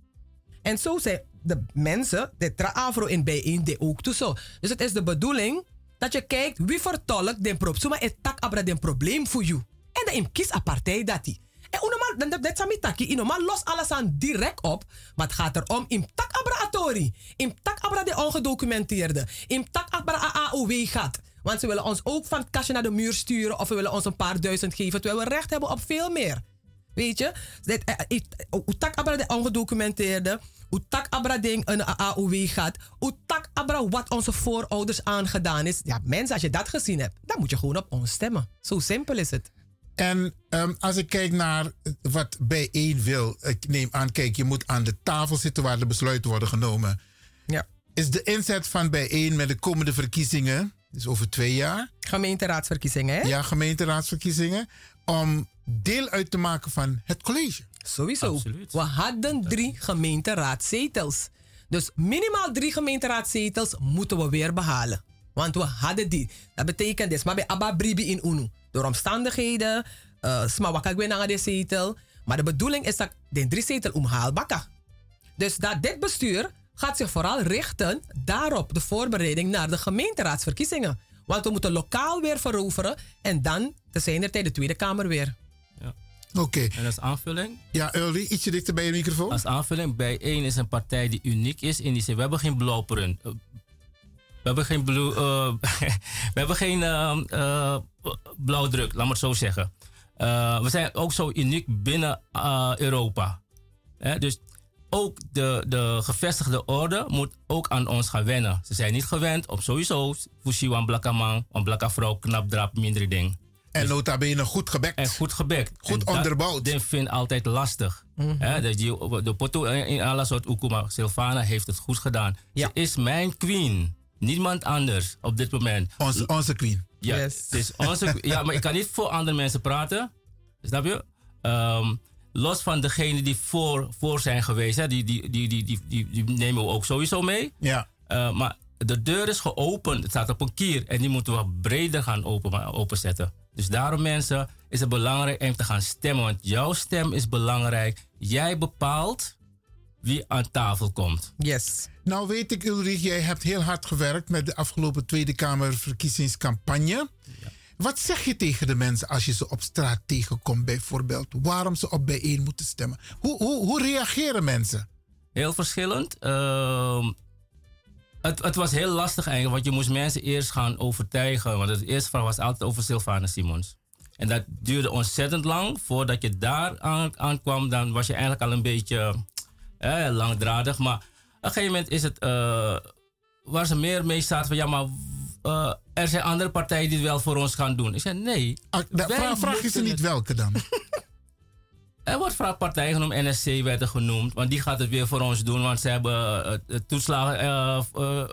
En zo zijn de mensen, de tra Afro in bijeen, de ook toe zo. Dus het is de bedoeling dat je kijkt wie vertolkt den probleem. Maar het tak abra den probleem voor jou. En dan kies een partij dat die. En unemaal dan dat sami taki ino maar los alles aan direct op. Maar het gaat erom im tak abra atori. Im tak abra de ongedocumenteerde. Im tak abra AOW gaat. Want ze willen ons ook van het kastje naar de muur sturen of ze willen ons een paar duizend geven terwijl we recht hebben op veel meer. Weet je? Dit, eh, eh, Hoe tak abra de ongedocumenteerde. Hoe tak abra ding een AOW gaat. Hoe tak abra wat onze voorouders aangedaan is. Ja, mensen, als je dat gezien hebt, dan moet je gewoon op ons stemmen. Zo simpel is het. En ehm, als ik kijk naar wat bijeen wil, ik neem aan, kijk, je moet aan de tafel zitten waar de besluiten worden genomen. Ja. Is de inzet van bijeen met de komende verkiezingen, dus over twee jaar? Gemeenteraadverkiezingen, hè? Ja, gemeenteraadsverkiezingen. Om deel uit te maken van het college. Sowieso. We hadden drie gemeenteraadzetels. Dus minimaal drie gemeenteraadzetels moeten we weer behalen. Want we hadden die. Dat betekent dus, maar bij Abba Bribi in Unu. Door omstandigheden, uh, sma wakak naar de zetel. Maar de bedoeling is dat de drie zetel omhaalbakken. Dus dat dit bestuur gaat zich vooral richten daarop, de voorbereiding naar de gemeenteraadsverkiezingen. Want we moeten lokaal weer veroveren en dan, te zijn er tijd de Tweede Kamer weer. Oké. En als aanvulling? Ja, Ulri, ietsje dichter bij je microfoon. Als aanvulling, bij één is een partij die uniek is in die zin. We hebben geen blauwprint. Uh, we hebben geen, blue, uh, we hebben geen uh, uh, blauwdruk, laat maar het zo zeggen. Uh, we zijn ook zo uniek binnen Europa. Dus ook de, de gevestigde orde moet ook aan ons gaan wennen. Ze zijn niet gewend om sowieso Fushi een blakke man, een blakke vrouw, knap drap, minder ding. En nota bene goed gebekt. En goed gebekt. Goed en onderbouwd. Dat vind altijd lastig. Mm -hmm. Dat je, de poto in alle soort Ukuma. Silvana heeft het goed gedaan. Ja. Ze is mijn queen. Niemand anders op dit moment. Onze, onze queen. Ja, yes. het is onze, ja, maar ik kan niet voor andere mensen praten. Snap je? Um, los van degene die voor, voor zijn geweest, hè, die, die, die, die, die, die, die nemen we ook sowieso mee. Ja. Uh, maar de deur is geopend. Het staat op een kier. En die moeten we breder gaan open, openzetten. Dus daarom mensen is het belangrijk om te gaan stemmen. Want jouw stem is belangrijk. Jij bepaalt wie aan tafel komt. Yes. Nou weet ik Ulrich, jij hebt heel hard gewerkt met de afgelopen Tweede Kamer verkiezingscampagne. Ja. Wat zeg je tegen de mensen als je ze op straat tegenkomt bijvoorbeeld? Waarom ze op bijeen moeten stemmen? Hoe, hoe, hoe reageren mensen? Heel verschillend. Uh, het, het, was heel lastig eigenlijk, want je moest mensen eerst gaan overtuigen. Want het eerste vraag was altijd over Sylvana Simons. En dat duurde ontzettend lang. Voordat je daar aan, aankwam, dan was je eigenlijk al een beetje eh, langdradig. Maar op een gegeven moment is het, uh, waar ze meer mee staat van ja, maar uh, er zijn andere partijen die het wel voor ons gaan doen. Ik zei nee. Ah, vraag, vraag je ze niet welke dan? Er wordt vaak partij genoemd, NSC werd er genoemd, want die gaat het weer voor ons doen, want ze hebben uh, toeslagen, uh, uh,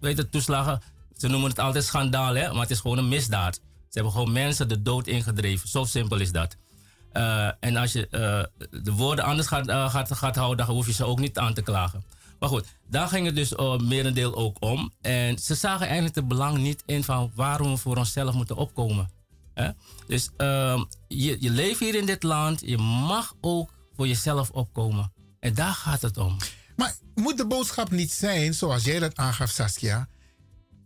weet het, toeslagen, ze noemen het altijd schandaal, hè, maar het is gewoon een misdaad. Ze hebben gewoon mensen de dood ingedreven, zo simpel is dat. en als je de woorden anders gaat, gaat, gaat houden, dan hoef je ze ook niet aan te klagen. Maar goed, daar ging het dus uh, merendeel ook om. En ze zagen eigenlijk het belang niet in van waarom we voor onszelf moeten opkomen. Hè? Dus uh, je, je leeft hier in dit land, je mag ook voor jezelf opkomen. En daar gaat het om. Maar moet de boodschap niet zijn, zoals jij dat aangaf, Saskia?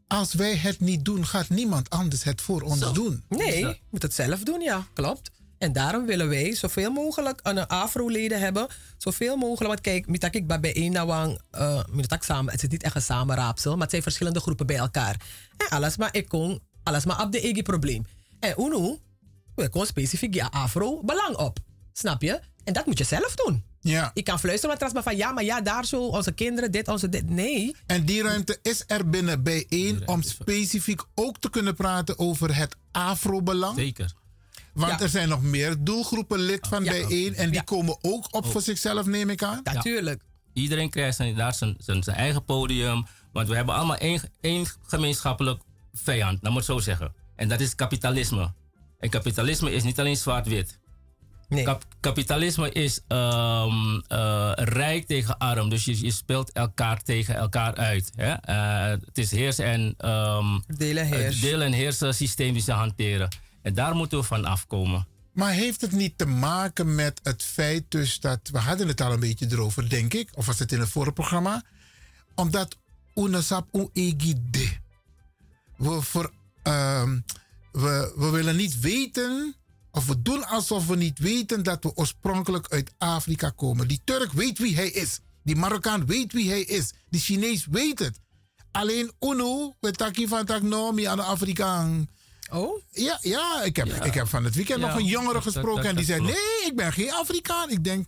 Als wij het niet doen, gaat niemand anders het voor ons Zo. doen. Nee, je moet het zelf doen, ja, klopt. En daarom willen wij zoveel mogelijk een afro-leden hebben. Zoveel mogelijk. Want kijk, met ik bij één nawang, uh, met samen, het is niet echt een samenraapsel, maar het zijn verschillende groepen bij elkaar. En alles maar ik kon, alles maar op de eigen probleem. En UNO, we kon specifiek je afro belang op. Snap je? En dat moet je zelf doen. Ja. Ik kan fluisteren met maar van ja, maar ja, daar zo, onze kinderen, dit, onze dit. Nee. En die ruimte is er binnen bijeen om specifiek ook te kunnen praten over het afro-belang. Zeker. Want Ja. er zijn nog meer doelgroepen lid van Ja. bijeen en die Ja. komen ook op voor zichzelf, neem ik aan. Natuurlijk. Iedereen krijgt zijn, daar zijn, zijn, zijn eigen podium. Want we hebben allemaal één, één gemeenschappelijk vijand, laat maar het zo zeggen. En dat is kapitalisme. En kapitalisme is niet alleen zwart-wit. Kap- kapitalisme is ehm, eh, rijk tegen arm. Dus je, je speelt elkaar tegen elkaar uit. Hè? Eh, het is heersen en... ehm, Delen heers. het deel- en heersen systeem die ze hanteren. En daar moeten we van afkomen. Maar heeft het niet te maken met het feit dus dat... We hadden het al een beetje erover, denk ik. Of was het in het vorige programma? Omdat UNESAP UEGID. We, voor, ehm, we, we willen niet weten Of we doen alsof we niet weten dat we oorspronkelijk uit Afrika komen. Die Turk weet wie hij is. Die Marokkaan weet wie hij is. Die Chinees weet het. Alleen Uno, we taki van tak aan de Afrikaan. Oh? Ja, ja, ik, heb, ik heb van het weekend Ja, nog een jongere dat- gesproken dat- en die zei. Nee, ik ben geen Afrikaan. Ik denk,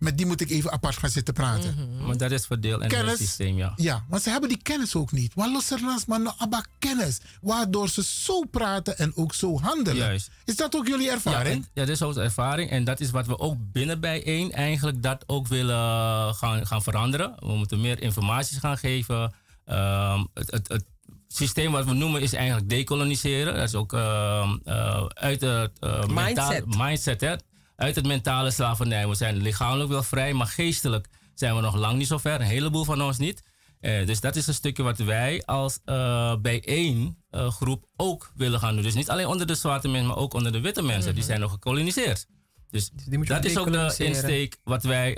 met die moet ik even apart gaan zitten praten. Maar dat is verdeel in het systeem, ja. Ja, maar ze hebben die kennis ook niet. Wat los er naast maar nog abba kennis. Waardoor ze zo praten en ook zo handelen. Juist. Is dat ook jullie Ja, ervaring? en- ja, dat is onze ervaring. En dat is wat we ook binnen bijeen eigenlijk dat ook willen gaan, gaan veranderen. We moeten meer informatie gaan geven. Ehm, het, het, het systeem wat we noemen is eigenlijk decoloniseren. Dat is ook ehm, eh, uit het eh, mentaal- Mindset. mindset. Hè? Uit het mentale slavernij. We zijn lichamelijk wel vrij, maar geestelijk zijn we nog lang niet zo ver. Een heleboel van ons niet. Eh, dus dat is een stukje wat wij als eh bijeen eh, groep ook willen gaan doen. Dus niet alleen onder de zwarte mensen, maar ook onder de witte mensen. Die zijn nog gekoloniseerd. Dus, je dat is ook de insteek wat wij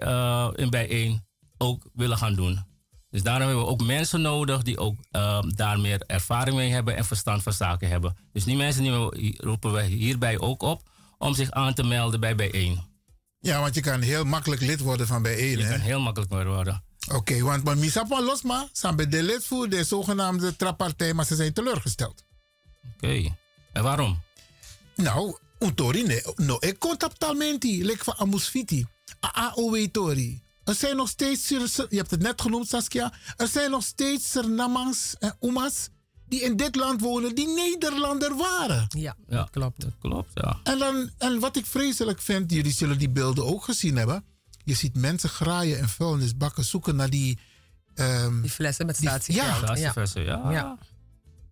in bijeen ook willen gaan doen. Dus daarom hebben we ook mensen nodig die ook daar meer ervaring mee hebben en verstand van zaken hebben. Dus die mensen die roepen we hierbij ook op om zich aan te melden bij bijeen. Ja, want je kan heel makkelijk lid worden van bijeen. Je hè? kan heel makkelijk worden. Oké, want maar Misapa Losma zijn bij de lid voor de zogenaamde trappartij, maar ze zijn teleurgesteld. Oké. En waarom? Nou, Untori, nee, no, ik contactalmenti, lek van Amusfiti, AAOW Tori. Er zijn nog steeds, je hebt het net genoemd Saskia, er zijn nog steeds Surinamers en Oemas die in dit land wonen, die Nederlander waren. Ja, dat klopt. Dat klopt, ja. En, dan, en wat ik vreselijk vind, jullie zullen die beelden ook gezien hebben. Je ziet mensen graaien en vuilnisbakken zoeken naar die... ehm, Die flessen met statiegeld. Ja, Statieflessen, ja. Ja.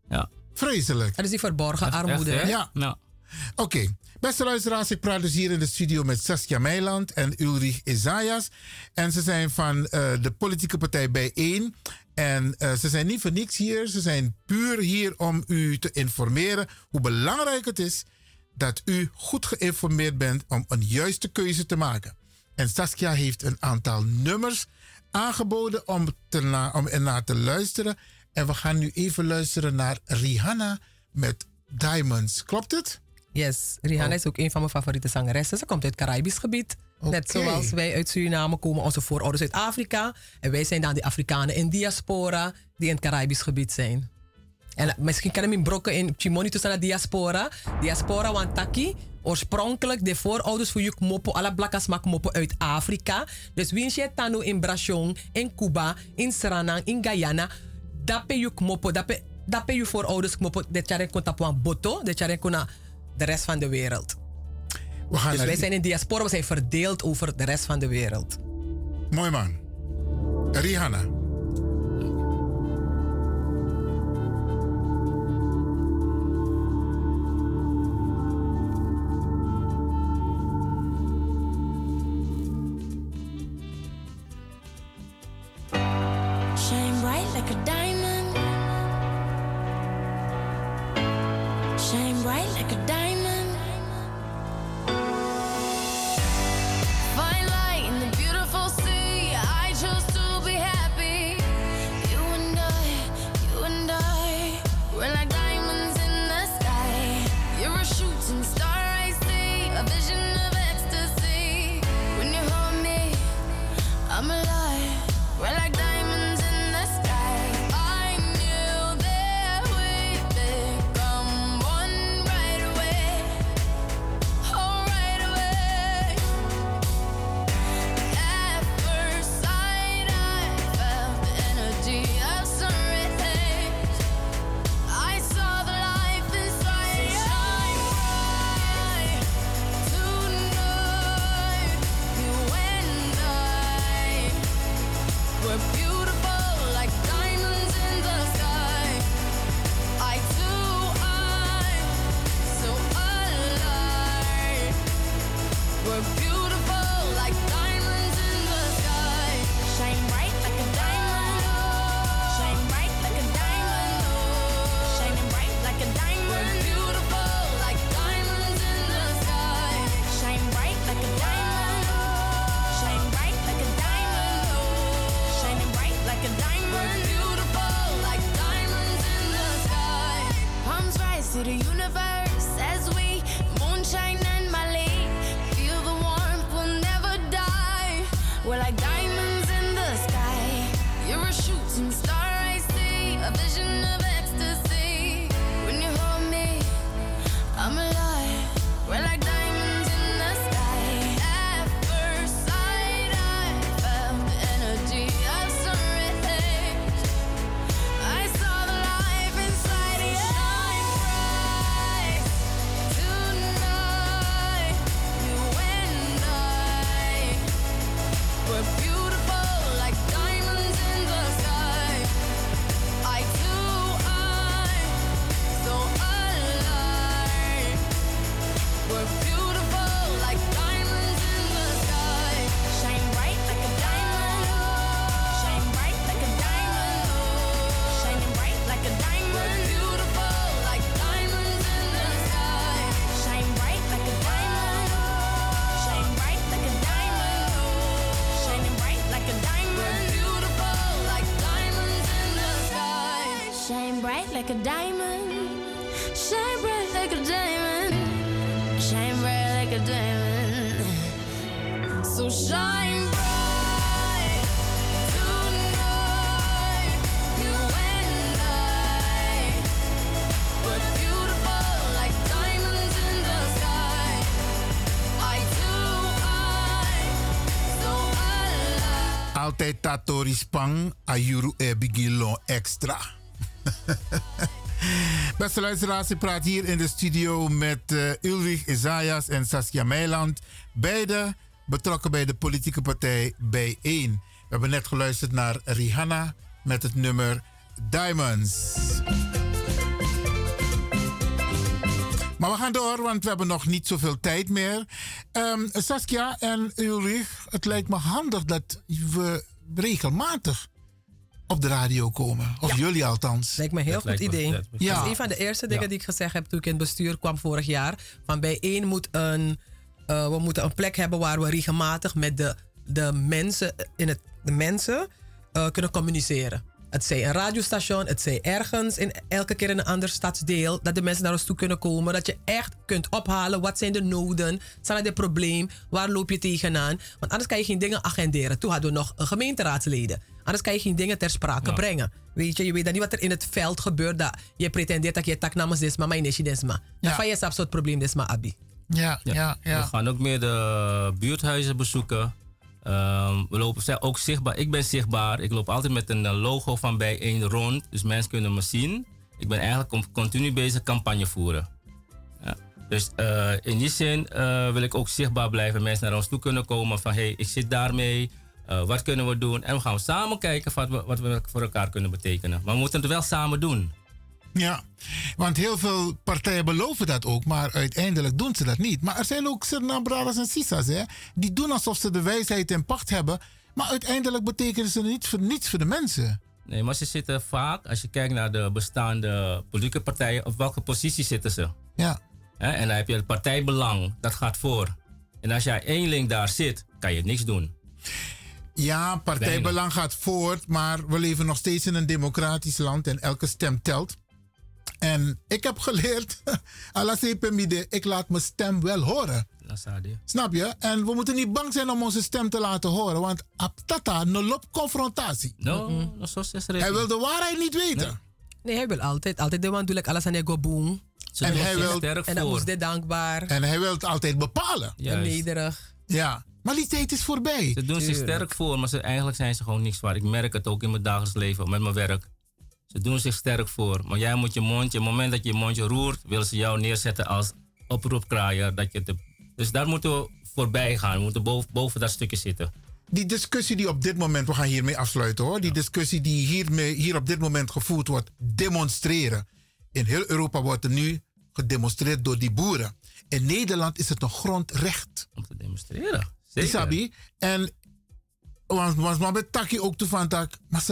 ja. Vreselijk. Dat is die verborgen armoede. hè? Ja. Oké. Beste luisteraars, ik praat dus hier in de studio met Saskia Meiland en Ulrich Isaias. En ze zijn van eh, de politieke partij Bijeen. En eh, ze zijn niet voor niks hier. Ze zijn puur hier om u te informeren hoe belangrijk het is dat u goed geïnformeerd bent om een juiste keuze te maken. En Saskia heeft een aantal nummers aangeboden om, te ernaar te luisteren. En we gaan nu even luisteren naar Rihanna met Diamonds. Klopt het? Yes, Rihanna is ook een van mijn favoriete zangeressen. Ze komt uit het Caribisch gebied. Net zoals wij uit Suriname komen, onze voorouders uit Afrika. En wij zijn dan die Afrikanen in diaspora die in het Caribisch gebied zijn. En misschien kan je in brokken in Chimoni tussen de diaspora. Diaspora want taki. Oorspronkelijk de voorouders voor juk mopo, alle blakas mak mopo uit Afrika. Dus wie je tano in Brasjon, in Cuba, in Suriname, in Guyana. Dape juk mopo, dape, dape je voorouders mopo. De tjaren kon tapuan boto, de naar de rest van de wereld. We gaan Dus wij zijn in diaspora, we zijn verdeeld over de rest van de wereld. Mooi man. Rihanna. I'm alive. Like a diamond. Shine bright like a diamond. Shine bright like a diamond. So shine bright. Altijd Tatori Spang, Ayuru Ebigilo Extra. Beste luisteraars, ik praat hier in de studio met eh, Ulrich Isaias en Saskia Meiland. Beide betrokken bij de politieke partij B1. We hebben net geluisterd naar Rihanna met het nummer Diamonds. Maar we gaan door, want we hebben nog niet zoveel tijd meer. Ehm, Saskia en Ulrich, het lijkt me handig dat we regelmatig op de radio komen. Of jullie althans. Lijkt me een heel goed idee. Dat Ja. is een van de eerste dingen die ik gezegd heb toen ik in het bestuur kwam vorig jaar. Van bij één moet een, eh, we moeten een plek hebben waar we regelmatig met de, de mensen, in het, de mensen eh, kunnen communiceren. Het zij een radiostation, het zij ergens, in, elke keer in een ander stadsdeel. Dat de mensen naar ons toe kunnen komen. Dat je echt kunt ophalen. Wat zijn de noden? Zijn er de probleem? Waar loop je tegenaan? Want anders kan je geen dingen agenderen. Toen hadden we nog een gemeenteraadsleden. Anders kan je geen dingen ter sprake brengen. Weet je, je weet dan niet wat er in het veld gebeurt. Dat je pretendeert dat je tak namens desma, maar je desma. Dan van je zelf soort probleem desma, Abi. Ja, ja, We gaan ook meer de buurthuizen bezoeken. Ehm, we lopen ook zichtbaar. Ik ben zichtbaar. Ik loop altijd met een eh, logo van bij één rond. Dus mensen kunnen me zien. Ik ben eigenlijk con- continu bezig campagne voeren. Ja. Dus eh, in die zin eh, wil ik ook zichtbaar blijven. Mensen naar ons toe kunnen komen van hey, ik zit daarmee. Eh, wat kunnen we doen? En we gaan samen kijken wat we, wat we voor elkaar kunnen betekenen. Maar we moeten het wel samen doen. Ja, want heel veel partijen beloven dat ook, maar uiteindelijk doen ze dat niet. Maar er zijn ook Suriname en Sisas, hè, die doen alsof ze de wijsheid in pacht hebben, maar uiteindelijk betekenen ze niet voor, niets voor de mensen. Nee, maar ze zitten vaak, als je kijkt naar de bestaande politieke partijen, op welke positie zitten ze? Ja. En dan heb je het partijbelang, dat gaat voor. En als jij eenling daar zit, kan je niks doen. Ja, partijbelang gaat voort, maar we leven nog steeds in een democratisch land en elke stem telt. En ik heb geleerd, ik laat mijn stem wel horen. Snap je? En we moeten niet bang zijn om onze stem te laten horen, want aptata no loopt confrontatie. No. Hij wil de waarheid niet weten. Nee, hij wil altijd. Altijd de ik alles aan ego boom. En hij wil En dan moest dit dankbaar. En hij wil het altijd bepalen. En nederig. Ja. Maar die tijd is voorbij. Ze doen zich sterk voor, maar ze, eigenlijk zijn ze gewoon niks waar. Ik merk het ook in mijn dagelijks leven, met mijn werk. Ze doen zich sterk voor. Maar jij moet je mondje, op het moment dat je je mondje roert, willen ze jou neerzetten als oproepkraaier. Dat je te, dus daar moeten we voorbij gaan. We moeten boven, boven dat stukje zitten. Die discussie die op dit moment, we gaan hiermee afsluiten hoor. Die discussie die hiermee, hier op dit moment gevoerd wordt, demonstreren. In heel Europa wordt er nu gedemonstreerd door die boeren. In Nederland is het een grondrecht. Om te demonstreren. Die Sabi. En want was maar met Taki ook toe van tak, maar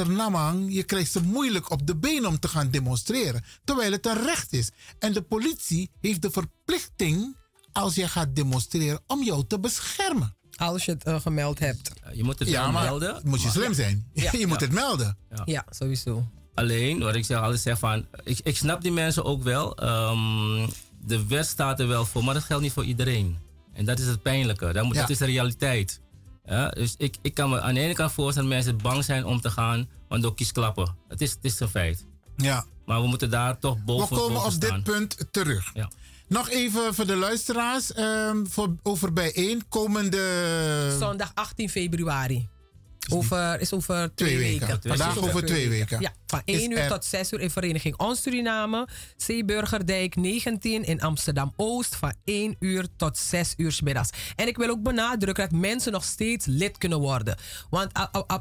je krijgt ze moeilijk op de been om te gaan demonstreren. Terwijl het een recht is. En de politie heeft de verplichting, als je gaat demonstreren, om jou te beschermen. Als je het eh, gemeld hebt. Je moet het Ja, wel maar melden. moet je maar- slim zijn. je moet het melden. Ja, sowieso. Alleen, wat ik zeg, altijd zeg van, ik, ik snap die mensen ook wel. Ehm, de wet staat er wel voor, maar dat geldt niet voor iedereen. En dat is het pijnlijke. Dat, moet, Ja. dat is de realiteit. Ja, dus ik, ik kan me aan de ene kant voorstellen dat mensen bang zijn om te gaan, want door kiesklappen. Het is, het is een feit. Ja. Maar we moeten daar toch boven, We komen boven op staan. dit punt terug. Ja. Nog even voor de luisteraars, ehm, voor, over bijeen komende Zondag 18 februari. Over, is over twee, Twee weken. weken. Vandaag over twee weken. Ja, van Is 1 uur er- tot 6 uur in Vereniging Ons Suriname. Zeeburgerdijk 19 in Amsterdam-Oost van 1 uur tot 6 uur 's middags. En ik wil ook benadrukken dat mensen nog steeds lid kunnen worden. Want ah, ah,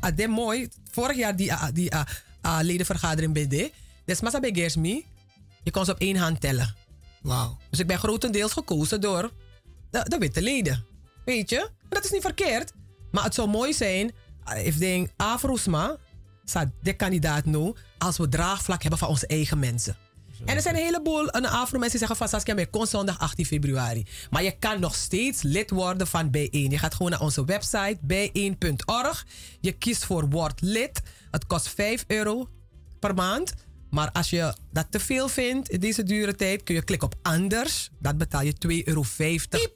ah, dit mooi, vorig jaar die, die ledenvergadering bij de, dus massa Gersmi, je kon ze op één hand tellen. Wauw. Dus ik ben grotendeels gekozen door de, de witte leden. Weet je? En dat is niet verkeerd. Maar het zou mooi zijn, if denk Afrosma, staat de kandidaat nu, als we draagvlak hebben van onze eigen mensen. En er zijn een heleboel Afro-mensen die zeggen van Saskia, maar kon zondag 18 februari. Maar je kan nog steeds lid worden van Bijeen. Je gaat gewoon naar onze website bijeen.org. Je kiest voor word lid. Het kost 5 euro per maand. Maar als je dat te veel vindt in deze dure tijd, kun je klikken op anders. Dat betaal je 2,50 euro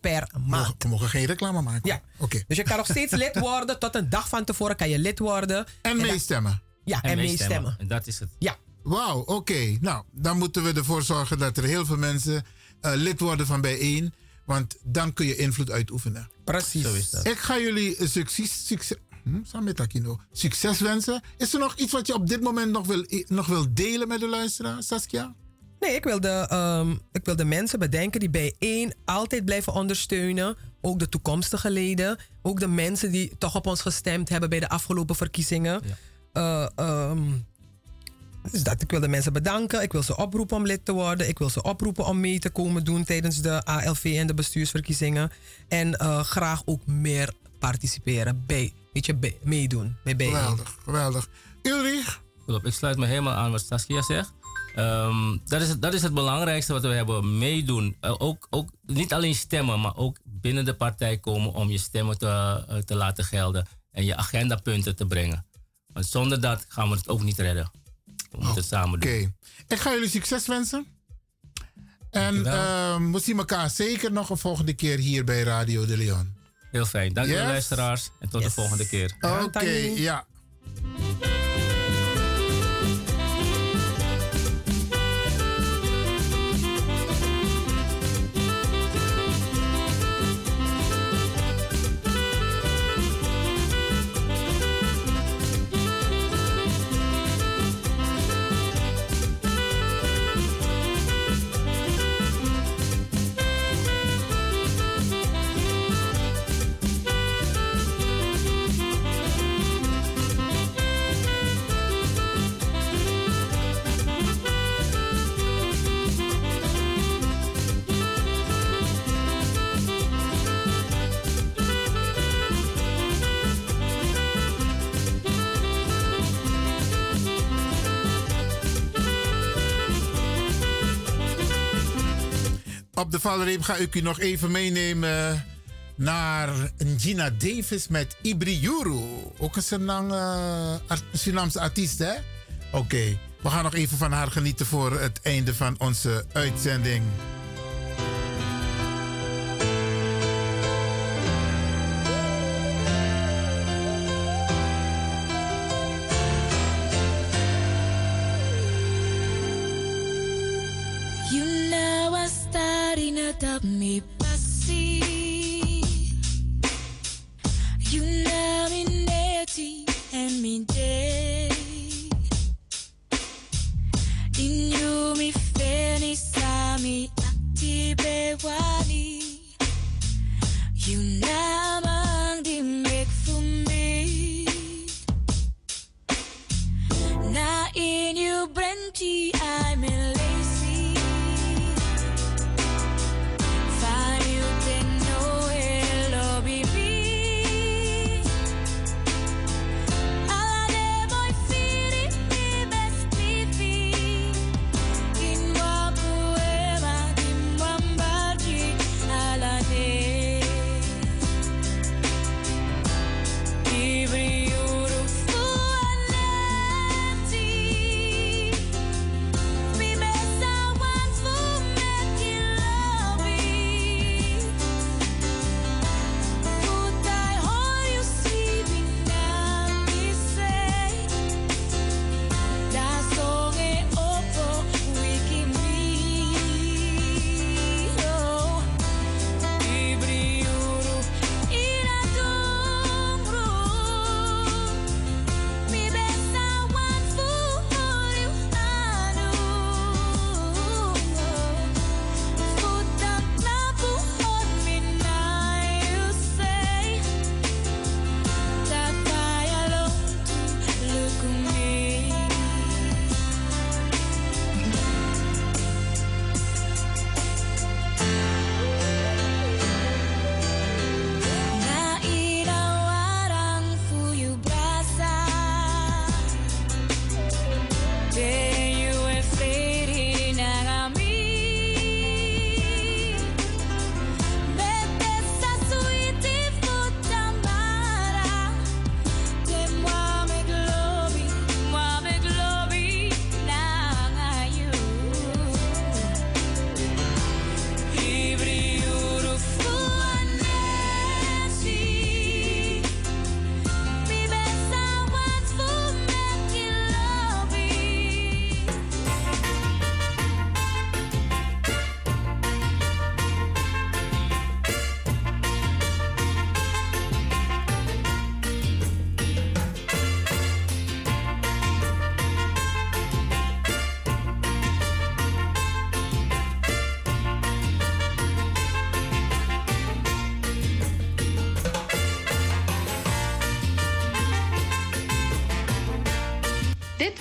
per maand. We mogen geen reclame maken. Ja. Oké. Dus je kan nog steeds lid worden. Tot een dag van tevoren kan je lid worden. En meestemmen. Ja, en, meestemmen. En dat is het. Ja. Wauw, oké. Nou, dan moeten we ervoor zorgen dat er heel veel mensen eh, lid worden van bijeen. Want dan kun je invloed uitoefenen. Precies. Zo is dat. Ik ga jullie succes, hm, samen met Aquino, succes wensen. Is er nog iets wat je op dit moment nog wil, nog wil delen met de luisteraar, Saskia? Nee, ik wil, de, ehm, ik wil de mensen bedenken die bijeen altijd blijven ondersteunen. Ook de toekomstige leden. Ook de mensen die toch op ons gestemd hebben bij de afgelopen verkiezingen. Eh, ehm, dus dat, ik wil de mensen bedanken. Ik wil ze oproepen om lid te worden. Ik wil ze oproepen om mee te komen doen tijdens de ALV en de bestuursverkiezingen. En eh, graag ook meer participeren bij, weet je, meedoen. Bij. Geweldig, geweldig. Ulrich? Klopt, ik sluit me helemaal aan wat Saskia zegt. Ehm, dat, is het, dat is het belangrijkste wat we hebben. Meedoen. Eh, ook, ook, niet alleen stemmen, maar ook binnen de partij komen om je stemmen te, eh, te laten gelden. En je agendapunten te brengen. Want zonder dat gaan we het ook niet redden. We moeten het samen doen. Oké. Ik ga jullie succes wensen. En ehm, we zien elkaar zeker nog een volgende keer hier bij Radio de Leon. Heel fijn. Dank Yes. je luisteraars. En tot de volgende keer. Oké, ja. Op de valreep ga ik u nog even meenemen naar Gina Davis met Ibriuru. Ook een Senang, eh, Surinaamse artiest, hè? Oké, we gaan nog even van haar genieten voor het einde van onze uitzending. what I need.